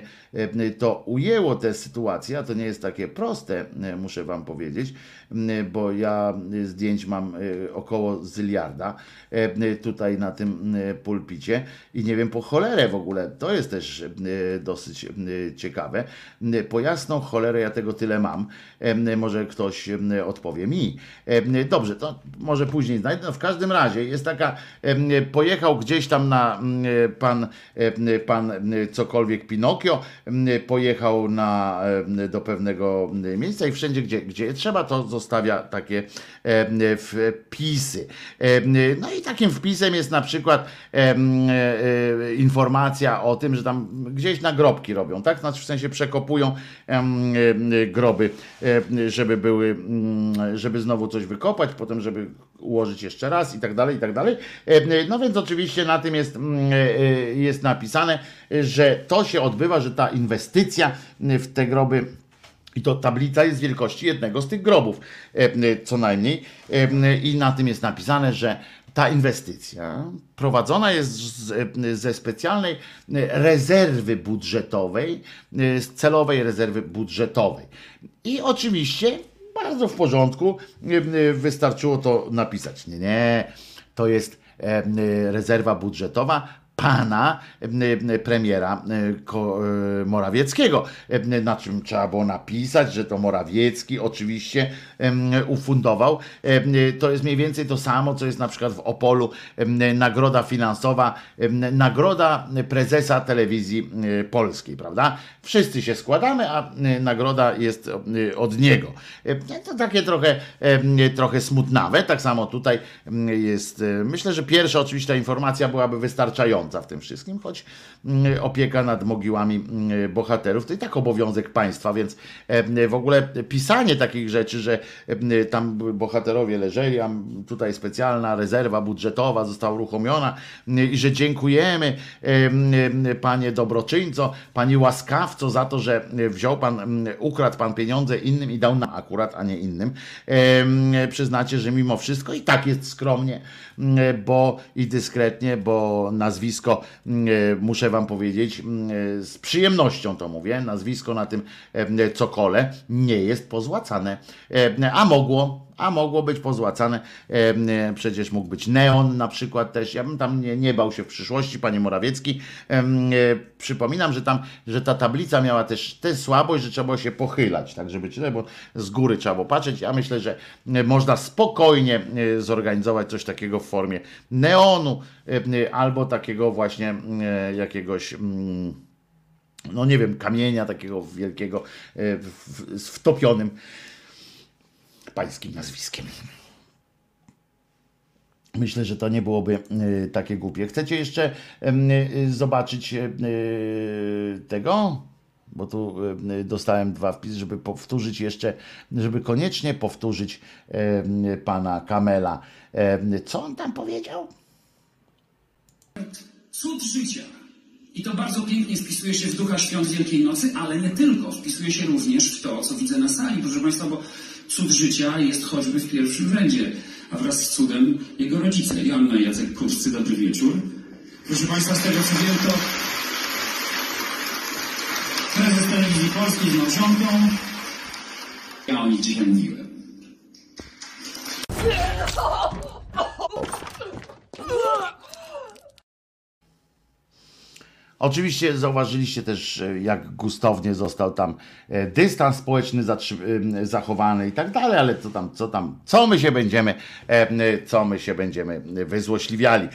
to ujęło tę sytuację, a to nie jest takie proste, muszę wam powiedzieć, bo ja zdjęć mam około zyliarda tutaj na tym pulpicie i nie wiem po cholerę w ogóle, to jest też dosyć ciekawe. Po jasną cholerę ja tego tyle mam, może ktoś odpowie mi. Dobrze, to może później znajdę. No w każdym razie jest taka, y, pojechał gdzieś tam na y, pan, y, pan y, cokolwiek Pinokio, y, pojechał na, y, do pewnego y, miejsca i wszędzie, gdzie, gdzie trzeba, to zostawia takie y, wpisy No i takim wpisem jest na przykład e, e, informacja o tym, że tam gdzieś nagrobki robią, tak? Znaczy w sensie przekopują e, groby, e, żeby były, mm, żeby znowu coś wykopać, potem żeby ułożyć jeszcze raz i tak dalej, i tak dalej. E, No więc oczywiście na tym jest, mm, e, e, jest napisane, że to się odbywa, że ta inwestycja w te groby i to tablica jest wielkości jednego z tych grobów, e, co najmniej. I na tym jest napisane, że ta inwestycja prowadzona jest z, ze specjalnej rezerwy budżetowej, z celowej rezerwy budżetowej. I oczywiście bardzo w porządku, wystarczyło to napisać. Nie, nie, to jest rezerwa budżetowa pana premiera e, Morawieckiego, na czym trzeba było napisać, że to Morawiecki oczywiście ufundował. To jest mniej więcej to samo, co jest na przykład w Opolu nagroda finansowa, nagroda prezesa telewizji e, polskiej, prawda? Wszyscy się składamy, a nagroda jest e, od niego. To takie trochę, trochę smutnawe. Tak samo tutaj jest, myślę, że pierwsza oczywiście informacja byłaby wystarczająca w tym wszystkim, choć mm, opieka nad mogiłami mm, bohaterów to i tak obowiązek państwa, więc em, w ogóle pisanie takich rzeczy, że em, tam bohaterowie leżeli, a tutaj specjalna rezerwa budżetowa została uruchomiona mm, i że dziękujemy em, em, panie dobroczyńco, pani łaskawco za to, że wziął pan, mm, ukradł pan pieniądze innym i dał nam akurat, a nie innym. Przyznacie, że mimo wszystko i tak jest skromnie, mm, bo i dyskretnie, bo nazwisko, mm, muszę wam powiedzieć, mm, z przyjemnością to mówię, nazwisko na tym em, cokole nie jest pozłacane, a mogło, a mogło być pozłacane. Przecież mógł być neon na przykład też. Ja bym tam nie, nie bał się w przyszłości, panie Morawiecki. Przypominam, że tam, że ta tablica miała też tę słabość, że trzeba było się pochylać, tak żeby czytać, bo z góry trzeba było patrzeć. Ja myślę, że e, można spokojnie e, zorganizować coś takiego w formie neonu e, albo takiego właśnie jakiegoś. mm, no nie wiem, kamienia takiego wielkiego w- w- z wtopionym pańskim nazwiskiem. Myślę, że to nie byłoby y, takie głupie. Chcecie jeszcze y, zobaczyć y, tego? Bo tu dostałem dwa wpisy, żeby powtórzyć jeszcze, żeby koniecznie powtórzyć pana Kamela. Co on tam powiedział? Cud życia. I to bardzo pięknie spisuje się w ducha świąt Wielkiej Nocy, ale nie tylko. Wpisuje się również w to, co widzę na sali, proszę Państwa, bo cud życia jest choćby w pierwszym rzędzie, a wraz z cudem jego rodzice, Joanna i Jacek Kurscy. Dobry wieczór. Proszę Państwa, z tego co wiem, to prezes telewizji polskiej z małżonką. Ja o nich dzisiaj mówiłem. Oczywiście zauważyliście też, e, jak gustownie został tam e, dystans społeczny e, zachowany i tak dalej, ale co tam, co tam, co my się będziemy, co my się będziemy wyzłośliwiali.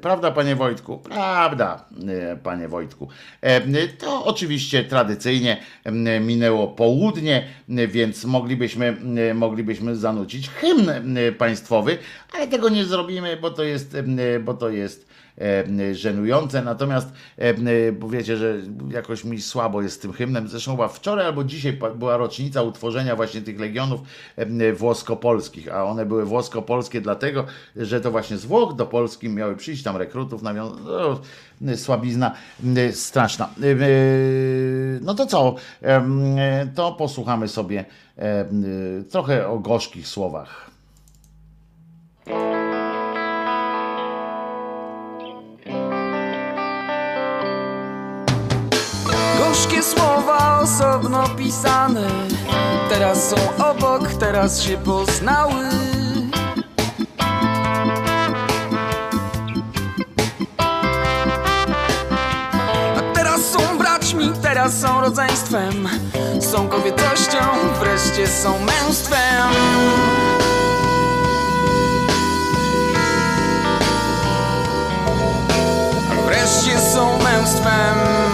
Prawda, panie Wojtku? Prawda, panie Wojtku. To oczywiście tradycyjnie minęło południe, więc moglibyśmy, moglibyśmy zanucić hymn państwowy, ale tego nie zrobimy, bo to jest, bo to jest żenujące. Natomiast, e, bo wiecie, że jakoś mi słabo jest z tym hymnem. Zresztą chyba wczoraj albo dzisiaj była rocznica utworzenia właśnie tych legionów e, włosko-polskich, a one były włosko-polskie dlatego, że to właśnie z Włoch do Polski miały przyjść tam rekrutów, nawią- no, słabizna e, straszna. E, e, No to co? E, To posłuchamy sobie e, trochę o gorzkich słowach. Gorzkie słowa osobno pisane. Teraz są obok, teraz się poznały. A teraz są braćmi, teraz są rodzeństwem. Są kobietością, wreszcie są męstwem. Wreszcie są męstwem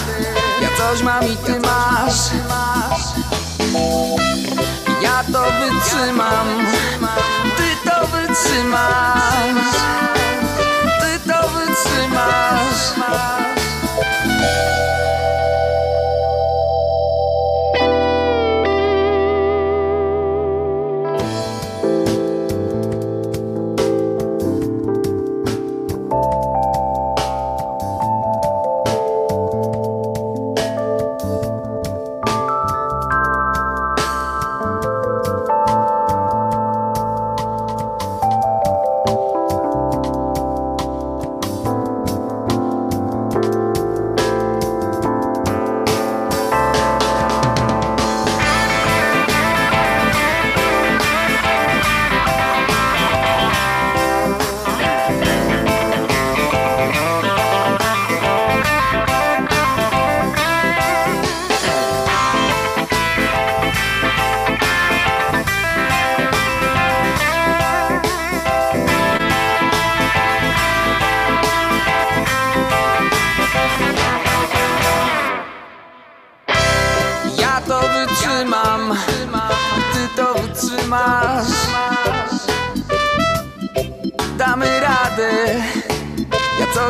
coś mam i ty masz. Ja to wytrzymam. Ty to wytrzymasz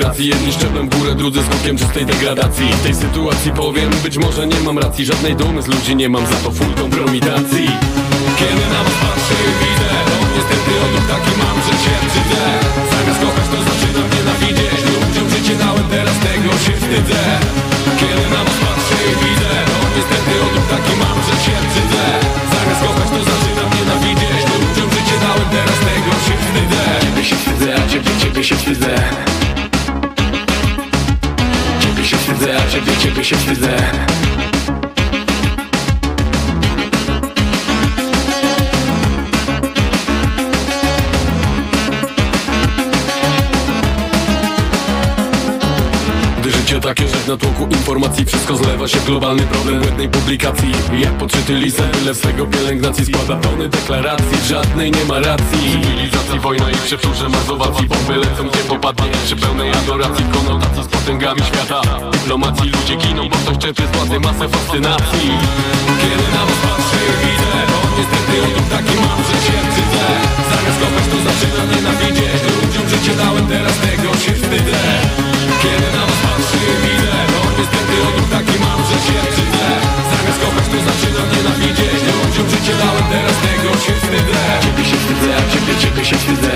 gracji Jedni szczeblem w górę, drudzy skutkiem czystej degradacji. W tej sytuacji powiem, być może nie mam racji. Żadnej dumy z ludzi nie mam, za to full kompromitacji. Kiedy na was patrzę widzę No niestety odruch taki mam, że się brzydzę Zamiast kochać to zaczynam nienawidzieć Ludziom życie dałem, teraz tego się wstydzę. Kiedy na was patrzę widzę No niestety odruch taki mam, że się brzydzę Zamiast kochać to zaczynam nienawidzieć Ludziom życie dałem, teraz tego się wstydzę. Ciebie się wstydzę, a ciebie, ciebie się wstydzę Ciebie się wstydzę, a ciebie, ciebie się wstydzę natłoku informacji. Wszystko zlewa się w globalny problem błędnej publikacji. Jak poczyty lisem, tyle swego pielęgnacji Składa tony deklaracji, żadnej nie ma racji. Cywilizacji, wojna i przewtórze mazowacji. Bomby lecą gdzie popadnie, przy pełnej adoracji. Konotacji z potęgami świata. Dyplomacji ludzie giną, bo ktoś czerpie z władzy masę fascynacji. Kiedy na was patrzę widzę niestety odruch taki mam, że się wstydzę Zamiast kochać to zaczynam nienawidzieć Ludziom życie dałem, teraz tego się wstydzę Kiedy na was patrzę i widzę No niestety odruch taki mam, że się wstydzę Zamiast kochać to zaczynam nienawidzieć Ludziom życie dałem, teraz tego się wstydzę Ciebie się wstydzę, ciebie, ciebie się wstydzę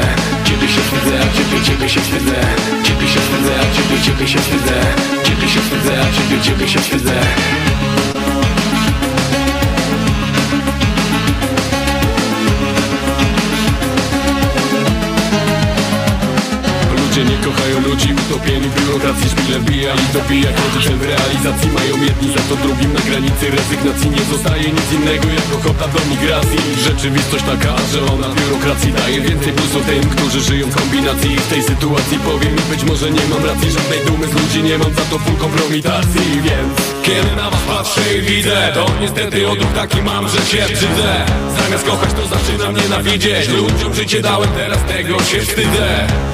Ciebie się wstydzę, ciebie, ciebie się wstydzę. Ciebie się wstydzę, ciebie, ciebie się wstydzę. Ciebie się wstydzę, ciebie, ciebie się wstydzę ludzie nie kochają ludzi Utopieni w biurokracji szpile wbija i dobija cel w realizacji mają jedni Za to drugim na granicy rezygnacji. Nie zostaje nic innego jak ochota do migracji. Rzeczywistość taka, że ona biurokracji daje Więcej plusów tym, którzy żyją w kombinacji. I w tej sytuacji powiem mi być może nie mam racji Żadnej dumy z ludzi nie mam za to full kompromitacji. Więc kiedy na was patrzę i widzę To niestety odruch taki mam, że się brzydzę. Zamiast kochać to zaczynam nienawidzieć. Ludziom życie dałem, teraz tego się wstydzę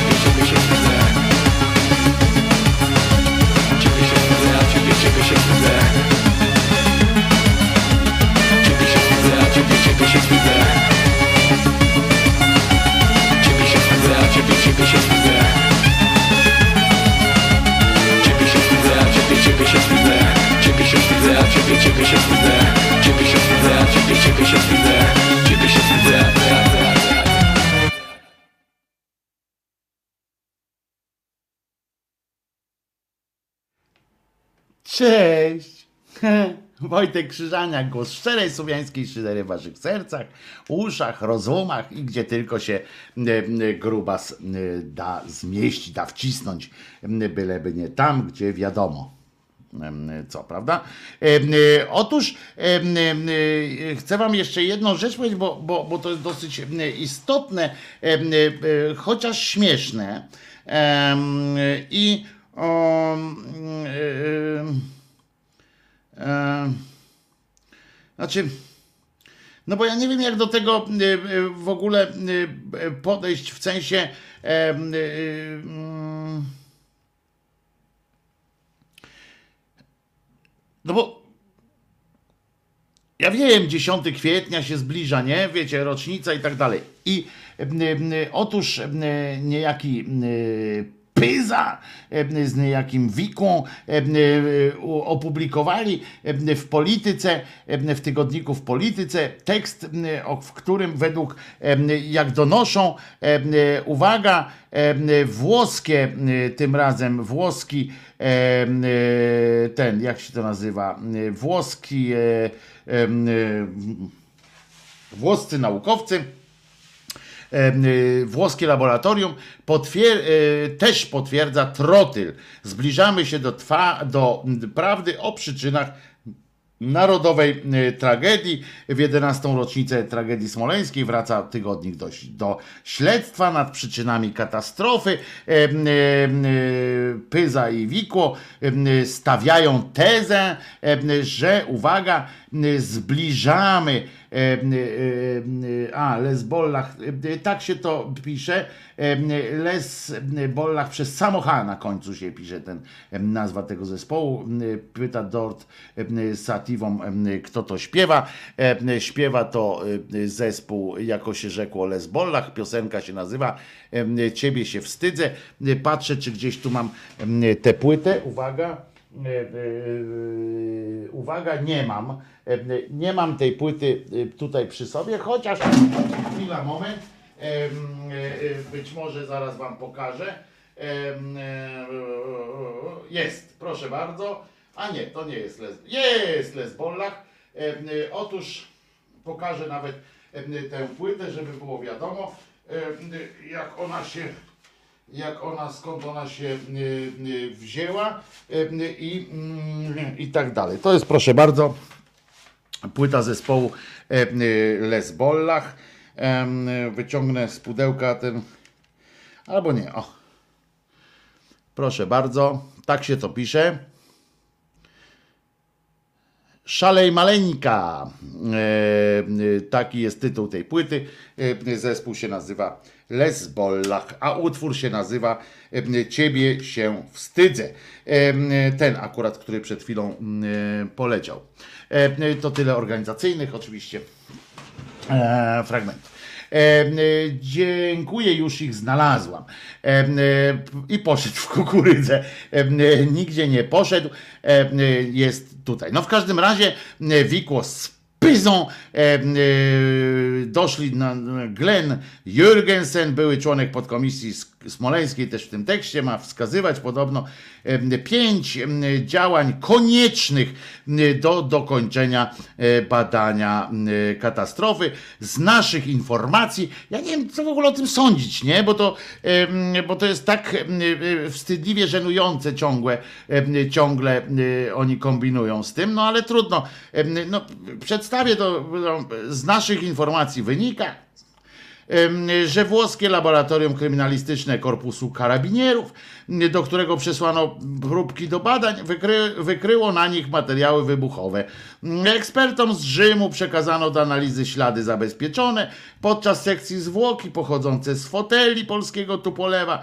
Cześć! Wojtek Krzyżaniak, głos szczerej słowiańskiej szydery w waszych sercach, uszach, rozumach i gdzie tylko się grubas da zmieścić, da wcisnąć, byleby nie tam, gdzie wiadomo. Co, prawda? E, Otóż em, e, chcę Wam jeszcze jedną rzecz powiedzieć, bo, bo, bo to jest dosyć istotne, chociaż śmieszne. I em, em, znaczy, no bo ja nie wiem, jak do tego y, w ogóle podejść w sensie. y, mm, No bo ja wiem, 10 kwietnia się zbliża, nie? Wiecie, rocznica i tak dalej. I otóż niejaki Pyza em, z niejakim Wiką e, u- opublikowali w polityce, w tygodniku w polityce tekst, w którym według, jak donoszą, uwaga, włoskie, tym razem włoski, e, ten, jak się to nazywa, włoski, e, e, włoscy naukowcy, włoskie laboratorium potwier- y, też potwierdza trotyl. Zbliżamy się do, do prawdy o przyczynach narodowej y, tragedii. W 11. rocznicę tragedii smoleńskiej wraca tygodnik do, do śledztwa nad przyczynami katastrofy. Y, Pyza i Wikło y, stawiają tezę, że uwaga, y, zbliżamy em, y, y, a, Lesbollach, y, tak się to pisze, em, Lesbollach przez samocha na końcu się pisze ten em, nazwa tego zespołu. Y, Pyta Dort Sativą, kto to śpiewa. Śpiewa to y, zespół, jako się rzekło, Lesbollach. Piosenka się nazywa Ciebie się wstydzę. Y, Patrzę, czy gdzieś tu mam tę płytę. Uwaga. E, e, Uwaga, nie mam. E, Nie mam tej płyty tutaj przy sobie, chociaż chwila, moment. Być może zaraz Wam pokażę. Jest, proszę bardzo. A nie, to nie jest Les. Jest Lesbollach. Em, e, Otóż pokażę nawet tę płytę, żeby było wiadomo, jak ona się jak ona, skąd ona się y, y, wzięła y, i, mm, i tak dalej. To jest proszę bardzo płyta zespołu e, Les Bollach. Em, y, Wyciągnę z pudełka ten, albo nie, o. Proszę bardzo, tak się to pisze. Szalej Maleńka. E, e, taki jest tytuł tej płyty. E, Zespół się nazywa Les Bollach, a utwór się nazywa Ciebie się wstydzę. Ten akurat, który przed chwilą poleciał. To tyle organizacyjnych oczywiście fragmentów. E, e, dziękuję, już ich znalazłam. E, I poszedł w kukurydzę. Nigdzie nie poszedł. Jest tutaj. No w każdym razie Wikło pyzą e, e, doszli na Glenn Jürgensen, były członek podkomisji z Smoleńskiej też w tym tekście ma wskazywać podobno pięć działań koniecznych do dokończenia e, badania katastrofy. Z naszych informacji, ja nie wiem, co w ogóle o tym sądzić, nie? Bo to, bo to jest tak e, wstydliwie żenujące ciągle, ciągle oni kombinują z tym, no ale trudno. No, przedstawię to, no, z naszych informacji wynika, że włoskie laboratorium kryminalistyczne Korpusu Karabinierów, do którego przesłano próbki do badań, wykry, wykryło na nich materiały wybuchowe. Ekspertom z Rzymu przekazano do analizy ślady zabezpieczone podczas sekcji zwłoki pochodzące z foteli polskiego Tupolewa.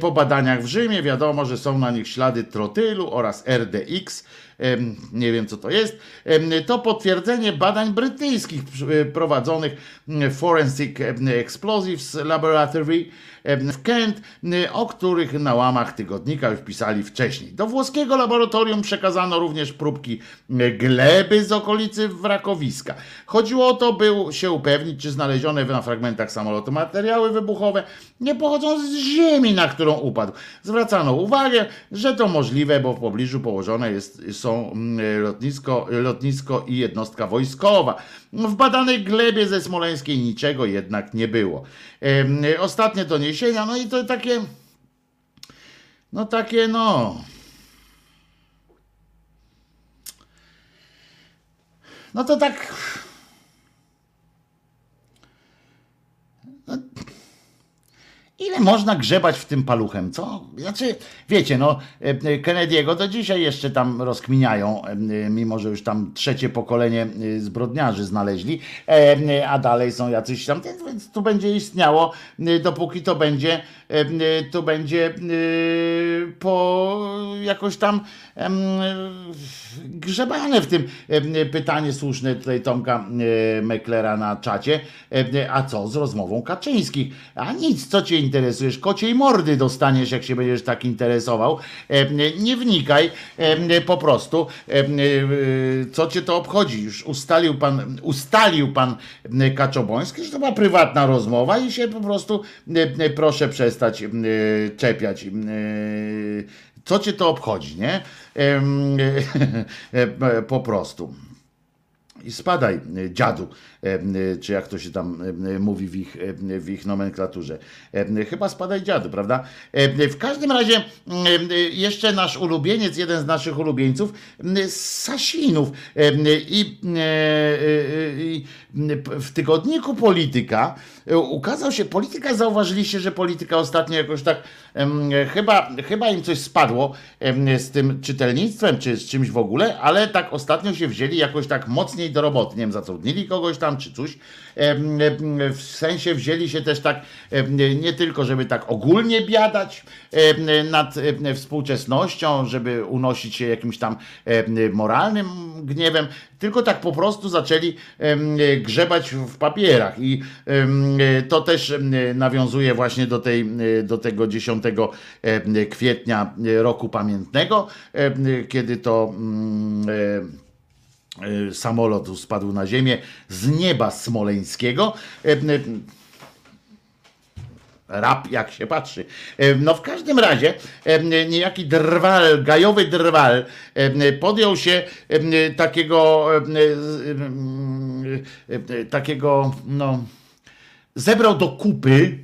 Po badaniach w Rzymie wiadomo, że są na nich ślady trotylu oraz RDX nie wiem co to jest, to potwierdzenie badań brytyjskich przy- prowadzonych m, Forensic Explosives Laboratory w Kent, m, o których na łamach tygodnika już pisali wcześniej. Do włoskiego laboratorium przekazano również próbki m, gleby z okolicy wrakowiska. Chodziło o to, by się upewnić, czy znalezione na fragmentach samolotu materiały wybuchowe nie pochodzą z ziemi, na którą upadł. Zwracano uwagę, że to możliwe, bo w pobliżu położone jest, są mm, lotnisko, lotnisko i jednostka wojskowa. W badanej glebie ze Smoleńskiej niczego jednak nie było. Ostatnie doniesienia, no i to takie, no takie no... No to tak... Ile można grzebać w tym paluchem, co? Znaczy, wiecie, no, e, e, Kennedy'ego do dzisiaj jeszcze tam rozkminiają, e, mimo że już tam trzecie pokolenie zbrodniarzy znaleźli, a dalej są jacyś tam, więc tu będzie istniało, dopóki to będzie, to będzie e, po jakoś tam grzebane w tym pytanie słuszne tutaj Tomka e, Meklera na czacie, a co z rozmową Kaczyńskich? A nic, co cię interesujesz? Kociej mordy dostaniesz, jak się będziesz tak interesował. Nie wnikaj, po prostu, co cię to obchodzi? Już ustalił pan, ustalił pan Kaczoboński, że to była prywatna rozmowa i się po prostu proszę przestać e, czepiać. e, Co cię to obchodzi, nie? E, Po prostu. I spadaj, dziadu, czy jak to się tam e, mówi w ich, e, w ich nomenklaturze. E, Chyba spadaj dziadu, prawda? E, W każdym razie e, e, jeszcze nasz ulubieniec, jeden z naszych ulubieńców, e, Sasinów e, i e, e, i w tygodniku Polityka e, ukazał się, Polityka zauważyliście, że Polityka ostatnio jakoś tak chyba, chyba im coś spadło z tym czytelnictwem, czy z czymś w ogóle, ale tak ostatnio się wzięli jakoś tak mocniej do roboty. Nie wiem, zatrudnili kogoś tam, czy coś. W sensie wzięli się też tak, nie tylko, żeby tak ogólnie biadać nad współczesnością, żeby unosić się jakimś tam moralnym gniewem, tylko tak po prostu zaczęli grzebać w papierach i to też nawiązuje właśnie do, tej, do tego 10 em, kwietnia roku pamiętnego, kiedy to mm, samolot spadł na ziemię z nieba smoleńskiego. Em, em, Rap, jak się patrzy. No w każdym razie niejaki drwal, gajowy drwal podjął się takiego takiego no zebrał do kupy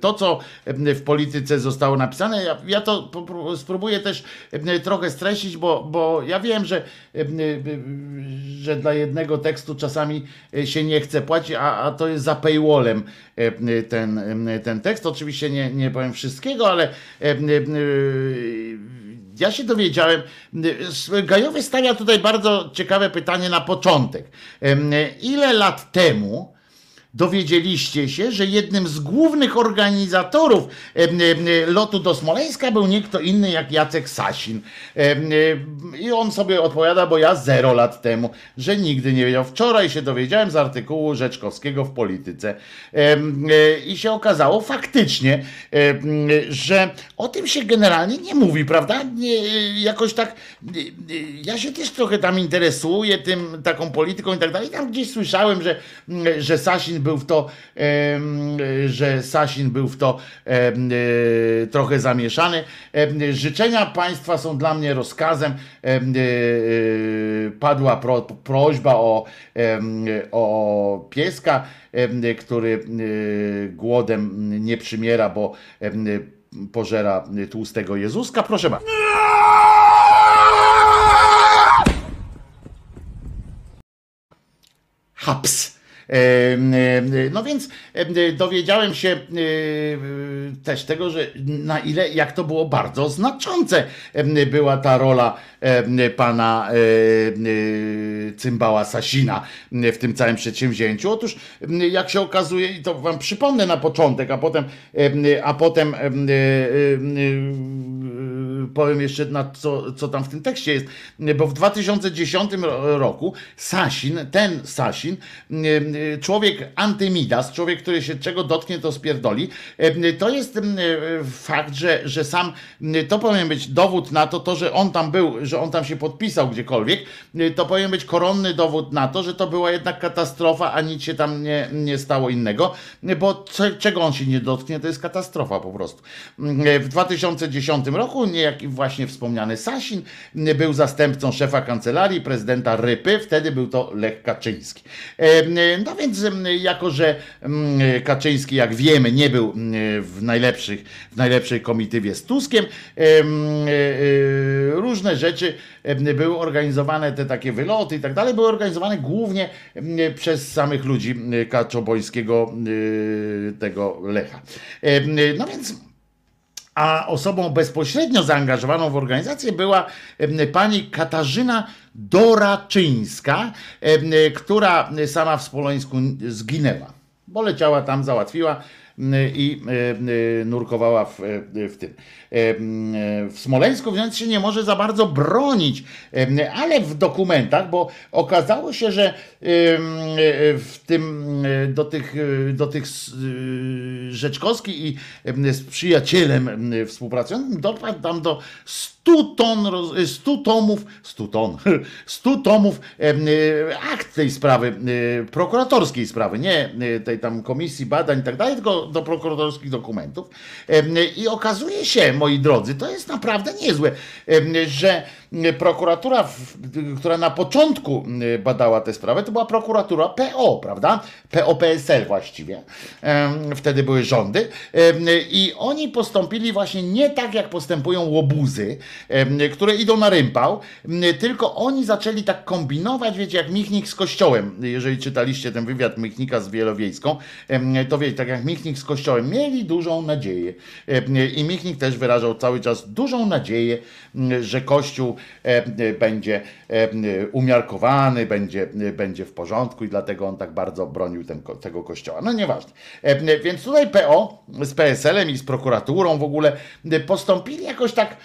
to, co w polityce zostało napisane. Ja, ja to spróbuję też em, trochę streścić, bo, bo ja wiem, że, em, y, że dla jednego tekstu czasami się nie chce płacić, a, a to jest za paywallem em, ten, ten tekst. Oczywiście nie, nie powiem wszystkiego, ale ja się dowiedziałem, Gajowy stawia tutaj bardzo ciekawe pytanie na początek. Ile lat temu dowiedzieliście się, że jednym z głównych organizatorów lotu do Smoleńska był nie kto inny jak Jacek Sasin. I on sobie odpowiada, bo ja zero lat temu, że nigdy nie wiedział. Wczoraj się dowiedziałem z artykułu Rzeczkowskiego w Polityce e, i się okazało faktycznie, że o tym się generalnie nie mówi, prawda? Nie, jakoś tak, e, e, ja się też trochę tam interesuję tym, taką polityką i tak dalej. Tam gdzieś słyszałem, że, że Sasin był w to, że Sasin był w to e, trochę zamieszany. Życzenia państwa są dla mnie rozkazem. Em, e, e, Padła pro, prośba o, o pieska, który głodem nie przymiera, bo pożera tłustego Jezuska. Proszę bardzo. haps. No więc em, dowiedziałem się też tego, że na ile, jak to było bardzo znaczące była ta rola pana Cymbała Sasina w tym całym przedsięwzięciu. Otóż jak się okazuje, i to wam przypomnę na początek, a potem, em, a potem em, em, powiem jeszcze na co, co tam w tym tekście jest, bo w 2010 ro- roku Sasin, ten Sasin, e, człowiek antymidas, człowiek, który się czego dotknie, to spierdoli, e, to jest e, fakt, że, że sam, to powinien być dowód na to, to, że on tam był, że on tam się podpisał gdziekolwiek, e, to powinien być koronny dowód na to, że to była jednak katastrofa, a nic się tam nie, nie stało innego, bo czego on się nie dotknie, to jest katastrofa po prostu. E, W 2010 roku niejaki właśnie wspomniany Sasin był zastępcą szefa kancelarii prezydenta Rypy, wtedy był to Lech Kaczyński. E, No więc jako, że Kaczyński, jak wiemy, nie był w, najlepszych, w najlepszej komitywie z Tuskiem, em, e, e, różne rzeczy były organizowane, te takie wyloty i tak dalej, były organizowane głównie przez samych ludzi kaczobońskiego tego Lecha. No więc a osobą bezpośrednio zaangażowaną w organizację była pani Katarzyna Doraczyńska, która sama w Smoleńsku zginęła, bo leciała tam, załatwiła i em, nurkowała w, w tym. Em, w Smoleńsku, więc się nie może za bardzo bronić, em, ale w dokumentach, bo okazało się, że w tym do tych, do tych Rzeczkowski i z przyjacielem em, współpracującym dotarł tam do 100 ton, roz- 100 tomów, 100 ton, 100 tomów akt tej sprawy, prokuratorskiej sprawy, nie tej tam komisji badań i tak dalej, tylko do prokuratorskich dokumentów. I okazuje się, moi drodzy, to jest naprawdę niezłe, że prokuratura, która na początku badała tę sprawę, to była prokuratura PO, prawda? PO-PSL właściwie. Wtedy były rządy. I oni postąpili właśnie nie tak, jak postępują łobuzy, które idą na rympał, tylko oni zaczęli tak kombinować, wiecie, jak Michnik z Kościołem. Jeżeli czytaliście ten wywiad Michnika z Wielowiejską, to wiecie, tak jak Michnik z Kościołem, mieli dużą nadzieję. Em, I Michnik też wyrażał cały czas dużą nadzieję, że Kościół em, będzie em, umiarkowany, będzie, będzie w porządku i dlatego on tak bardzo bronił ten, tego kościoła. No nieważne. Więc tutaj PO z PSL-em i z prokuraturą w ogóle postąpili jakoś tak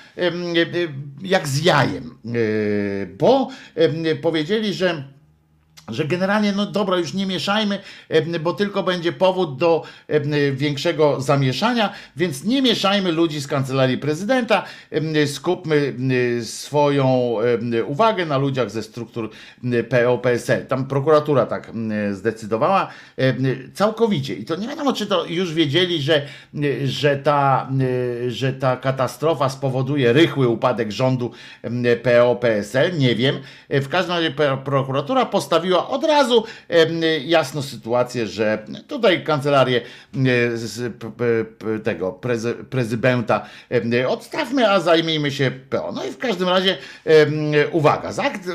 jak z jajem, E, bo powiedzieli, że że generalnie, no dobra, już nie mieszajmy, em, bo tylko będzie powód do em, większego zamieszania, więc nie mieszajmy ludzi z kancelarii prezydenta, em, skupmy swoją uwagę na ludziach ze struktur PO-PSL. Tam prokuratura tak zdecydowała całkowicie. I to nie wiadomo, czy to już wiedzieli, że, że, ta, że ta katastrofa spowoduje rychły upadek rządu PO-PSL. Nie wiem. W każdym razie prokuratura postawiła od razu jasno sytuację, że tutaj kancelarię tego prezy, prezydenta odstawmy, a zajmijmy się PO. No i w każdym razie uwaga, z akt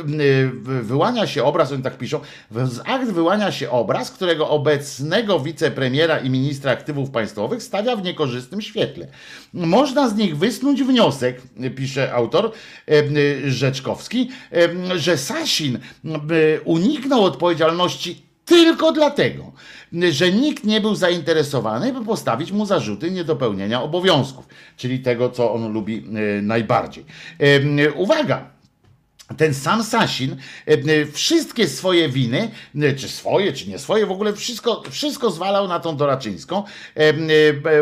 wyłania się obraz, oni tak piszą, z akt wyłania się obraz, którego obecnego wicepremiera i ministra aktywów państwowych stawia w niekorzystnym świetle. Można z nich wysnuć wniosek, pisze autor Rzeczkowski, że Sasin em, uniknął odpowiedzialności tylko dlatego, że nikt nie był zainteresowany, by postawić mu zarzuty niedopełnienia obowiązków, czyli tego, co on lubi e, najbardziej. Em, Uwaga! Ten sam Sasin e, e, wszystkie swoje winy, e, czy swoje, czy nie swoje, w ogóle wszystko, wszystko zwalał na tą Doraczyńską,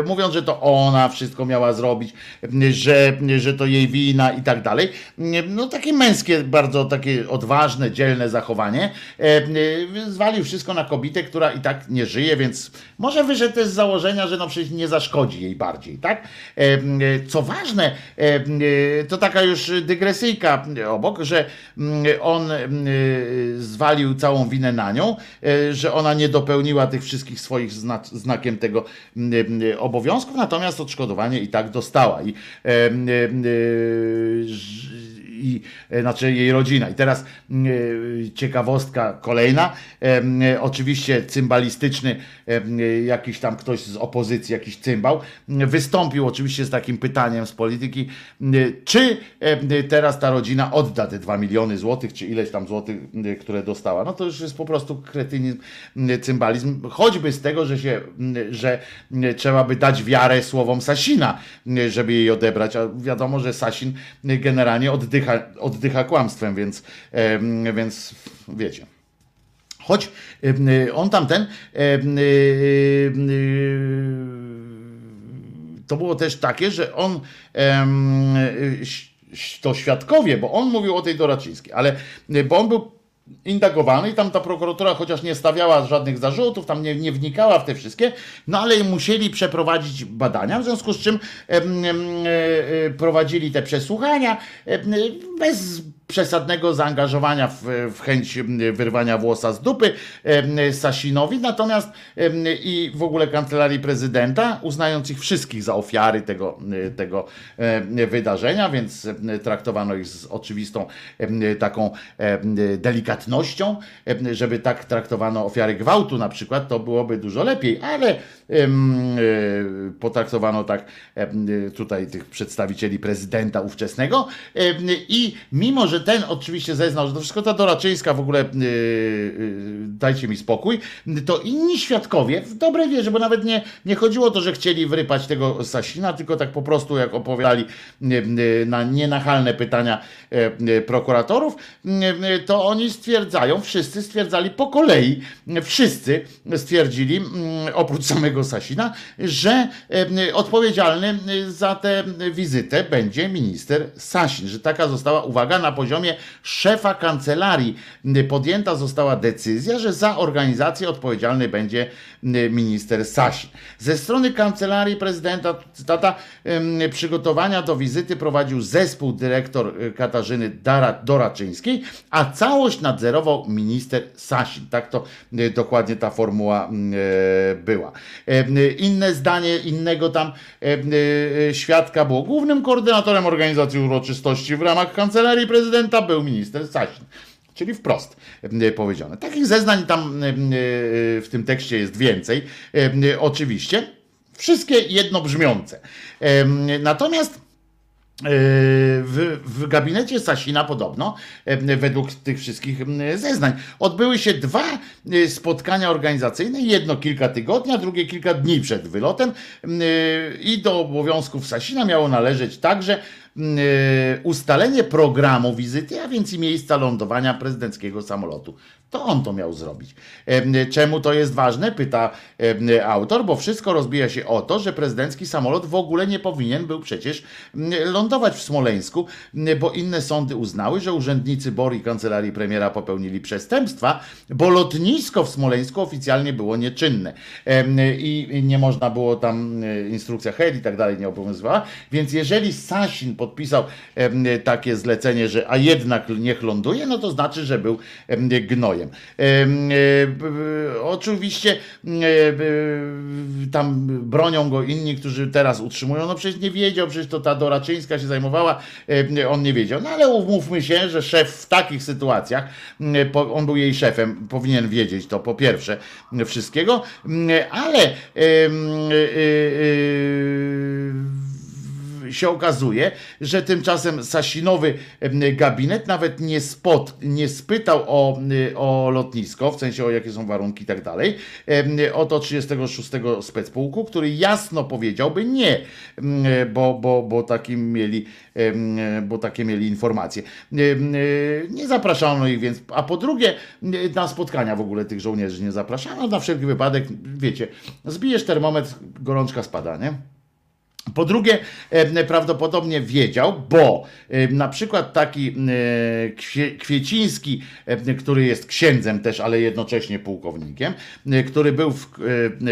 mówiąc, że to ona wszystko miała zrobić, że, że to jej wina i tak dalej. No takie męskie, bardzo takie odważne, dzielne zachowanie. Zwalił wszystko na kobietę, która i tak nie żyje, więc może wyszedł też z założenia, że no przecież nie zaszkodzi jej bardziej, tak? Co ważne, to taka już dygresyjka obok, że mm, on mm, zwalił całą winę na nią, e, że ona nie dopełniła tych wszystkich swoich zna, znakiem tego mm, mm, obowiązków, natomiast odszkodowanie i tak dostała. I, i e, znaczy jej rodzina. I teraz mm, e, ciekawostka kolejna. E, Oczywiście cymbalistyczny jakiś tam ktoś z opozycji, jakiś cymbał, m, wystąpił oczywiście z takim pytaniem z polityki, m, czy teraz ta rodzina odda te 2 miliony złotych, czy ileś tam złotych, które dostała. No to już jest po prostu kretynizm, cymbalizm, choćby z tego, że się, że trzeba by dać wiarę słowom Sasina, żeby jej odebrać, a wiadomo, że Sasin generalnie oddycha, oddycha kłamstwem, więc, więc wiecie. Choć on tamten to było też takie, że on to świadkowie, bo on mówił o tej Doraczyńskiej, ale bo on był indagowany i tam ta prokuratura chociaż nie stawiała żadnych zarzutów, tam nie, nie wnikała w te wszystkie, no ale musieli przeprowadzić badania, w związku z czym e, e, prowadzili te przesłuchania em, bez przesadnego zaangażowania w, w chęć wyrwania włosa z dupy Sasinowi, natomiast i w ogóle kancelarii prezydenta, uznając ich wszystkich za ofiary tego, tego wydarzenia, więc traktowano ich z oczywistą taką delikatnością, żeby tak traktowano ofiary gwałtu na przykład, to byłoby dużo lepiej, ale e, potraktowano tak tutaj tych przedstawicieli prezydenta ówczesnego. I mimo, że ten oczywiście zeznał, że to wszystko ta Doraczyńska w ogóle e, e, dajcie mi spokój, to inni świadkowie w dobrej wierze, bo nawet nie, nie chodziło o to, że chcieli wrypać tego Sasina, tylko tak po prostu jak opowiadali e, e, na nienachalne pytania e, e, prokuratorów, to oni stwierdzają, wszyscy stwierdzali po kolei, wszyscy stwierdzili, oprócz samego Sasina, że odpowiedzialny za tę wizytę będzie minister Sasin, że taka została uwaga na poziomie szefa kancelarii podjęta została decyzja, że za organizację odpowiedzialny będzie minister Sasin. Ze strony kancelarii prezydenta, cytata, przygotowania do wizyty prowadził zespół dyrektor e, Katarzyny Doraczyńskiej, a całość nadzorował minister Sasin. Tak to e, dokładnie ta formuła była. Inne zdanie innego tam świadka było głównym koordynatorem organizacji uroczystości w ramach kancelarii prezydenta był minister Sasin. Czyli wprost e, powiedziane. Takich zeznań tam e, e, w tym tekście jest więcej, oczywiście. Wszystkie jednobrzmiące. Natomiast w, w gabinecie Sasina podobno, według tych wszystkich zeznań, odbyły się dwa spotkania organizacyjne, jedno kilka tygodni, a drugie kilka dni przed wylotem i do obowiązków Sasina miało należeć także ustalenie programu wizyty, a więc i miejsca lądowania prezydenckiego samolotu. To on to miał zrobić. Czemu to jest ważne? Pyta autor, bo wszystko rozbija się o to, że prezydencki samolot w ogóle nie powinien był przecież m, lądować w Smoleńsku, m, bo inne sądy uznały, że urzędnicy BOR i kancelarii premiera popełnili przestępstwa, bo lotnisko w Smoleńsku oficjalnie było nieczynne i nie można było tam, instrukcja HED i tak dalej nie obowiązywała, więc jeżeli Sasin podpisał takie zlecenie, że a jednak niech ląduje, no to znaczy, że był em, gnojem. Em, e, Oczywiście e, tam bronią go inni, którzy teraz utrzymują, no przecież nie wiedział, przecież to ta Doraczyńska się zajmowała, on nie wiedział. No ale umówmy się, że szef w takich sytuacjach, on był jej szefem, powinien wiedzieć to po pierwsze wszystkiego, ale em, e, e, się okazuje, że tymczasem Sasinowy gabinet nawet nie, spot, nie spytał o, y, o lotnisko, w sensie o jakie są warunki i tak dalej, em, o to 36 specpułku, który jasno powiedziałby nie, bo, bo, bo, takim mieli, bo takie mieli informacje. Y, Nie zapraszano ich więc, a po drugie y, na spotkania w ogóle tych żołnierzy nie zapraszano, na wszelki wypadek, wiecie, zbijesz termometr, gorączka spada, nie? Po drugie, e, prawdopodobnie wiedział, bo e, na przykład taki e, Kwie- Kwieciński, który jest księdzem też, ale jednocześnie pułkownikiem, który był w,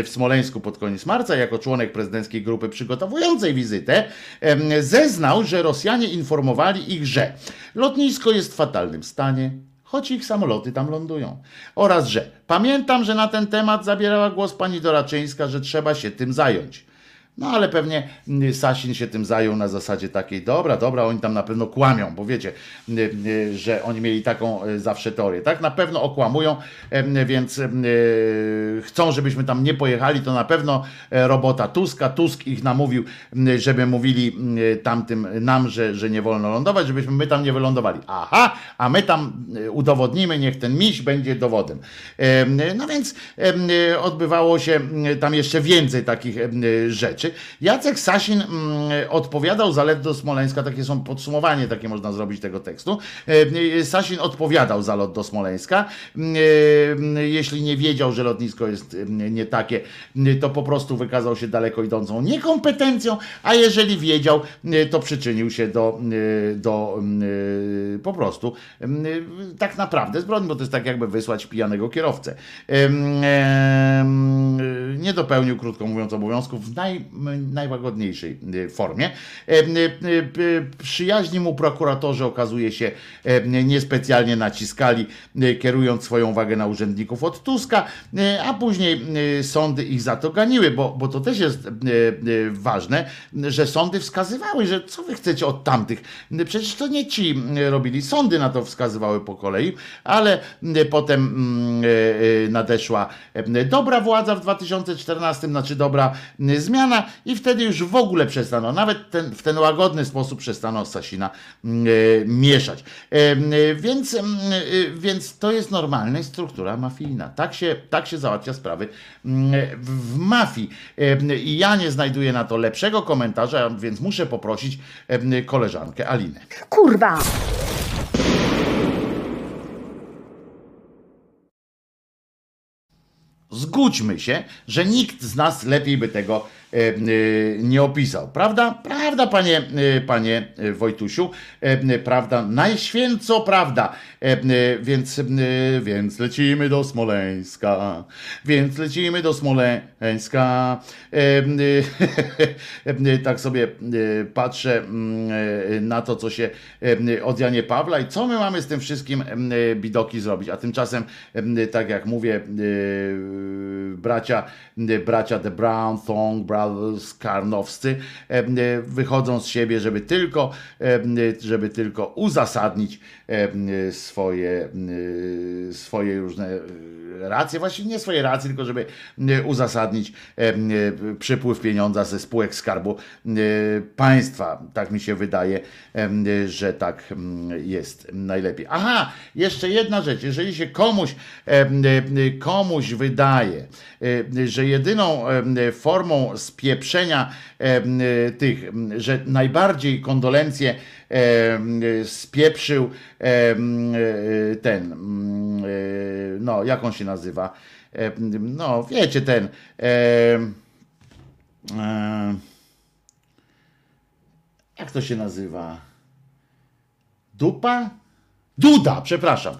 w Smoleńsku pod koniec marca jako członek prezydenckiej grupy przygotowującej wizytę, zeznał, że Rosjanie informowali ich, że lotnisko jest w fatalnym stanie, choć ich samoloty tam lądują. Oraz, że pamiętam, że na ten temat zabierała głos pani Doraczyńska, że trzeba się tym zająć. No ale pewnie mm, Sasin się tym zajął na zasadzie takiej, dobra, dobra, oni tam na pewno kłamią, bo wiecie, y, y, że oni mieli taką y, zawsze teorię, tak? Na pewno okłamują, więc y, chcą, żebyśmy tam nie pojechali, to na pewno e, robota Tuska. Tusk ich namówił, żeby mówili tamtym nam, że, że nie wolno lądować, żebyśmy my tam nie wylądowali. Aha, a my tam udowodnimy, niech ten miś będzie dowodem. Em, No więc odbywało się tam jeszcze więcej takich em, rzeczy. Jacek Sasin mm, odpowiadał za lot do Smoleńska, takie są podsumowanie, takie można zrobić tego tekstu. Em, Sasin odpowiadał za lot do Smoleńska. Em, Jeśli nie wiedział, że lotnisko jest nie takie, to po prostu wykazał się daleko idącą niekompetencją, a jeżeli wiedział, to przyczynił się do, do po prostu tak naprawdę zbrodni, bo to jest tak jakby wysłać pijanego kierowcę. Nie dopełnił, krótko mówiąc, obowiązków w naj, najłagodniejszej y, formie. Em, y, y, Przyjaźni mu prokuratorzy okazuje się em, niespecjalnie naciskali, kierując swoją uwagę na urzędników od Tuska, a później sądy ich za to ganiły, bo, bo to też jest ważne, że sądy wskazywały, że co wy chcecie od tamtych. Przecież to nie ci robili, sądy na to wskazywały po kolei, ale potem mm, nadeszła dobra władza w 2014, znaczy dobra y, i wtedy już w ogóle przestano, nawet ten, w ten łagodny sposób przestano Sasina y, mieszać. Y, y, Więc, y, więc to jest normalna struktura mafijna. Tak się, tak się załatwia sprawy mm, w, w mafii. I ja nie znajduję na to lepszego komentarza, więc muszę poprosić koleżankę Alinę. Kurwa! Zgódźmy się, że nikt z nas lepiej by tego e, e, nie opisał. Prawda? Prawda, panie, e, panie e, Wojtusiu. E, e, Prawda? Najświęco prawda. E, e, Więc, e, więc lecimy do Smoleńska. Więc lecimy do Smoleńska. E, e, e, Tak sobie e, patrzę mm, e, na to, co się e, od Janie Pawla i co my mamy z tym wszystkim e, bidoki zrobić. A tymczasem, e, tak jak mówię, e, bracia, bracia The Brown Thong Brothers Karnowscy e, e, wychodzą z siebie, żeby tylko, e, żeby tylko uzasadnić e, swoje, e, swoje różne racje, właściwie nie swoje racje, tylko żeby e, uzasadnić e, e, przypływ pieniądza ze spółek Skarbu e, Państwa. Tak mi się wydaje, e, że tak mm, jest najlepiej. Aha, jeszcze jedna rzecz. Jeżeli się komuś, e, e, komuś wydaje, e, że jedyną e, formą spieprzenia e, tych, że najbardziej kondolencje e, spieprzył e, ten, no jak on się nazywa, no wiecie ten, jak to się nazywa? Dupa? Duda, przepraszam.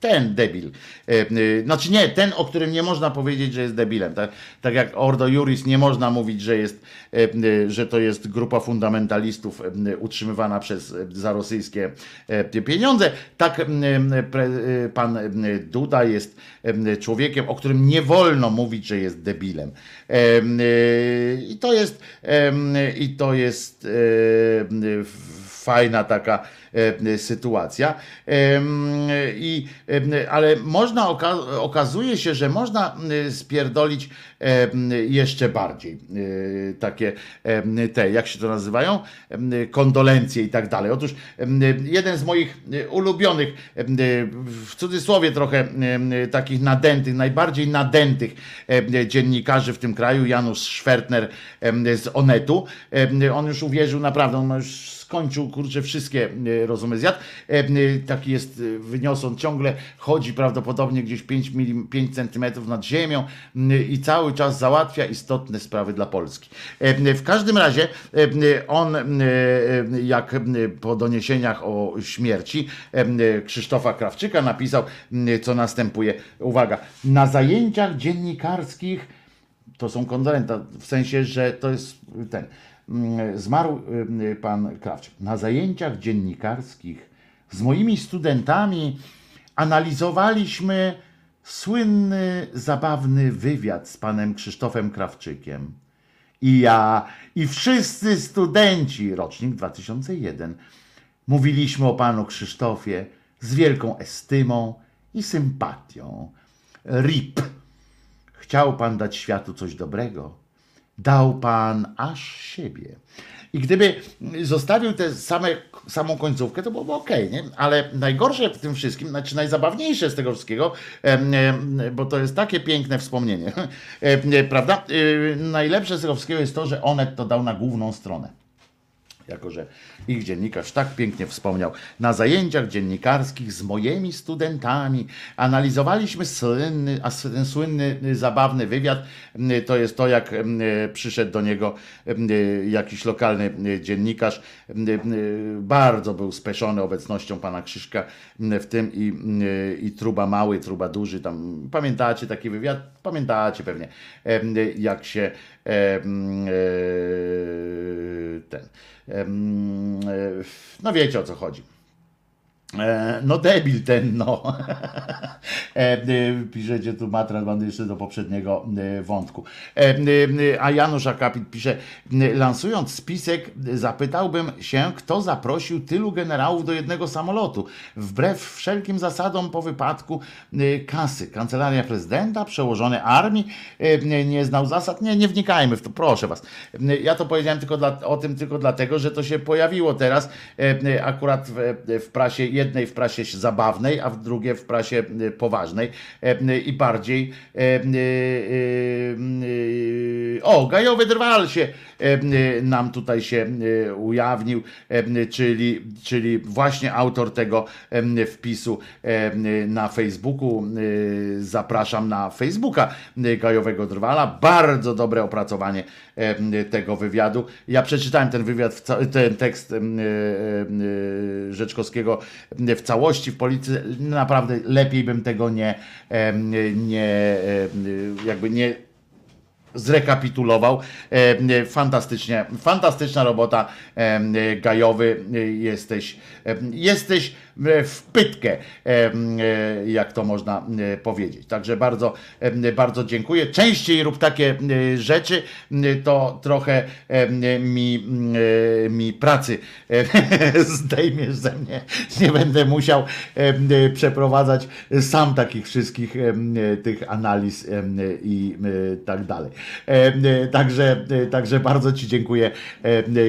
Ten debil. E, e, Znaczy nie, ten, o którym nie można powiedzieć, że jest debilem. Tak, tak jak Ordo Juris nie można mówić, że, jest, że to jest grupa fundamentalistów utrzymywana przez za rosyjskie pieniądze. Tak pan Duda jest człowiekiem, o którym nie wolno mówić, że jest debilem. I to jest, i to jest fajna taka sytuacja. Em, I, ale można, oka- okazuje się, że można e, spierdolić jeszcze bardziej e, takie te, jak się to nazywają, kondolencje i tak dalej. Otóż jeden z moich e, ulubionych, w cudzysłowie trochę takich nadętych, najbardziej nadętych dziennikarzy w tym kraju, Janusz Szwertner em, z Onetu. On już uwierzył naprawdę, on już skończył, kurczę, wszystkie e, rozumy zjadł. E, e, Taki jest e, wynios, on ciągle chodzi prawdopodobnie gdzieś 5, milim, 5 centymetrów nad ziemią i cały czas załatwia istotne sprawy dla Polski. W każdym razie on, jak po doniesieniach o śmierci Krzysztofa Krawczyka napisał, co następuje. Uwaga, na zajęciach dziennikarskich to są kondolenta, w sensie, że to jest ten. Mm, Zmarł y, pan Krawczyk. Na zajęciach dziennikarskich z moimi studentami analizowaliśmy słynny, zabawny wywiad z panem Krzysztofem Krawczykiem. I ja, i wszyscy studenci, rocznik 2001, mówiliśmy o panu Krzysztofie z wielką estymą i sympatią. RIP. Chciał Pan dać światu coś dobrego. Dał Pan aż siebie. I gdyby zostawił tę samą końcówkę, to byłoby ok, nie? Ale najgorsze w tym wszystkim, znaczy najzabawniejsze z tego wszystkiego, bo to jest takie piękne wspomnienie, prawda? Y, Najlepsze z tego wszystkiego jest to, że Onet to dał na główną stronę jako że ich dziennikarz tak pięknie wspomniał, na zajęciach dziennikarskich z moimi studentami analizowaliśmy słynny, a ten słynny, y, zabawny wywiad. Y, To jest to, jak y, przyszedł do niego jakiś lokalny dziennikarz. Bardzo był speszony obecnością pana Krzyżka w tym i, i truba mały, truba duży. Tam pamiętacie taki wywiad? Pamiętacie pewnie, jak się ten. No wiecie o co chodzi. E, No debil ten, no. E, e, Piszecie tu Matran, mam jeszcze do poprzedniego wątku. A Janusz Akapit pisze, lansując spisek zapytałbym się, kto zaprosił tylu generałów do jednego samolotu. Wbrew wszelkim zasadom po wypadku kasy. Kancelaria prezydenta, przełożony armii nie znał zasad. Nie, nie wnikajmy w to, proszę was. Ja to powiedziałem tylko dla, o tym tylko dlatego, że to się pojawiło teraz akurat w, w prasie, jednej w prasie zabawnej, a w drugiej w prasie e, poważnej e, i bardziej e, o, gajowy drwal się nam tutaj się ujawnił, czyli, czyli właśnie autor tego wpisu na Facebooku. Zapraszam na Facebooka Gajowego Drwala. Bardzo dobre opracowanie tego wywiadu. Ja przeczytałem ten wywiad, ten tekst Rzeczkowskiego w całości w polityce. Naprawdę lepiej bym tego nie, nie jakby nie zrekapitulował. Fantastycznie, fantastyczna robota Gajowy. E, Jesteś, jesteś w pytkę, e, jak to można e, powiedzieć. Także bardzo, bardzo dziękuję. Częściej rób takie e, rzeczy, to trochę mi, mi pracy zdejmiesz ze mnie. Nie będę musiał przeprowadzać sam takich wszystkich tych analiz i tak dalej. Także, także bardzo Ci dziękuję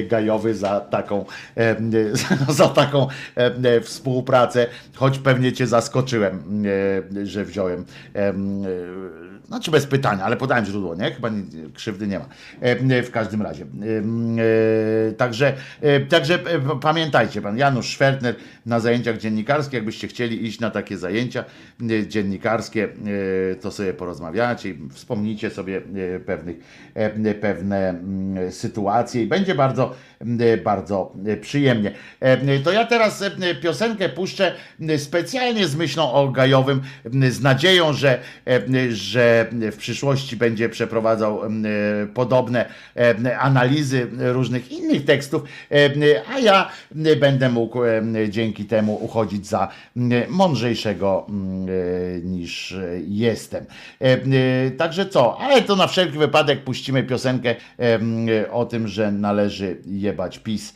Gajowy za taką, za taką e, współpracę, choć pewnie Cię zaskoczyłem, e, że wziąłem. Znaczy bez pytania, ale podałem źródło, nie? Chyba nie, krzywdy nie ma. E, W każdym razie. E, e, Także, także pamiętajcie, pan Janusz Szwertner na zajęciach dziennikarskich, jakbyście chcieli iść na takie zajęcia dziennikarskie, to sobie porozmawiacie i wspomnijcie sobie pewnych, pewne sytuacje i będzie bardzo, bardzo przyjemnie. To ja teraz piosenkę puszczę specjalnie z myślą o Gajowym, z nadzieją, że, że w przyszłości będzie przeprowadzał e, podobne analizy różnych innych tekstów, a ja będę mógł dzięki temu uchodzić za mądrzejszego e, niż jestem. E, e, Także co, ale to na wszelki wypadek puścimy piosenkę o tym, że należy jebać PiS,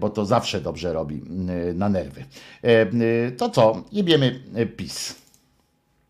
bo to zawsze dobrze robi na nerwy. To co, jebiemy PiS.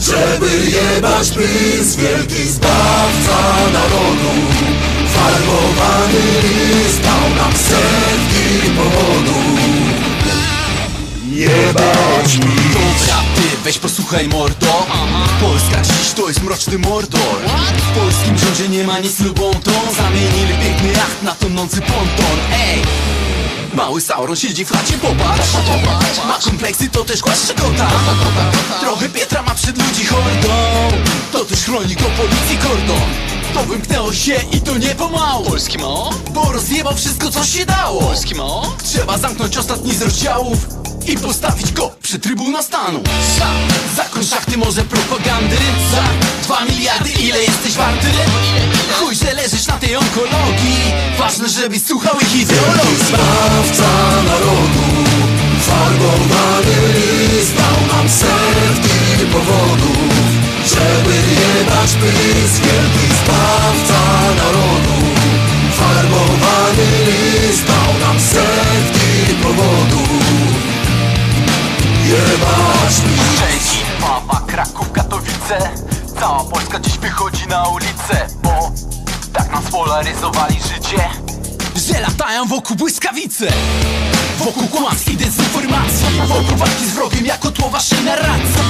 żeby jebać PiS. Wielki zbawca narodu, farbowany list dał nam setki powodów. Jebać PiS. Dobra, ty weź posłuchaj mordo Polska dziś to jest mroczny mordor W polskim rządzie nie ma nic lubontą Zamienili piękny jacht na tonący ponton Ej! Mały Sauron siedzi w chacie, popatrz. Ma kompleksy, to też głaszczegota Trochę Pietra ma przed ludzi hordą. To też chroni go policji kordon To wymknęło się i to nie pomału. Polski mo? Bo rozjebał wszystko co się dało. Polski mo? Trzeba zamknąć ostatni z rozdziałów i postawić go przy Trybuna Stanu. Za, zakończ szachty może propagandy Za dwa miliardy ile jesteś warty? Chuj, że leżysz na tej onkologii. Ważne, żebyś słuchał ich ideologii. Zbawca narodu, farbowany list dał nam setki powodów, żeby jebać PiS. Wielki zbawca narodu, farbowany list dał nam setki powodów, jebać. Szczecin, Wawa, Kraków, Katowice Cała Polska dziś wychodzi na ulicę Bo tak nam spolaryzowali życie Że latają wokół błyskawice Wokół kłamstw i dezinformacji. Wokół walki z wrogiem jako tło waszej narracji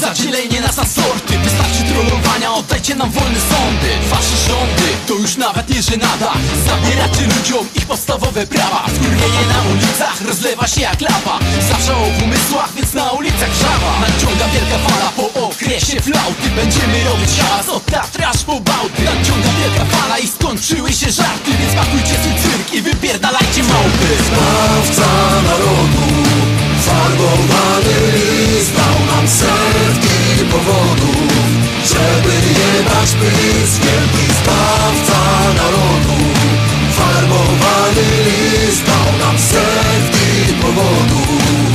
Zadzielenie nas na sorty. Wystarczy trollowania, oddajcie nam wolne sądy. Wasze rządy to już nawet nie żenada. Zabieracie ludziom ich podstawowe prawa. Skurwienie na ulicach rozlewa się jak lapa. Zawsze o umysłach, więc na ulicach żaba Nadciąga wielka fala po okresie flauty. Będziemy robić hałas od Tatry aż po Bałty. Nadciąga wielka fala i skończyły się żarty Więc pakujcie swój cyrk i wypierdalajcie małpy Zbawca narodu, farbowany list dał nam setki powodów, żeby jebać PiS. Wielki zbawca narodu, farbowany list dał nam setki powodów,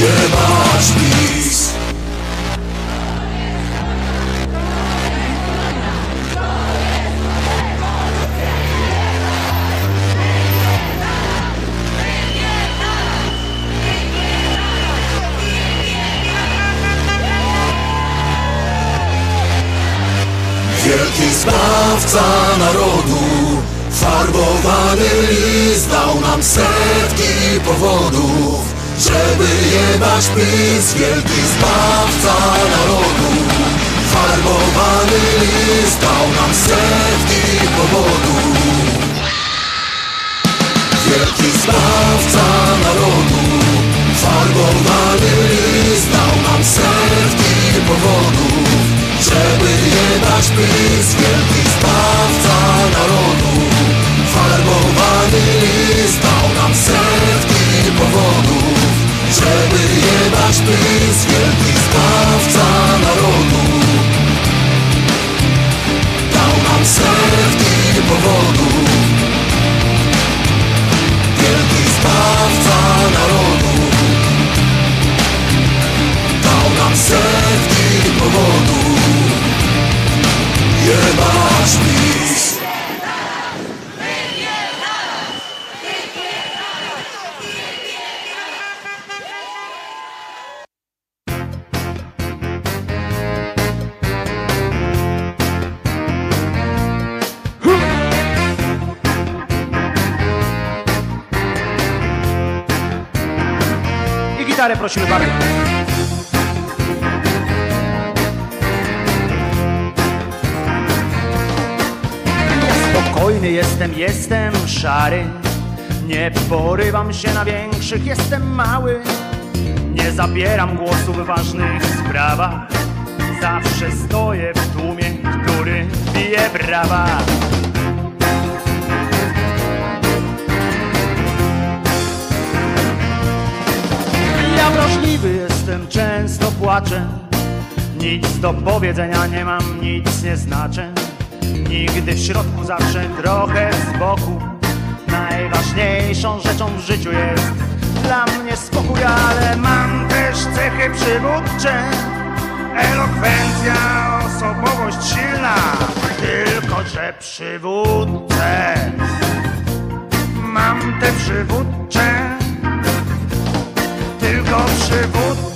jebać PiS. Wielki zbawca narodu, farbowany list dał nam setki powodów, żeby jebać PiS. Wielki zbawca narodu, farbowany list dał nam setki powodów. Wielki zbawca narodu, farbowany list dał nam setki powodów, żeby jebać PiS. Wielki zbawca narodu, farbowany list dał nam setki powodów, żeby jebać PiS. Wielki zbawca narodu, dał nam setki powodów. Wielki zbawca narodu Dał nam setki powodów Jebać PiS I gitarę prosimy bardzo. Jestem, jestem szary. Nie porywam się na większych, jestem mały. Nie zabieram głosu w ważnych sprawach. Zawsze stoję w tłumie, który bije brawa. Ja wrażliwy jestem, często płaczę. Nic do powiedzenia nie mam, nic nie znaczę. Nigdy w środku, zawsze trochę z boku. Najważniejszą rzeczą w życiu jest dla mnie spokój, ale mam też cechy przywódcze. Elokwencja, osobowość silna, tylko że przywódcę. Mam te przywódcze, tylko przywódcę.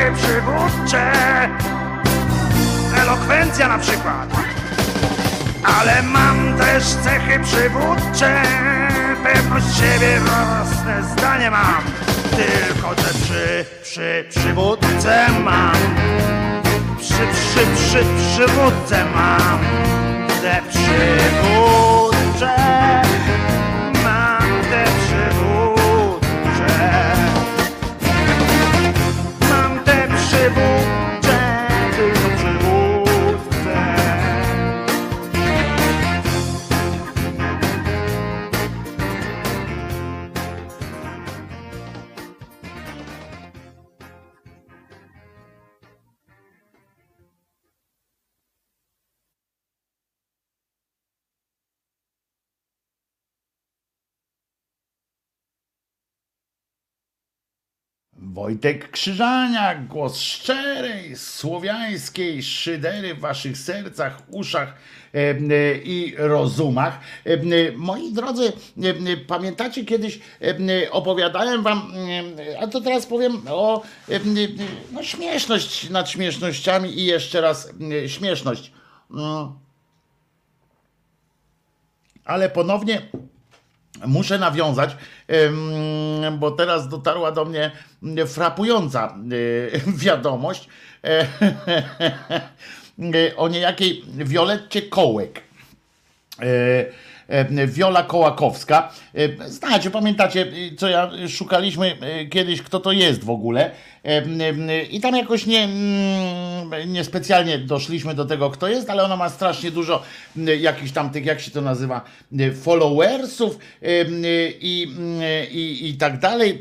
cechy przywódcze. Elokwencja na przykład. Ale mam też cechy przywódcze. Pewność siebie własne zdanie mam. Tylko że przy, przy przywódcę mam. Przy, przy, przy, przywódcę mam. Te przywódcze Wojtek Krzyżaniak, głos szczerej, słowiańskiej szydery w waszych sercach, uszach e, e, i rozumach. E, Moi drodzy, pamiętacie kiedyś opowiadałem wam, a to teraz powiem o no, śmieszność nad śmiesznościami i jeszcze raz śmieszność. Mm. Ale ponownie Muszę nawiązać, bo teraz dotarła do mnie frapująca e, wiadomość e, o niejakiej Violetcie Kołek. E, Wiola Kołakowska. E, Znacie, pamiętacie, e, co ja szukaliśmy kiedyś, kto to jest w ogóle. I tam jakoś nie, mm, niespecjalnie doszliśmy do tego, kto jest, ale ona ma strasznie dużo jakichś tam tych, jak się to nazywa, followersów i, i, i tak dalej.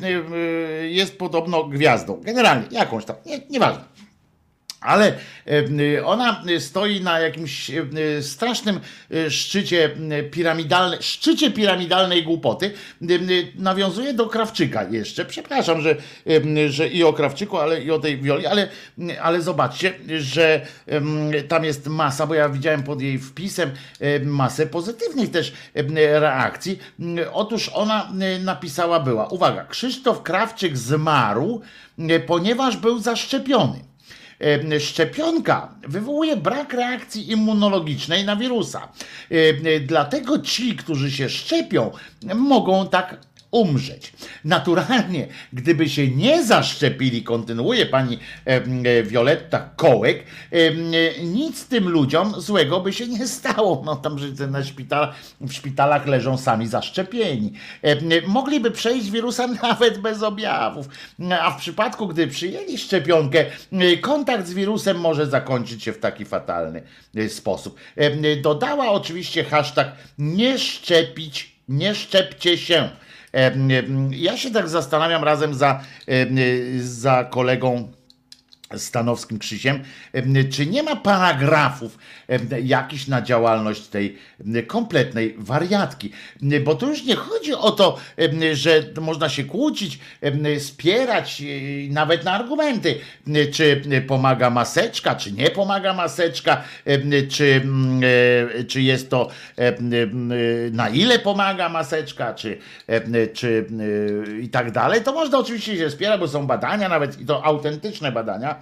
Jest podobno gwiazdą. Generalnie, jakąś tam, nie, nieważne. Ale e, ona stoi na jakimś e, strasznym e, szczycie piramidalnej, szczycie piramidalnej głupoty. Nawiązuje do Krawczyka jeszcze. Przepraszam, że, że i o Krawczyku, ale i o tej Wioli, ale, ale zobaczcie, że tam jest masa, bo ja widziałem pod jej wpisem masę pozytywnych też reakcji. Otóż ona napisała była, uwaga, Krzysztof Krawczyk zmarł, ponieważ był zaszczepiony. Szczepionka wywołuje brak reakcji immunologicznej na wirusa. Dlatego ci, którzy się szczepią, mogą tak umrzeć. Naturalnie, gdyby się nie zaszczepili, kontynuuje pani em, e, Wioletta Kołek, e, nic tym ludziom złego by się nie stało. No tam, że na szpital, w szpitalach leżą sami zaszczepieni. E, Mogliby przejść wirusa nawet bez objawów. A w przypadku, gdy przyjęli szczepionkę, kontakt z wirusem może zakończyć się w taki fatalny sposób. Dodała oczywiście hashtag nie szczepić, nie szczepcie się. Ja się tak zastanawiam razem za, za kolegą Stanowskim Krzysiem, em, czy nie ma paragrafów em, jakichś na działalność tej kompletnej wariatki. Bo to już nie chodzi o to, że można się kłócić, spierać e, nawet na argumenty, czy pomaga maseczka, czy nie pomaga maseczka, czy, mm, e, czy jest to em, na ile pomaga maseczka, czy, czy e, i tak dalej. To można oczywiście się spierać, bo są badania nawet i to autentyczne badania, e,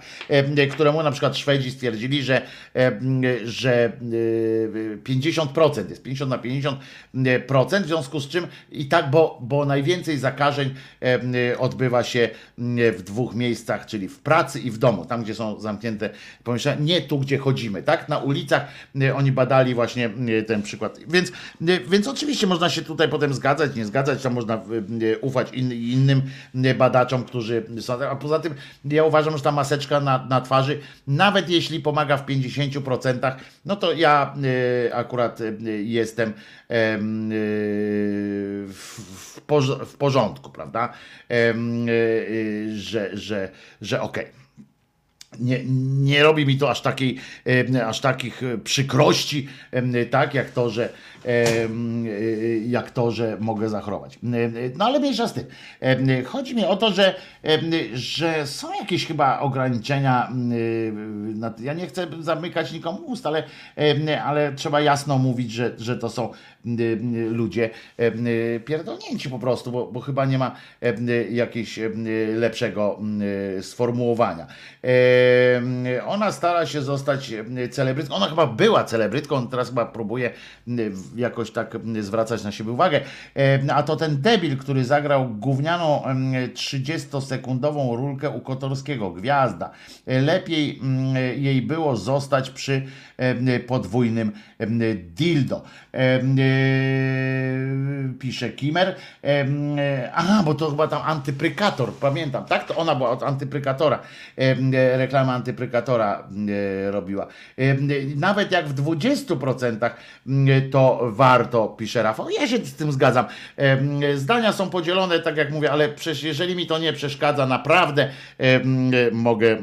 któremu na przykład Szwedzi stwierdzili, że, e, że e, 50% jest 50 na 50%, w związku z czym i tak, bo, bo najwięcej zakażeń e, odbywa się e, w dwóch miejscach, czyli w pracy i w domu, tam gdzie są zamknięte pomieszczenia, nie tu, gdzie chodzimy, tak? Na ulicach e, oni badali właśnie e, ten przykład. Więc, e, więc oczywiście można się tutaj potem zgadzać, nie zgadzać, to można e, ufać in, innym e, badaczom, którzy są. A poza tym ja uważam, że ta maseczka na, na twarzy, nawet jeśli pomaga w 50%, no to ja e, akurat e, jestem em, e, w, w, porz- w porządku, prawda? E, e, że, że, że okej nie, nie robi mi to aż takiej, aż takich e, przykrości, tak, jak to, że jak to, że mogę zachorować. E, e, No ale mniejsza z tym. E, Chodzi mi o to, że, e, że są jakieś chyba ograniczenia. e, Ja nie chcę zamykać nikomu ust, ale, e, ale trzeba jasno mówić, że, że to są e, ludzie e, pierdolnięci po prostu, bo, bo chyba nie ma e, jakiegoś e, lepszego e, sformułowania. E, Ona stara się zostać e, celebrytką. Ona chyba była celebrytką, teraz chyba próbuje e, jakoś tak zwracać na siebie uwagę. E, A to ten debil, który zagrał gównianą em, 30-sekundową rulkę u Kotorskiego. Gwiazda. E, Lepiej jej było zostać przy podwójnym em, dildo. E, Pisze Kimer. E, Aha, bo to chyba tam antyprykator, pamiętam, tak? To ona była od antyprykatora. E, Reklama antyprykatora e, robiła. E, Nawet jak w 20% mm, to warto, pisze Rafał. Ja się z tym zgadzam. Zdania są podzielone, tak jak mówię, ale przecież jeżeli mi to nie przeszkadza, naprawdę e, mogę e,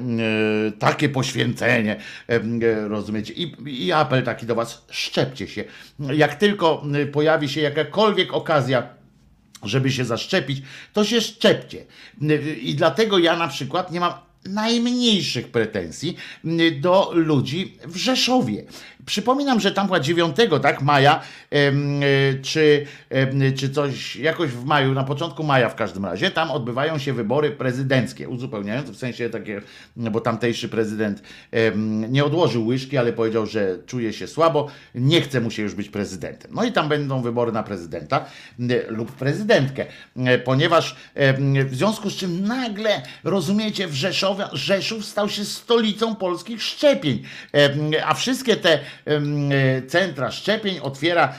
takie poświęcenie, em, e, rozumiecie? I, apel taki do was, szczepcie się. Jak tylko e, pojawi się jakakolwiek okazja, żeby się zaszczepić, to się szczepcie. I dlatego ja na przykład nie mam najmniejszych pretensji do ludzi w Rzeszowie. Przypominam, że tam była 9 tak, maja, e, czy, czy coś, jakoś w maju, na początku maja w każdym razie, tam odbywają się wybory prezydenckie, uzupełniające, w sensie takie, no bo tamtejszy prezydent nie odłożył łyżki, ale powiedział, że czuje się słabo, nie chce mu się już być prezydentem. No i tam będą wybory na prezydenta lub prezydentkę, ponieważ w związku z czym nagle, rozumiecie, w Rzeszowie, Rzeszów stał się stolicą polskich szczepień, a wszystkie te centra szczepień otwiera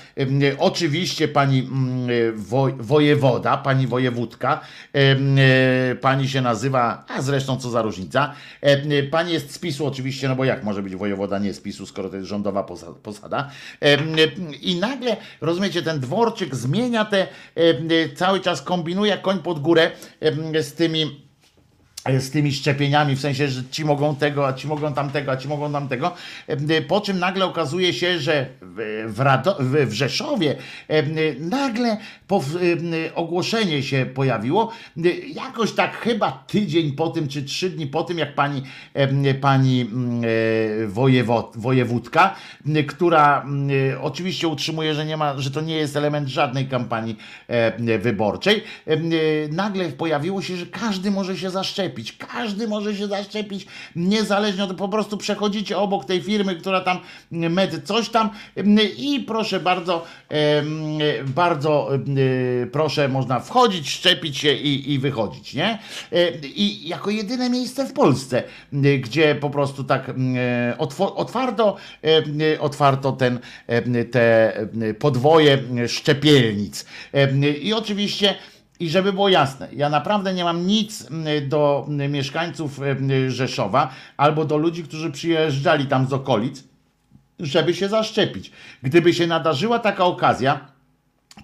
oczywiście pani mm, woj, wojewoda, pani wojewódka, e, pani się nazywa, a zresztą co za różnica, pani jest z PiSu oczywiście, no bo jak może być wojewoda nie z PiSu, skoro to jest rządowa posa- posada. I nagle, rozumiecie, ten dworczyk zmienia te, cały czas kombinuje koń pod górę z tymi z tymi szczepieniami, w sensie, że ci mogą tego, a ci mogą tamtego, a ci mogą tamtego. E, Po czym nagle okazuje się, że w, Rado, w, Rzeszowie e, nagle e, ogłoszenie się pojawiło. Jakoś tak chyba tydzień po tym, czy trzy dni po tym, jak pani, pani mm, e, wojewod, wojewódka, która oczywiście utrzymuje, że nie ma, że to nie jest element żadnej kampanii e, wyborczej, nagle pojawiło się, że każdy może się zaszczepić. Zaszczepić. Każdy może się zaszczepić, niezależnie od po prostu przechodzicie obok tej firmy, która tam med coś tam i proszę bardzo, bardzo em, proszę, można wchodzić, szczepić się i, i wychodzić, nie? E, I jako jedyne miejsce w Polsce, gdzie po prostu tak otwarto, otwarto ten, te podwoje szczepielnic. I oczywiście i żeby było jasne, ja naprawdę nie mam nic mm, do mm, mieszkańców mm, Rzeszowa albo do ludzi, którzy przyjeżdżali tam z okolic, żeby się zaszczepić. Gdyby się nadarzyła taka okazja,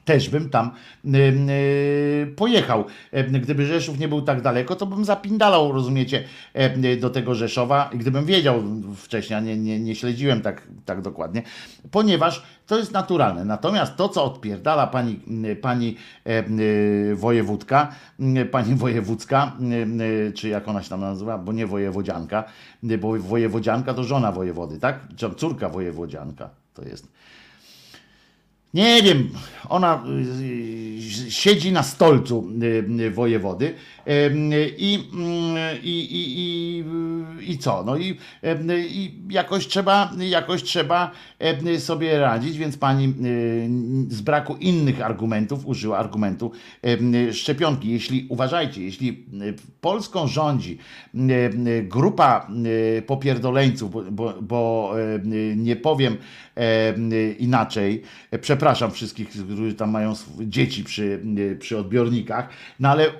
też bym tam y, y, pojechał. E, Gdyby Rzeszów nie był tak daleko, to bym zapindalał, rozumiecie, e, do tego Rzeszowa, gdybym wiedział wcześniej, a nie, nie, nie śledziłem tak, tak dokładnie, ponieważ to jest naturalne. Natomiast to, co odpierdala pani, pani e, y, wojewódka, y, pani wojewódzka, y, y, czy jak ona się tam nazywa, bo nie wojewodzianka, y, bo wojewodzianka to żona wojewody, tak? Córka wojewodzianka to jest. Nie wiem, ona y, y, siedzi na stolcu y, wojewody i, i, i, i, co? No i, i jakoś trzeba, jakoś trzeba sobie radzić, więc pani z braku innych argumentów użyła argumentu szczepionki. Jeśli, uważajcie, jeśli Polską rządzi grupa popierdoleńców, bo, bo, nie powiem inaczej, przepraszam wszystkich, którzy tam mają dzieci przy, przy odbiornikach, no ale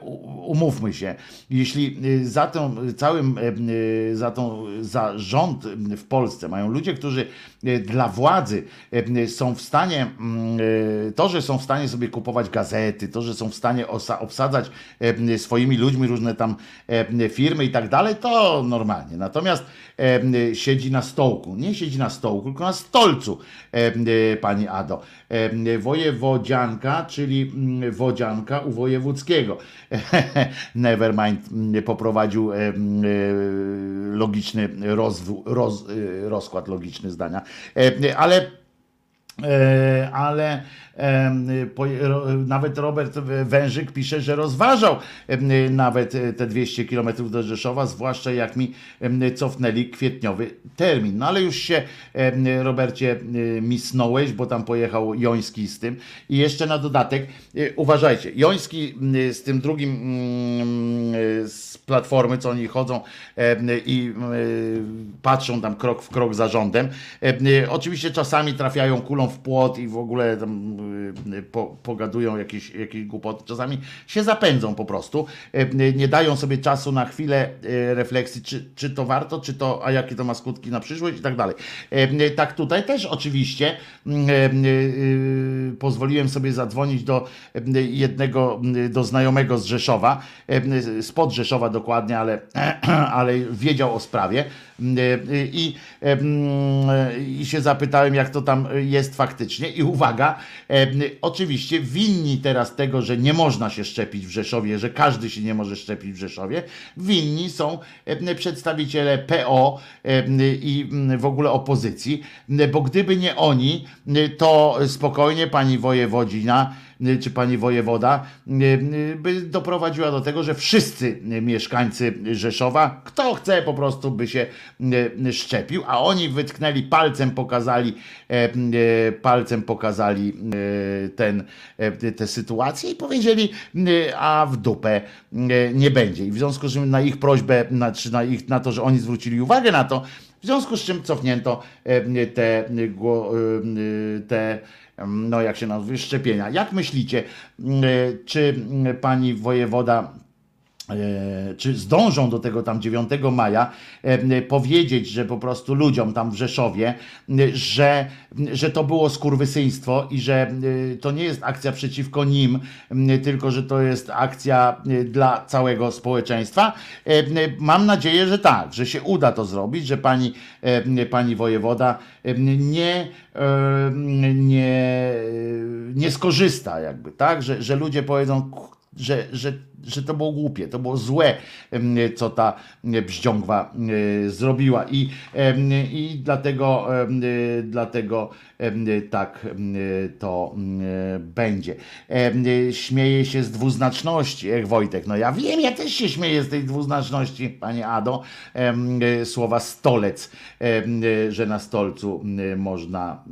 umówmy się, jeśli y, za tą całym, y, za tą, za rząd w Polsce mają ludzie, którzy y, dla władzy y, są w stanie, mm, y, to, że są w stanie sobie kupować gazety, to, że są w stanie obsadzać y, swoimi ludźmi różne tam y, firmy i tak dalej, to normalnie. Natomiast y, siedzi na stołku, nie siedzi na stołku, tylko na stolcu, e, pani Ado. E, Wojewodzianka, czyli mm, wodzianka u wojewódzkiego. Nevermind mm, poprowadził e, logiczny roz, rozkład logiczny zdania. Ale ale nawet Robert Wężyk pisze, że rozważał nawet e, te 200 km do Rzeszowa, zwłaszcza jak mi cofnęli kwietniowy termin. No ale już się, Robercie, e, misnąłeś, bo tam pojechał Joński z tym. I jeszcze na dodatek, e, uważajcie, Joński z tym drugim mm, z Platformy, co oni chodzą i patrzą tam krok w krok za rządem. Oczywiście czasami trafiają kulą w płot i w ogóle tam po, pogadują jakieś, jakieś głupoty. Czasami się zapędzą po prostu. E, Nie dają sobie czasu na chwilę refleksji, czy, czy to warto, czy to, a jakie to ma skutki na przyszłość i tak dalej. Tak tutaj też oczywiście pozwoliłem sobie zadzwonić do jednego, do znajomego z Rzeszowa, spod Rzeszowa dokładnie, ale, ale wiedział o sprawie i, e, m, i się zapytałem, jak to tam jest faktycznie. I uwaga, oczywiście winni teraz tego, że nie można się szczepić w Rzeszowie, że każdy się nie może szczepić w Rzeszowie, winni są przedstawiciele PO i m, w ogóle opozycji, bo gdyby nie oni, to spokojnie pani wojewodzina czy pani wojewoda by doprowadziła do tego, że wszyscy mieszkańcy Rzeszowa, kto chce po prostu by się szczepił, a oni wytknęli palcem, pokazali e, palcem pokazali ten, tę sytuację i powiedzieli, a w dupę nie będzie. I w związku z czym na ich prośbę, na, czy na, ich, na to, że oni zwrócili uwagę na to, w związku z czym cofnięto te, te no jak się nazywa, szczepienia. Jak myślicie, czy pani wojewoda czy zdążą do tego tam 9 maja e, powiedzieć, że po prostu ludziom tam w Rzeszowie, e, że, że to było skurwysyństwo i że e, to nie jest akcja przeciwko nim, tylko że to jest akcja e, dla całego społeczeństwa. E, Mam nadzieję, że tak, że się uda to zrobić, że pani, e, pani wojewoda e, nie, e, nie, nie skorzysta jakby, tak, że, że ludzie powiedzą, że, że że to było głupie, to było złe, co ta bździągwa zrobiła i, i dlatego, dlatego tak to będzie. Śmieje się z dwuznaczności, jak Wojtek. No ja wiem, ja też się śmieję z tej dwuznaczności, panie Ado, słowa stolec, że na stolcu można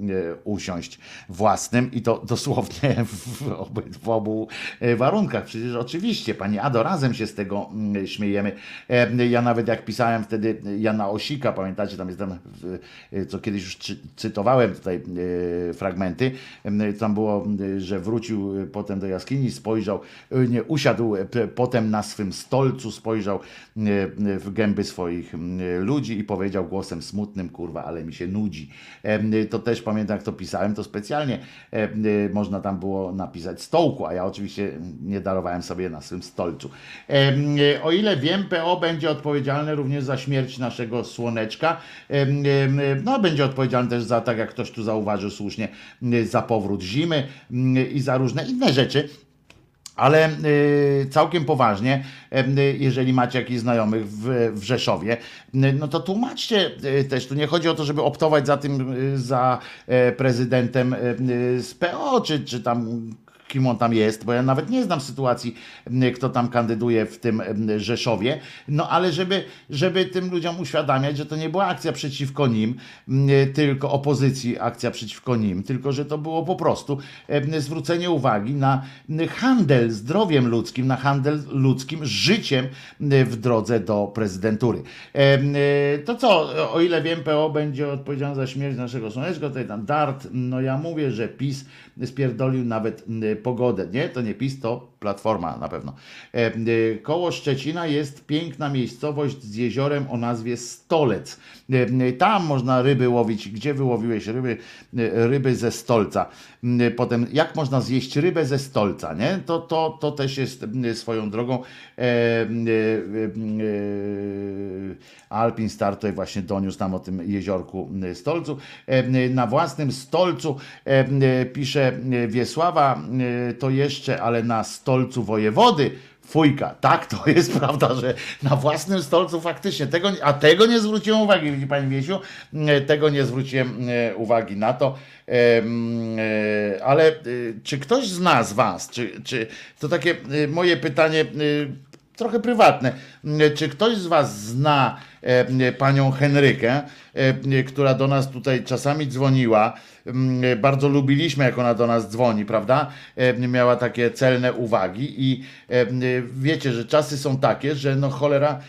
usiąść własnym i to dosłownie w, obu- warunkach. Przecież oczywiście, pani Ado, razem się z tego mm, śmiejemy. E, Ja nawet jak pisałem wtedy Jana Osika, pamiętacie, tam jest tam, w- e, co kiedyś już cy- cytowałem tutaj e, fragmenty, tam było, że wrócił potem do jaskini, spojrzał, nie, usiadł potem na swym stolcu, spojrzał w gęby swoich ludzi i powiedział głosem smutnym, kurwa, ale mi się nudzi. To też pamiętam, jak to pisałem, to specjalnie można tam było napisać stołku, a ja oczywiście nie darowałem sobie na swym stolcu. Em, O ile wiem, PO będzie odpowiedzialne również za śmierć naszego słoneczka. No, będzie odpowiedzialny też za, tak jak ktoś tu zauważył słusznie, za powrót zimy i za różne inne rzeczy. Ale y, całkiem poważnie, jeżeli macie jakichś znajomych w, Rzeszowie, no to tłumaczcie y, też. Tu nie chodzi o to, żeby optować za tym, za e, prezydentem z PO, czy, czy tam kim on tam jest, bo ja nawet nie znam sytuacji, kto tam kandyduje w tym Rzeszowie, no ale żeby, żeby tym ludziom uświadamiać, że to nie była akcja przeciwko nim, tylko opozycji akcja przeciwko nim, tylko że to było po prostu zwrócenie uwagi na handel zdrowiem ludzkim, na handel ludzkim życiem w drodze do prezydentury. E, To co, o ile wiem, PO będzie odpowiedzialny za śmierć naszego słoneczka, tutaj tam Dart, no ja mówię, że PiS spierdolił nawet m, pogodę. Nie, to nie PiS, to Platforma na pewno. E, m, Koło Szczecina jest piękna miejscowość z jeziorem o nazwie Stolec. E, m, Tam można ryby łowić. Gdzie wyłowiłeś ryby? E, Ryby ze stolca. M, Potem, jak można zjeść rybę ze stolca, nie? To, to, to też jest swoją drogą. Alpin Star tutaj właśnie doniósł nam o tym jeziorku Stolcu. Na własnym stolcu pisze Wiesława, to jeszcze, ale na stolcu wojewody. Fujka, tak, to jest prawda, że na własnym stolcu faktycznie, tego, a tego nie zwróciłem uwagi, widzi Pani Wiesiu, E, tego nie zwróciłem e, uwagi na to, Em, e, ale e, czy ktoś z nas, Was, czy, czy to takie e, moje pytanie, e, trochę prywatne. Czy ktoś z Was zna e, panią Henrykę, e, która do nas tutaj czasami dzwoniła? Mm, Bardzo lubiliśmy, jak ona do nas dzwoni, prawda? E, Miała takie celne uwagi i e, wiecie, że czasy są takie, że no cholera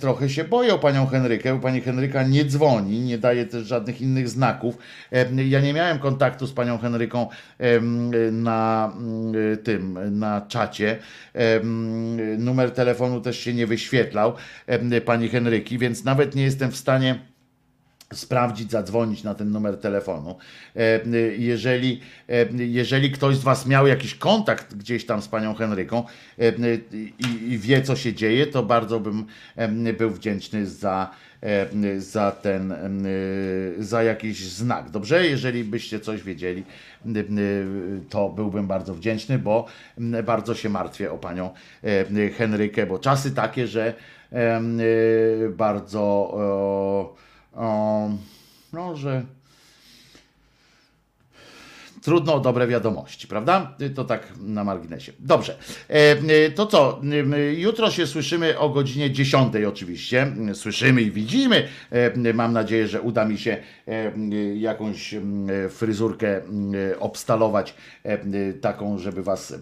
trochę się boję o panią Henrykę, bo pani Henryka nie dzwoni, nie daje też żadnych innych znaków. E, Ja nie miałem kontaktu z panią Henryką na tym, na czacie. Numer telefonu też się nie wyświetlał pani Henryki, więc nawet nie jestem w stanie sprawdzić, zadzwonić na ten numer telefonu. E, Jeżeli, e, jeżeli ktoś z Was miał jakiś kontakt gdzieś tam z panią Henryką e, i, i wie, co się dzieje, to bardzo bym był wdzięczny za, e, za ten, za jakiś znak. Dobrze? Jeżeli byście coś wiedzieli, to byłbym bardzo wdzięczny, bo bardzo się martwię o panią e, Henrykę, bo czasy takie, że e, bardzo o, o, no, że trudno o dobre wiadomości, prawda? To tak na marginesie. Dobrze. E, e, To co? E, Jutro się słyszymy o godzinie 10 oczywiście. Słyszymy i widzimy. E, Mam nadzieję, że uda mi się e, jakąś fryzurkę obstalować e, taką, żeby was e,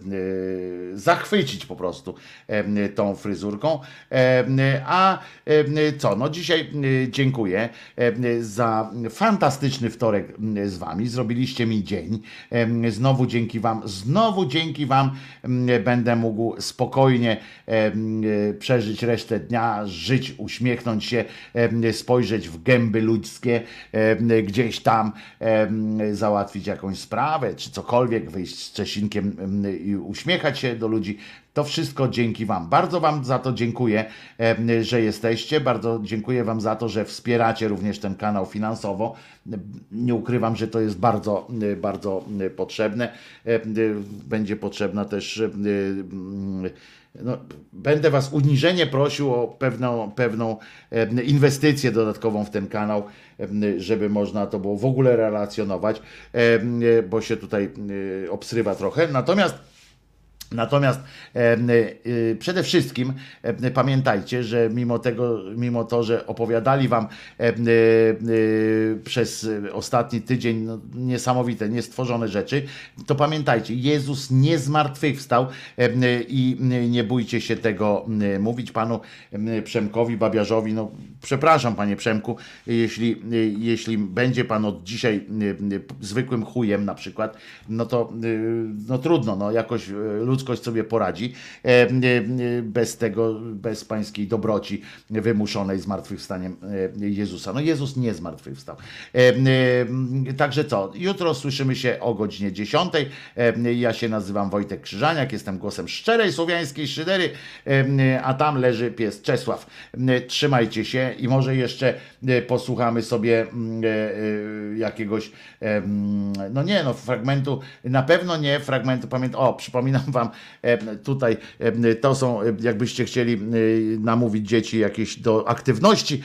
zachwycić po prostu e, tą fryzurką. E, A e, co? No dzisiaj e, dziękuję e, za fantastyczny wtorek z wami. Zrobiliście mi dzień. Znowu dzięki Wam, znowu dzięki Wam będę mógł spokojnie e, przeżyć resztę dnia, żyć, uśmiechnąć się, spojrzeć w gęby ludzkie, gdzieś tam załatwić jakąś sprawę, czy cokolwiek, wyjść z Czesinkiem em, i uśmiechać się do ludzi. To wszystko dzięki Wam. Bardzo Wam za to dziękuję, że jesteście. Bardzo dziękuję Wam za to, że wspieracie również ten kanał finansowo. Nie ukrywam, że to jest bardzo, e, bardzo e, potrzebne. E, Będzie potrzebna też. No, będę Was uniżenie prosił o pewną, pewną inwestycję dodatkową w ten kanał, żeby można to było w ogóle relacjonować, bo się tutaj obsrywa trochę. Natomiast Natomiast e, e, przede wszystkim e, pamiętajcie, że mimo tego, mimo to, że opowiadali wam przez ostatni tydzień no, niesamowite, niestworzone rzeczy, to pamiętajcie, Jezus nie zmartwychwstał i nie bójcie się tego mówić panu Przemkowi Babiarzowi. No, przepraszam, panie Przemku, jeśli, jeśli będzie pan od dzisiaj zwykłym chujem na przykład, no to no trudno, no jakoś e, ludzkość sobie poradzi e, e, e, bez tego, bez pańskiej dobroci wymuszonej zmartwychwstaniem Jezusa. No Jezus nie zmartwychwstał. Także co, jutro słyszymy się o godzinie 10. E, Ja się nazywam Wojtek Krzyżaniak, jestem głosem szczerej słowiańskiej szydery, a tam leży pies Czesław. Trzymajcie się i może jeszcze posłuchamy sobie jakiegoś, no nie no, fragmentu, na pewno nie fragmentu, pamiętam, o, przypominam wam, tutaj to są, jakbyście chcieli namówić dzieci jakieś do aktywności,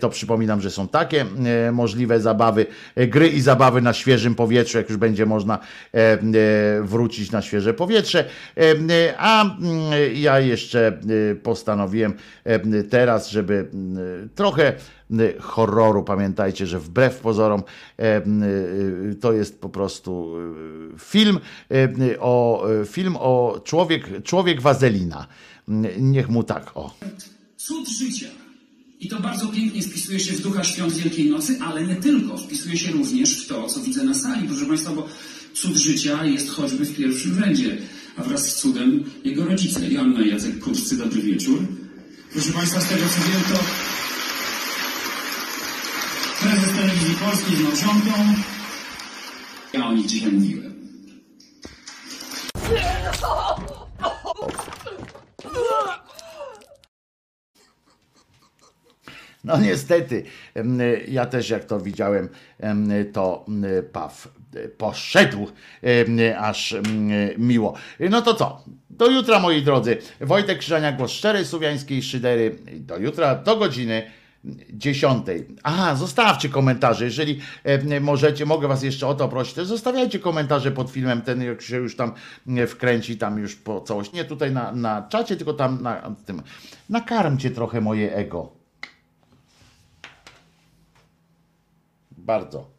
to przypominam, że są takie możliwe zabawy, e, gry i zabawy na świeżym powietrzu, jak już będzie można e, wrócić na świeże powietrze. A mm, ja jeszcze e, postanowiłem teraz, żeby mm, trochę horroru, pamiętajcie, że wbrew pozorom e, e, to jest po prostu e, film e, o film o człowiek, człowiek wazelina. Niech mu tak o. Cud życia. I to bardzo pięknie spisuje się w ducha świąt Wielkiej Nocy, ale nie tylko. Wpisuje się również w to, co widzę na sali, proszę Państwa, bo cud życia jest choćby w pierwszym rzędzie, a wraz z cudem jego rodzice. Joanna Jacek Kurczcy, dobry wieczór. Proszę Państwa, z tego co wiem, to prezes telewizji polskiej z małżonką. Ja o nich dzisiaj mówiłem. No niestety, ja też jak to widziałem, em, to Paw poszedł em, aż miło. No to co? Do jutra moi drodzy. Wojtek Krzyżania, głos szczerej słowiańskiej szydery. Do jutra, do godziny 10. Aha, zostawcie komentarze, jeżeli e, możecie, mogę was jeszcze o to prosić, to zostawiajcie komentarze pod filmem, ten jak się już tam e, wkręci, tam już po całości, nie tutaj na, na czacie, tylko tam na tym, nakarmcie trochę moje ego. Bardzo.